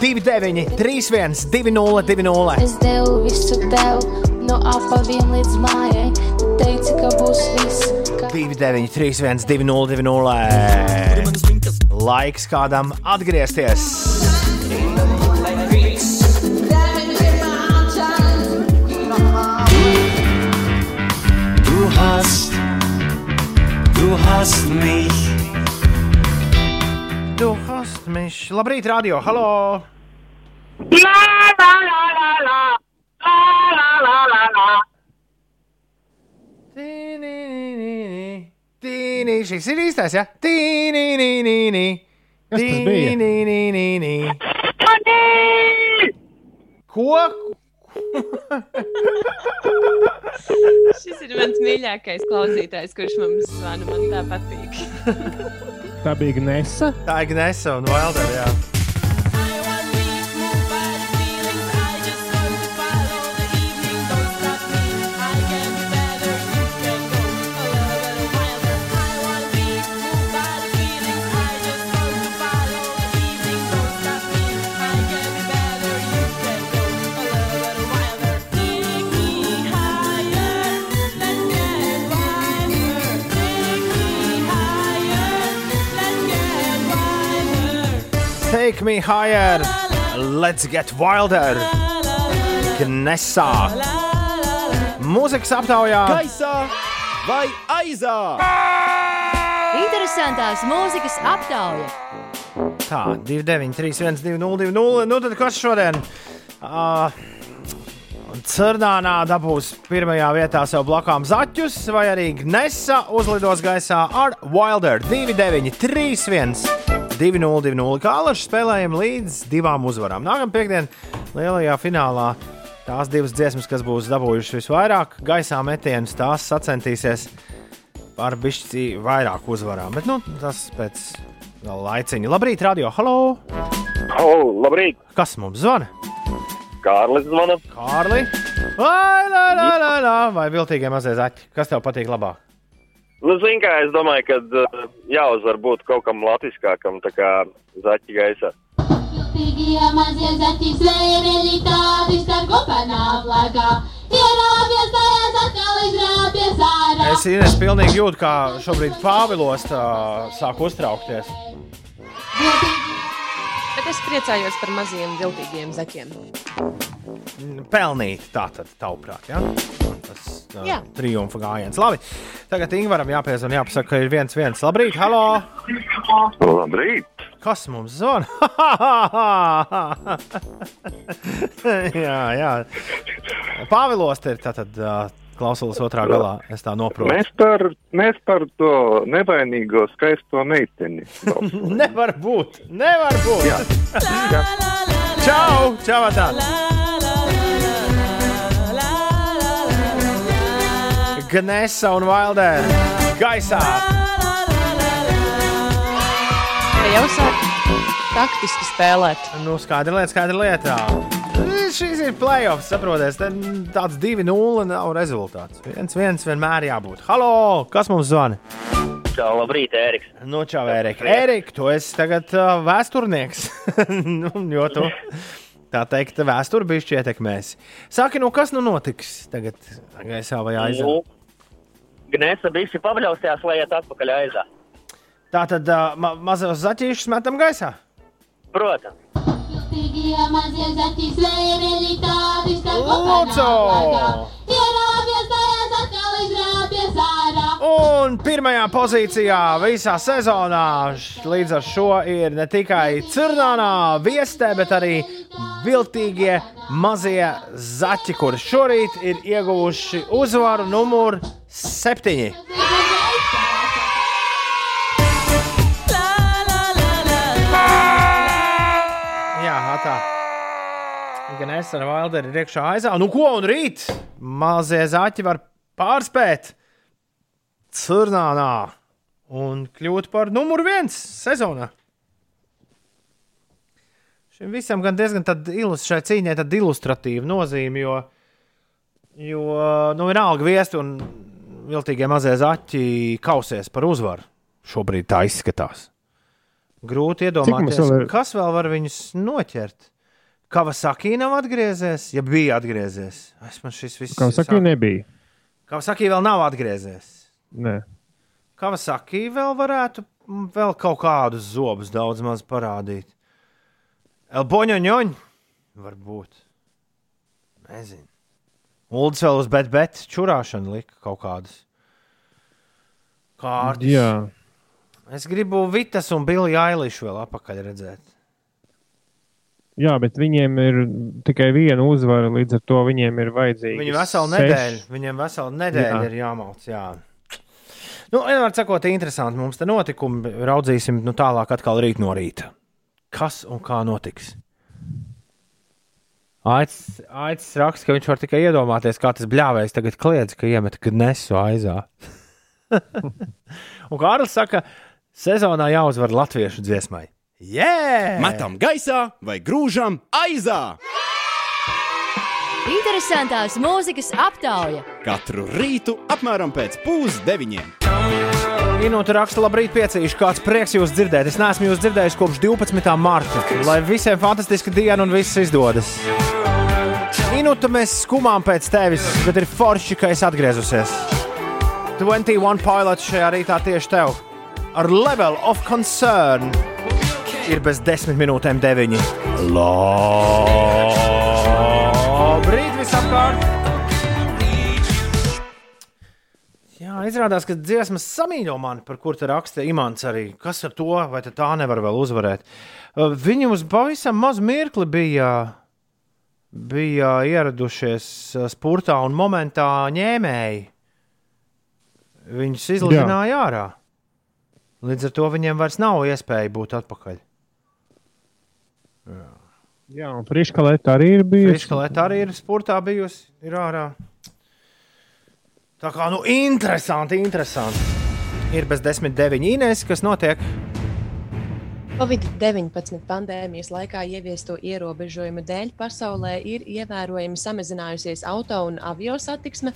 29, 31, 20, 20. Es devu visu tev, no apaviem līdz mājai. Teici, ka būs viss. Ka... 29, 31, 20, 20. Laiks kādam atgriezties. Du hast, du hast mich. Du hast mich. Labrīt, radio. Halo! La la la la la. La la la la la. Tīnī, šis ir īstais, ja? Tīnī, nī, nī, nī. Kas tas bija? Tīnī, nī, nī, nī. Ko? Šis ir mans mīļākais klausītājs, kurš mums zvana. Man tā patīk. Tā bija Gnesa. Tā ir Gnesa un Wilder, jā. Take me higher, let's get wilder. Gnesa. Mūzikas aptaujā. Gaisā vai aizā? Interesantās mūzikas aptauja. Tā, 293, 202, nu tad kas šodien? Uh, Cernānā dabūs pirmajā vietā sev blakām zaķus, vai arī Gnesa uzlidos gaisā ar Wilder 293, 202. Kā alaši spēlējam līdz divām uzvarām. Nākamā piekdienā lielajā finālā tās divas dziesmas, kas būs dabūjušas visvairāk gaisā metienus, tās sacensties par bišķi vairāk uzvarām. Bet nu, tas pēc laiciņa. Labrīt, radio! Halo! Oh, labrīt! Kas mums zvana? Kārlis zvana. Kārli! Vai, la, la, la, la. Vai viltīgie mazie zaķi? Kas tev patīk labāk? Nu, zini, kā es domāju, ka uh, jāuzvar būt kaut kam latviskākam, tā kā zaķi gaisā. Tīgie mazie zaķi zvērēļi tādi starp kopanām lēkā. Ierāpjas tajās atkal izrāpjas ārā. Es Ines, pilnīgi jūtu, kā šobrīd Pāvilos tā, sāk uztraukties. Bet es priecājos par maziem viltīgiem zaķiem. Pelnīt, tā tad, tavuprāt, ja? tas uh, Jā. triumfa gājiens. Labi, tagad Ingūram jāpiezvan, jāpasaka, ka ir viens, viens. Labrīt, halo! Labrīt! Kas mums zvana? jā, jā. Pāvilos te ir tātad. Uh, Klausulas otrā galā, es tā noprotu. Mēs par, mēs par to nevainīgo skaisto meiteni. Nevar būt! Nevar būt! Jā. Jā. Čau! Čau! Tā! Gnesa un Wilder gaisā! Jau sāk taktiski spēlēt? Nu, skaidra lieta, skaidra lieta. Šis ir playoffs, saprotiet, tāds 2-0 nav rezultāts. Viens, viens vienmēr jābūt. Halo! Kas mums zvana? Čau, labrīt, Ēriks. Nu, čau, Erika. Erika, tu esi tagad uh, vēsturnieks. nu, jo tu tā teikt, vēsture bija ietekmēs. Saki, nu kas nu notiks tagad gaisā vai aizā? Nu, Gnesa bija pavaļausījās, lai iet atpakaļ aizā. Tā tad uh, ma mazos zaķīšus metam gaisā. Protams. Mazie zaķi zvērēļi tādi starp Lūdzu! Un pirmajā pozīcijā visā sezonā līdz ar šo ir ne tikai Cernānā viestē, bet arī viltīgie mazie zaķi, kuri šorīt ir ieguvuši uzvaru numuru septiņi. Jā, Gan es ar Valderi ir iekšā aizā. Nu, ko un rīt? Mazie zaķi var pārspēt Curnānā un kļūt par numuru viens sezonā. Šim visam gan diezgan šai cīņai ilustratīva nozīme, jo, jo nu, vienalga viesti un viltīgie mazie zaķi kausies par uzvaru Šobrīd tā izskatās. Grūti iedomāties, vēl ir? kas vēl var viņus noķert. Kavasaki nav atgriezies, ja bija atgriezies. Es man šis viss Kā saka, nebija. Kavasaki vēl nav atgriezies. Nē. Kavasaki vēl varētu vēl kaut kādus zobus daudz maz parādīt. Elboņoņoņ, varbūt. Nezinu. Uldis vēl uz bet, bet čurāšanu lika kaut kādas. Kārtas. Jā. Es gribu Vitas un Billy Eilish vēl apakaļ redzēt. Jā, bet viņiem ir tikai viena uzvara, līdz ar to viņiem ir vajadzīga. Viņu veselu nedēļu, viņiem veselu nedēļu Jā. ir jāmalc. Jā. Nu, vienmēr sakot, interesanti mums te notikumi. Raudzīsim nu, tālāk atkal rīt no rīta. Kas un kā notiks? Aicis Aicis raksta, ka viņš var tikai iedomāties, kā tas bļāvējs tagad kliedz, ka iemet gnesu aizā. un Kārlis saka, sezonā jāuzvar latviešu dziesmai. Yeah! Metam gaisā vai grūžam aizā! Interesantās mūzikas aptauja. Katru rītu apmēram pēc pusdeviņiem. Minūte raksta, labrīt, piecīši. Kāds prieks jūs dzirdēt. Es neesmu jūs dzirdējis kopš 12. marta. Lai visiem fantastiska diena un viss izdodas. Minūte mēs skumām pēc tevis, bet ir forši, ka esi atgriezusies. 21 pilots šajā rītā tieši tev. Ar level of concern ir bez desmit minūtēm deviņi. Labrīt visapkārt! Jā, izrādās, ka dziesmas samīļo mani, par kur te raksta Imants arī. Kas ar to, vai tā nevar vēl uzvarēt? Viņi uz pavisam mazu mirkli bija, bija ieradušies spurtā un momentā ņēmēji. Viņus izlidināja ārā. Līdz ar to viņiem vairs nav iespēja būt atpakaļ. Jā, un Friškalēta arī ir bijusi. Friškalēta arī ir spurtā bijusi, ir ārā. Tā kā, nu, interesanti, interesanti. Ir bez desmit deviņi Inês, kas notiek. Covid-19 pandēmijas laikā ieviesto ierobežojumu dēļ pasaulē ir ievērojami samazinājusies auto un avio satiksme.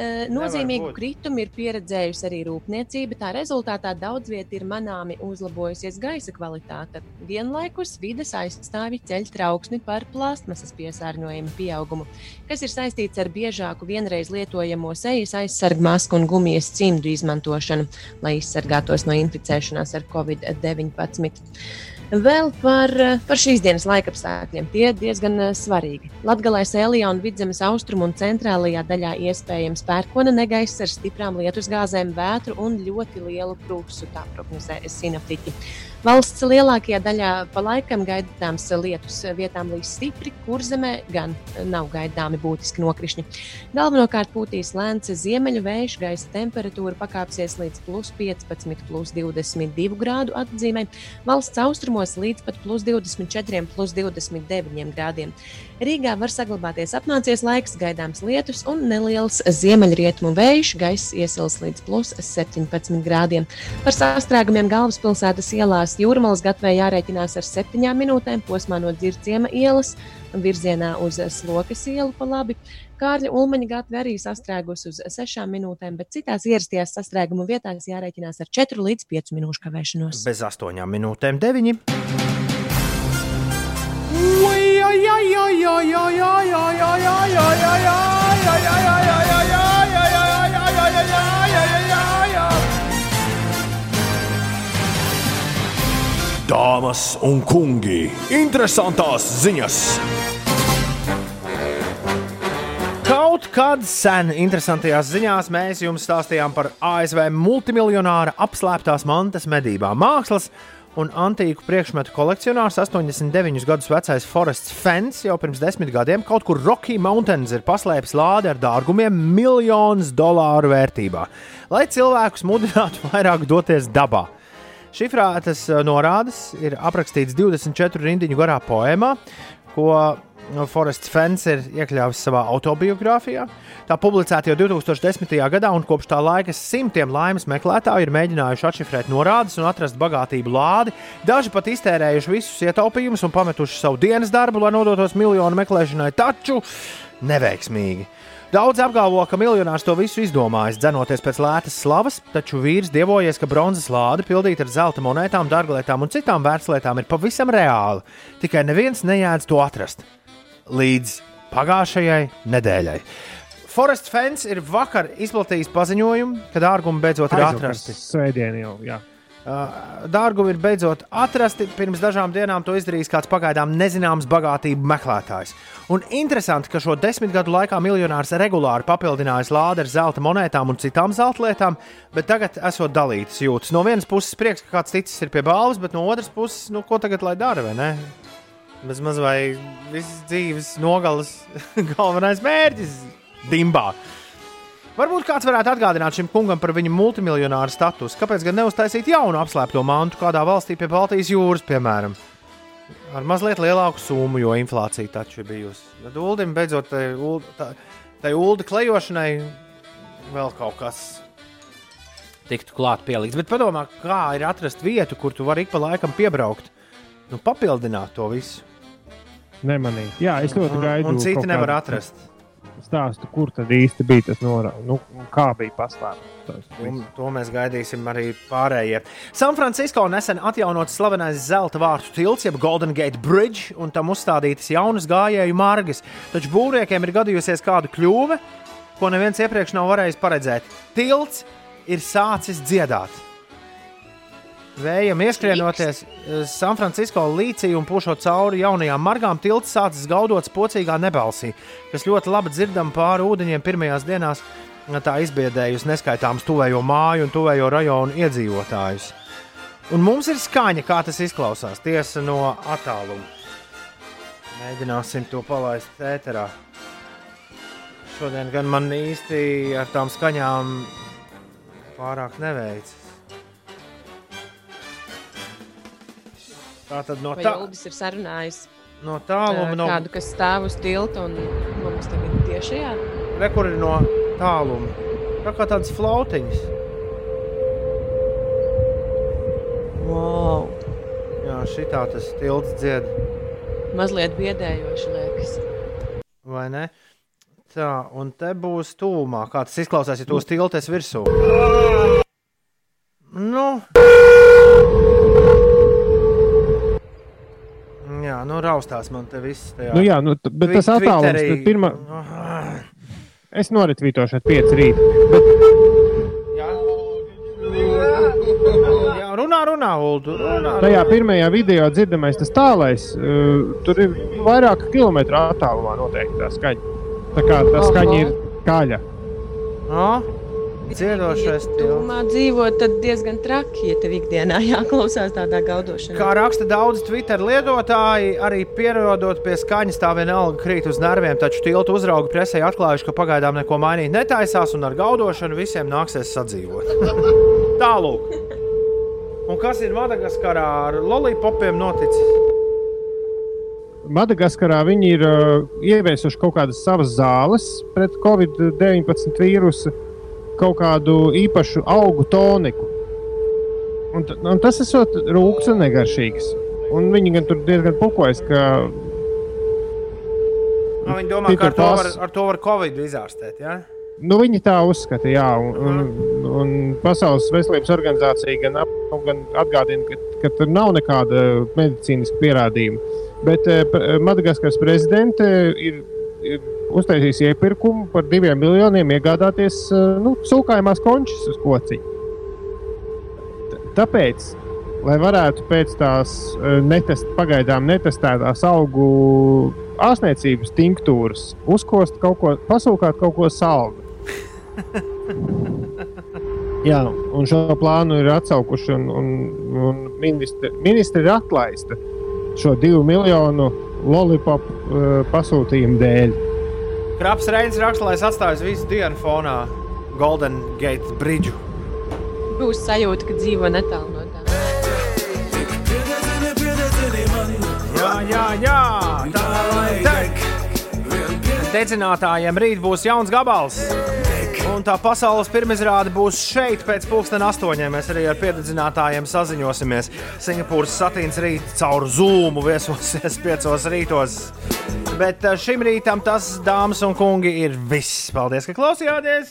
E, Nozīmīgu kritumu ir pieredzējusi arī rūpniecība. Tā rezultātā daudz vietā ir manāmi uzlabojusies gaisa kvalitāte. Vienlaikus vides aizstāvi ceļ trauksmi par plastmasas piesārņojumu pieaugumu, kas ir saistīts ar biežāku vienreiz lietojamo sejas aizsargu masku un gumijas cimdu izmantošanu, lai izsargātos no inficēšanās ar covid-19. Vēl par, par šīs dienas laikapstākļiem. Tie diezgan eh, svarīgi. Latvijā, Sēlijā un Vidzemes austrumu un centrālajā daļā iespējams pērkona negaiss ar stiprām lietusgāzēm, vētru un ļoti lielu krustu, tā prognozē sinaptiķi. Valsts lielākajā daļā pa laikam gaidāms lietus vietām līdz stipri, kur zemē gan nav gaidāmi būtiski nokrišņi. Galvenokārt pūtīs lēns ziemeļu vējš, gaisa temperatūra pakāpsies līdz plus 15, plus 22 grādu atzīmē, valsts austrumos līdz pat plus 24, plus 29 grādiem. Rīgā var saglabāties apmācies laiks, gaidāms lietus un neliels ziemeļrietumu vējš, gaisa iesils līdz plus 17 grādiem. Par sastrēgumiem galvaspilsētas ielās Jūrmālas gatavē jārēķinās ar 7 minūtēm posmā no Dzirciema ielas virzienā uz Slokas ielu pa labi. Kārļa Ulmaņa gatave arī sastrēgus uz 6 minūtēm, bet citās ierastajās sastrēgumu vietās jārēķinās ar 4 līdz 5 minūšu kavēšanos. Bez astoņām minūtēm deviņi. Dāmas un kungi, interesantās ziņas! Kaut kad sen interesantajās ziņās mēs jums stāstījām par ASV multimiljonāra apslēptās mantas medībām. Mākslas un antīku priekšmetu kolekcionārs 89 gadus vecais Forests Fens jau pirms desmit gadiem kaut kur Rocky Mountains ir paslēpis lādi ar dārgumiem miljonus dolāru vērtībā, lai cilvēkus mudinātu vairāk doties dabā. Šifrētas eh, norādes ir aprakstīts 24 rindiņu garā poēmā, ko Forests Fens ir iekļāvis savā autobiogrāfijā. Tā publicēta jau 2010. gadā, un kopš tā laika simtiem laimes meklētāju ir mēģinājuši atšifrēt norādes un atrast bagātību lādi. Daži pat iztērējuši visus ietaupījumus un pametuši savu dienas darbu, lai nodotos miljonu meklēšanai, taču neveiksmīgi. Daudz apgalvo, ka miljonārs to visu izdomājis, dzenoties pēc lētas slavas, taču vīrs dievojies, ka bronzas lāde pildīta ar zelta monētām, dārgalietām un citām vērtslietām ir pavisam reāli. Tikai neviens nejēdz to atrast. Līdz pagājušajai nedēļai. Forest Fens ir vakar izplatījis paziņojumu, ka dārgumi beidzot ir atrasti. Svētdien jau, jā. Dārgumi ir beidzot atrasti. Pirms dažām dienām to izdarījis kāds pagaidām nezināms bagātību meklētājs. Un interesanti, ka šo desmit gadu laikā miljonārs regulāri papildinājis lādi ar zelta monētām un citām zelta lietām, bet tagad esot dalītas jūtas. No vienas puses prieks, ka kāds ticis ir pie balvas, bet no otras puses, nu, ko tagad lai dara, vai ne? Bez maz vai visas dzīves nogalas galvenais mērķis - dimbā. Varbūt kāds varētu atgādināt šim kungam par viņa multimiljonāru statusu. Kāpēc gan neuztaisīt jaunu apslēpto mantu kādā valstī pie Baltijas jūras, piemēram? Ar mazliet lielāku summu, jo inflācija taču ir bijusi. Tad Uldim beidzot tai tā- tai ULDA klejošanai vēl kaut kas tiktu klāt pielikts. Bet padomā, kā ir atrast vietu, kur tu vari ik pa laikam piebraukt, nu, papildināt to visu. Nemanīt. Jā, es ļoti Un- gaidu. un citi kaut nevar kādu atrast. Stāstu, kur tad īsti bija tas norādījums, nu, kā bija paslēpts. To, to mēs gaidīsim arī pārējie. Sanfrancisko nesen atjaunots slavenais zelta vārtu tilts, jeb Golden Gate Bridge, un tam uzstādītas jaunas gājēju margas. Taču būvniekiem ir gadījusies kāda kļūme, ko neviens iepriekš nav varējis paredzēt. Tilts ir sācis dziedāt. Vējam ieskrienoties eh, Sanfrancisko līcī un pušot cauri jaunajām margām, tilts sācis gaudot spocīgā nebalsī, kas ļoti labi dzirdama pāri ūdeņiem pirmajās dienās. Tā izbiedējusi neskaitāms tuvējo māju un tuvējo rajonu iedzīvotājus. Un mums ir skaņa, kā tas izklausās, tiesa no attāluma. Mēģināsim to palaist ēterā. Šodien gan man īsti ar tām skaņām pārāk neveicas. Tā tad no tā, Uldis ir sarunājis no tāluma, no kādu, kas stāv uz tilta un mums tagad tiešajā? Re, kur ir no tāluma. Tā kā tādas flautiņas. Wow. Jā, šitā tas tilts dzied, Mazliet biedējoši liekas. vai ne? Tā, un te būs tūmā. Kā tas izklausās, ja tos tiltes virsū? Nu. Jā, nu raustās man te viss. Tajā. Nu, jā, nu, bet tas attālums, pirmā... Es noritvītošu ar 5 rīt. Bet Jā, runā, runā, Ulu. Runā, tajā pirmajā video dzirdamais tas tālais, uh, tur ir vairāk kilometru attālumā noteikti tā skaņa. Tā kā tā skaņa ir skaļa. No? Dziedošais tūmā dzīvo, tad diezgan traki, ja tev ikdienā jāklausās tādā gaudošanā. Kā raksta daudz Twitter lietotāji, arī pierodot pie skaņas, tā vienalga krīt uz nerviem. Taču tiltu uzraugi presē atklājuši, ka pagaidām neko mainīt netaisās, un ar gaudošanu visiem nāksies sadzīvot. Tālāk. Un kas ir Madagaskarā ar lollipopiem noticis? Madagaskarā viņi ir uh, ieviesuši kaut kādas savas zāles pret covid-19 vīrusu, kaut kādu īpašu augu toniku. Un, un tas ir rūkts un negaršīgs. Un viņi gan tur diezgan pukojas, ka Nu, viņi domā, ka ar to, var, ar to var Covid izārstēt. Ja? Nu, viņi tā uzskata, jā, un, un, un Pasaules veselības organizācija gan, ap, gan atgādina, ka, ka tur nav nekāda medicīniska pierādījuma. Bet eh, Madagaskaras prezidente ir, ir uztaisījusi iepirkumu par diviem miljoniem iegādāties eh, nu, sūkājumās končus uz kociņa. Tāpēc, lai varētu pēc tās eh, netest, pagaidām netestētās augu ārstniecības tinktūras uzkost kaut ko, pasūkāt kaut ko saldu. Jā, un šo plānu ir atsaukuši, un, un, un ministri, ministri ir atlaisti šo divu miljonu lollipop uh, pasūtījumu dēļ. Kraps Reins raksta, lai es atstāju visu dienu fonā Golden Gate Bridge. Būs sajūta, ka dzīvo netālu no tā. Jā, jā, jā, tā tek. Dedzinātājiem rīt būs jauns gabals. Un tā pasaules pirmizrāde būs šeit pēc pusdienas astoņiem. Mēs arī ar pieredzinātājiem saziņosimies. Singapūras satīns rīt caur zūmu viesosies piecos rītos. Bet eh, šim rītam tas, dāmas un kungi, ir viss. Paldies, ka klausījāties!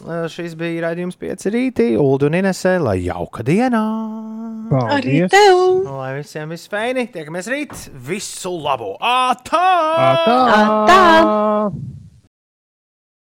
Eh, Šis bija raidījums pieci rītī, Ulu un Inesē, lai jauka dienā! Arī tev! Lai visiem viss feini! Tiekamies rīt! Visu labu! Ātā! Atā! Atā!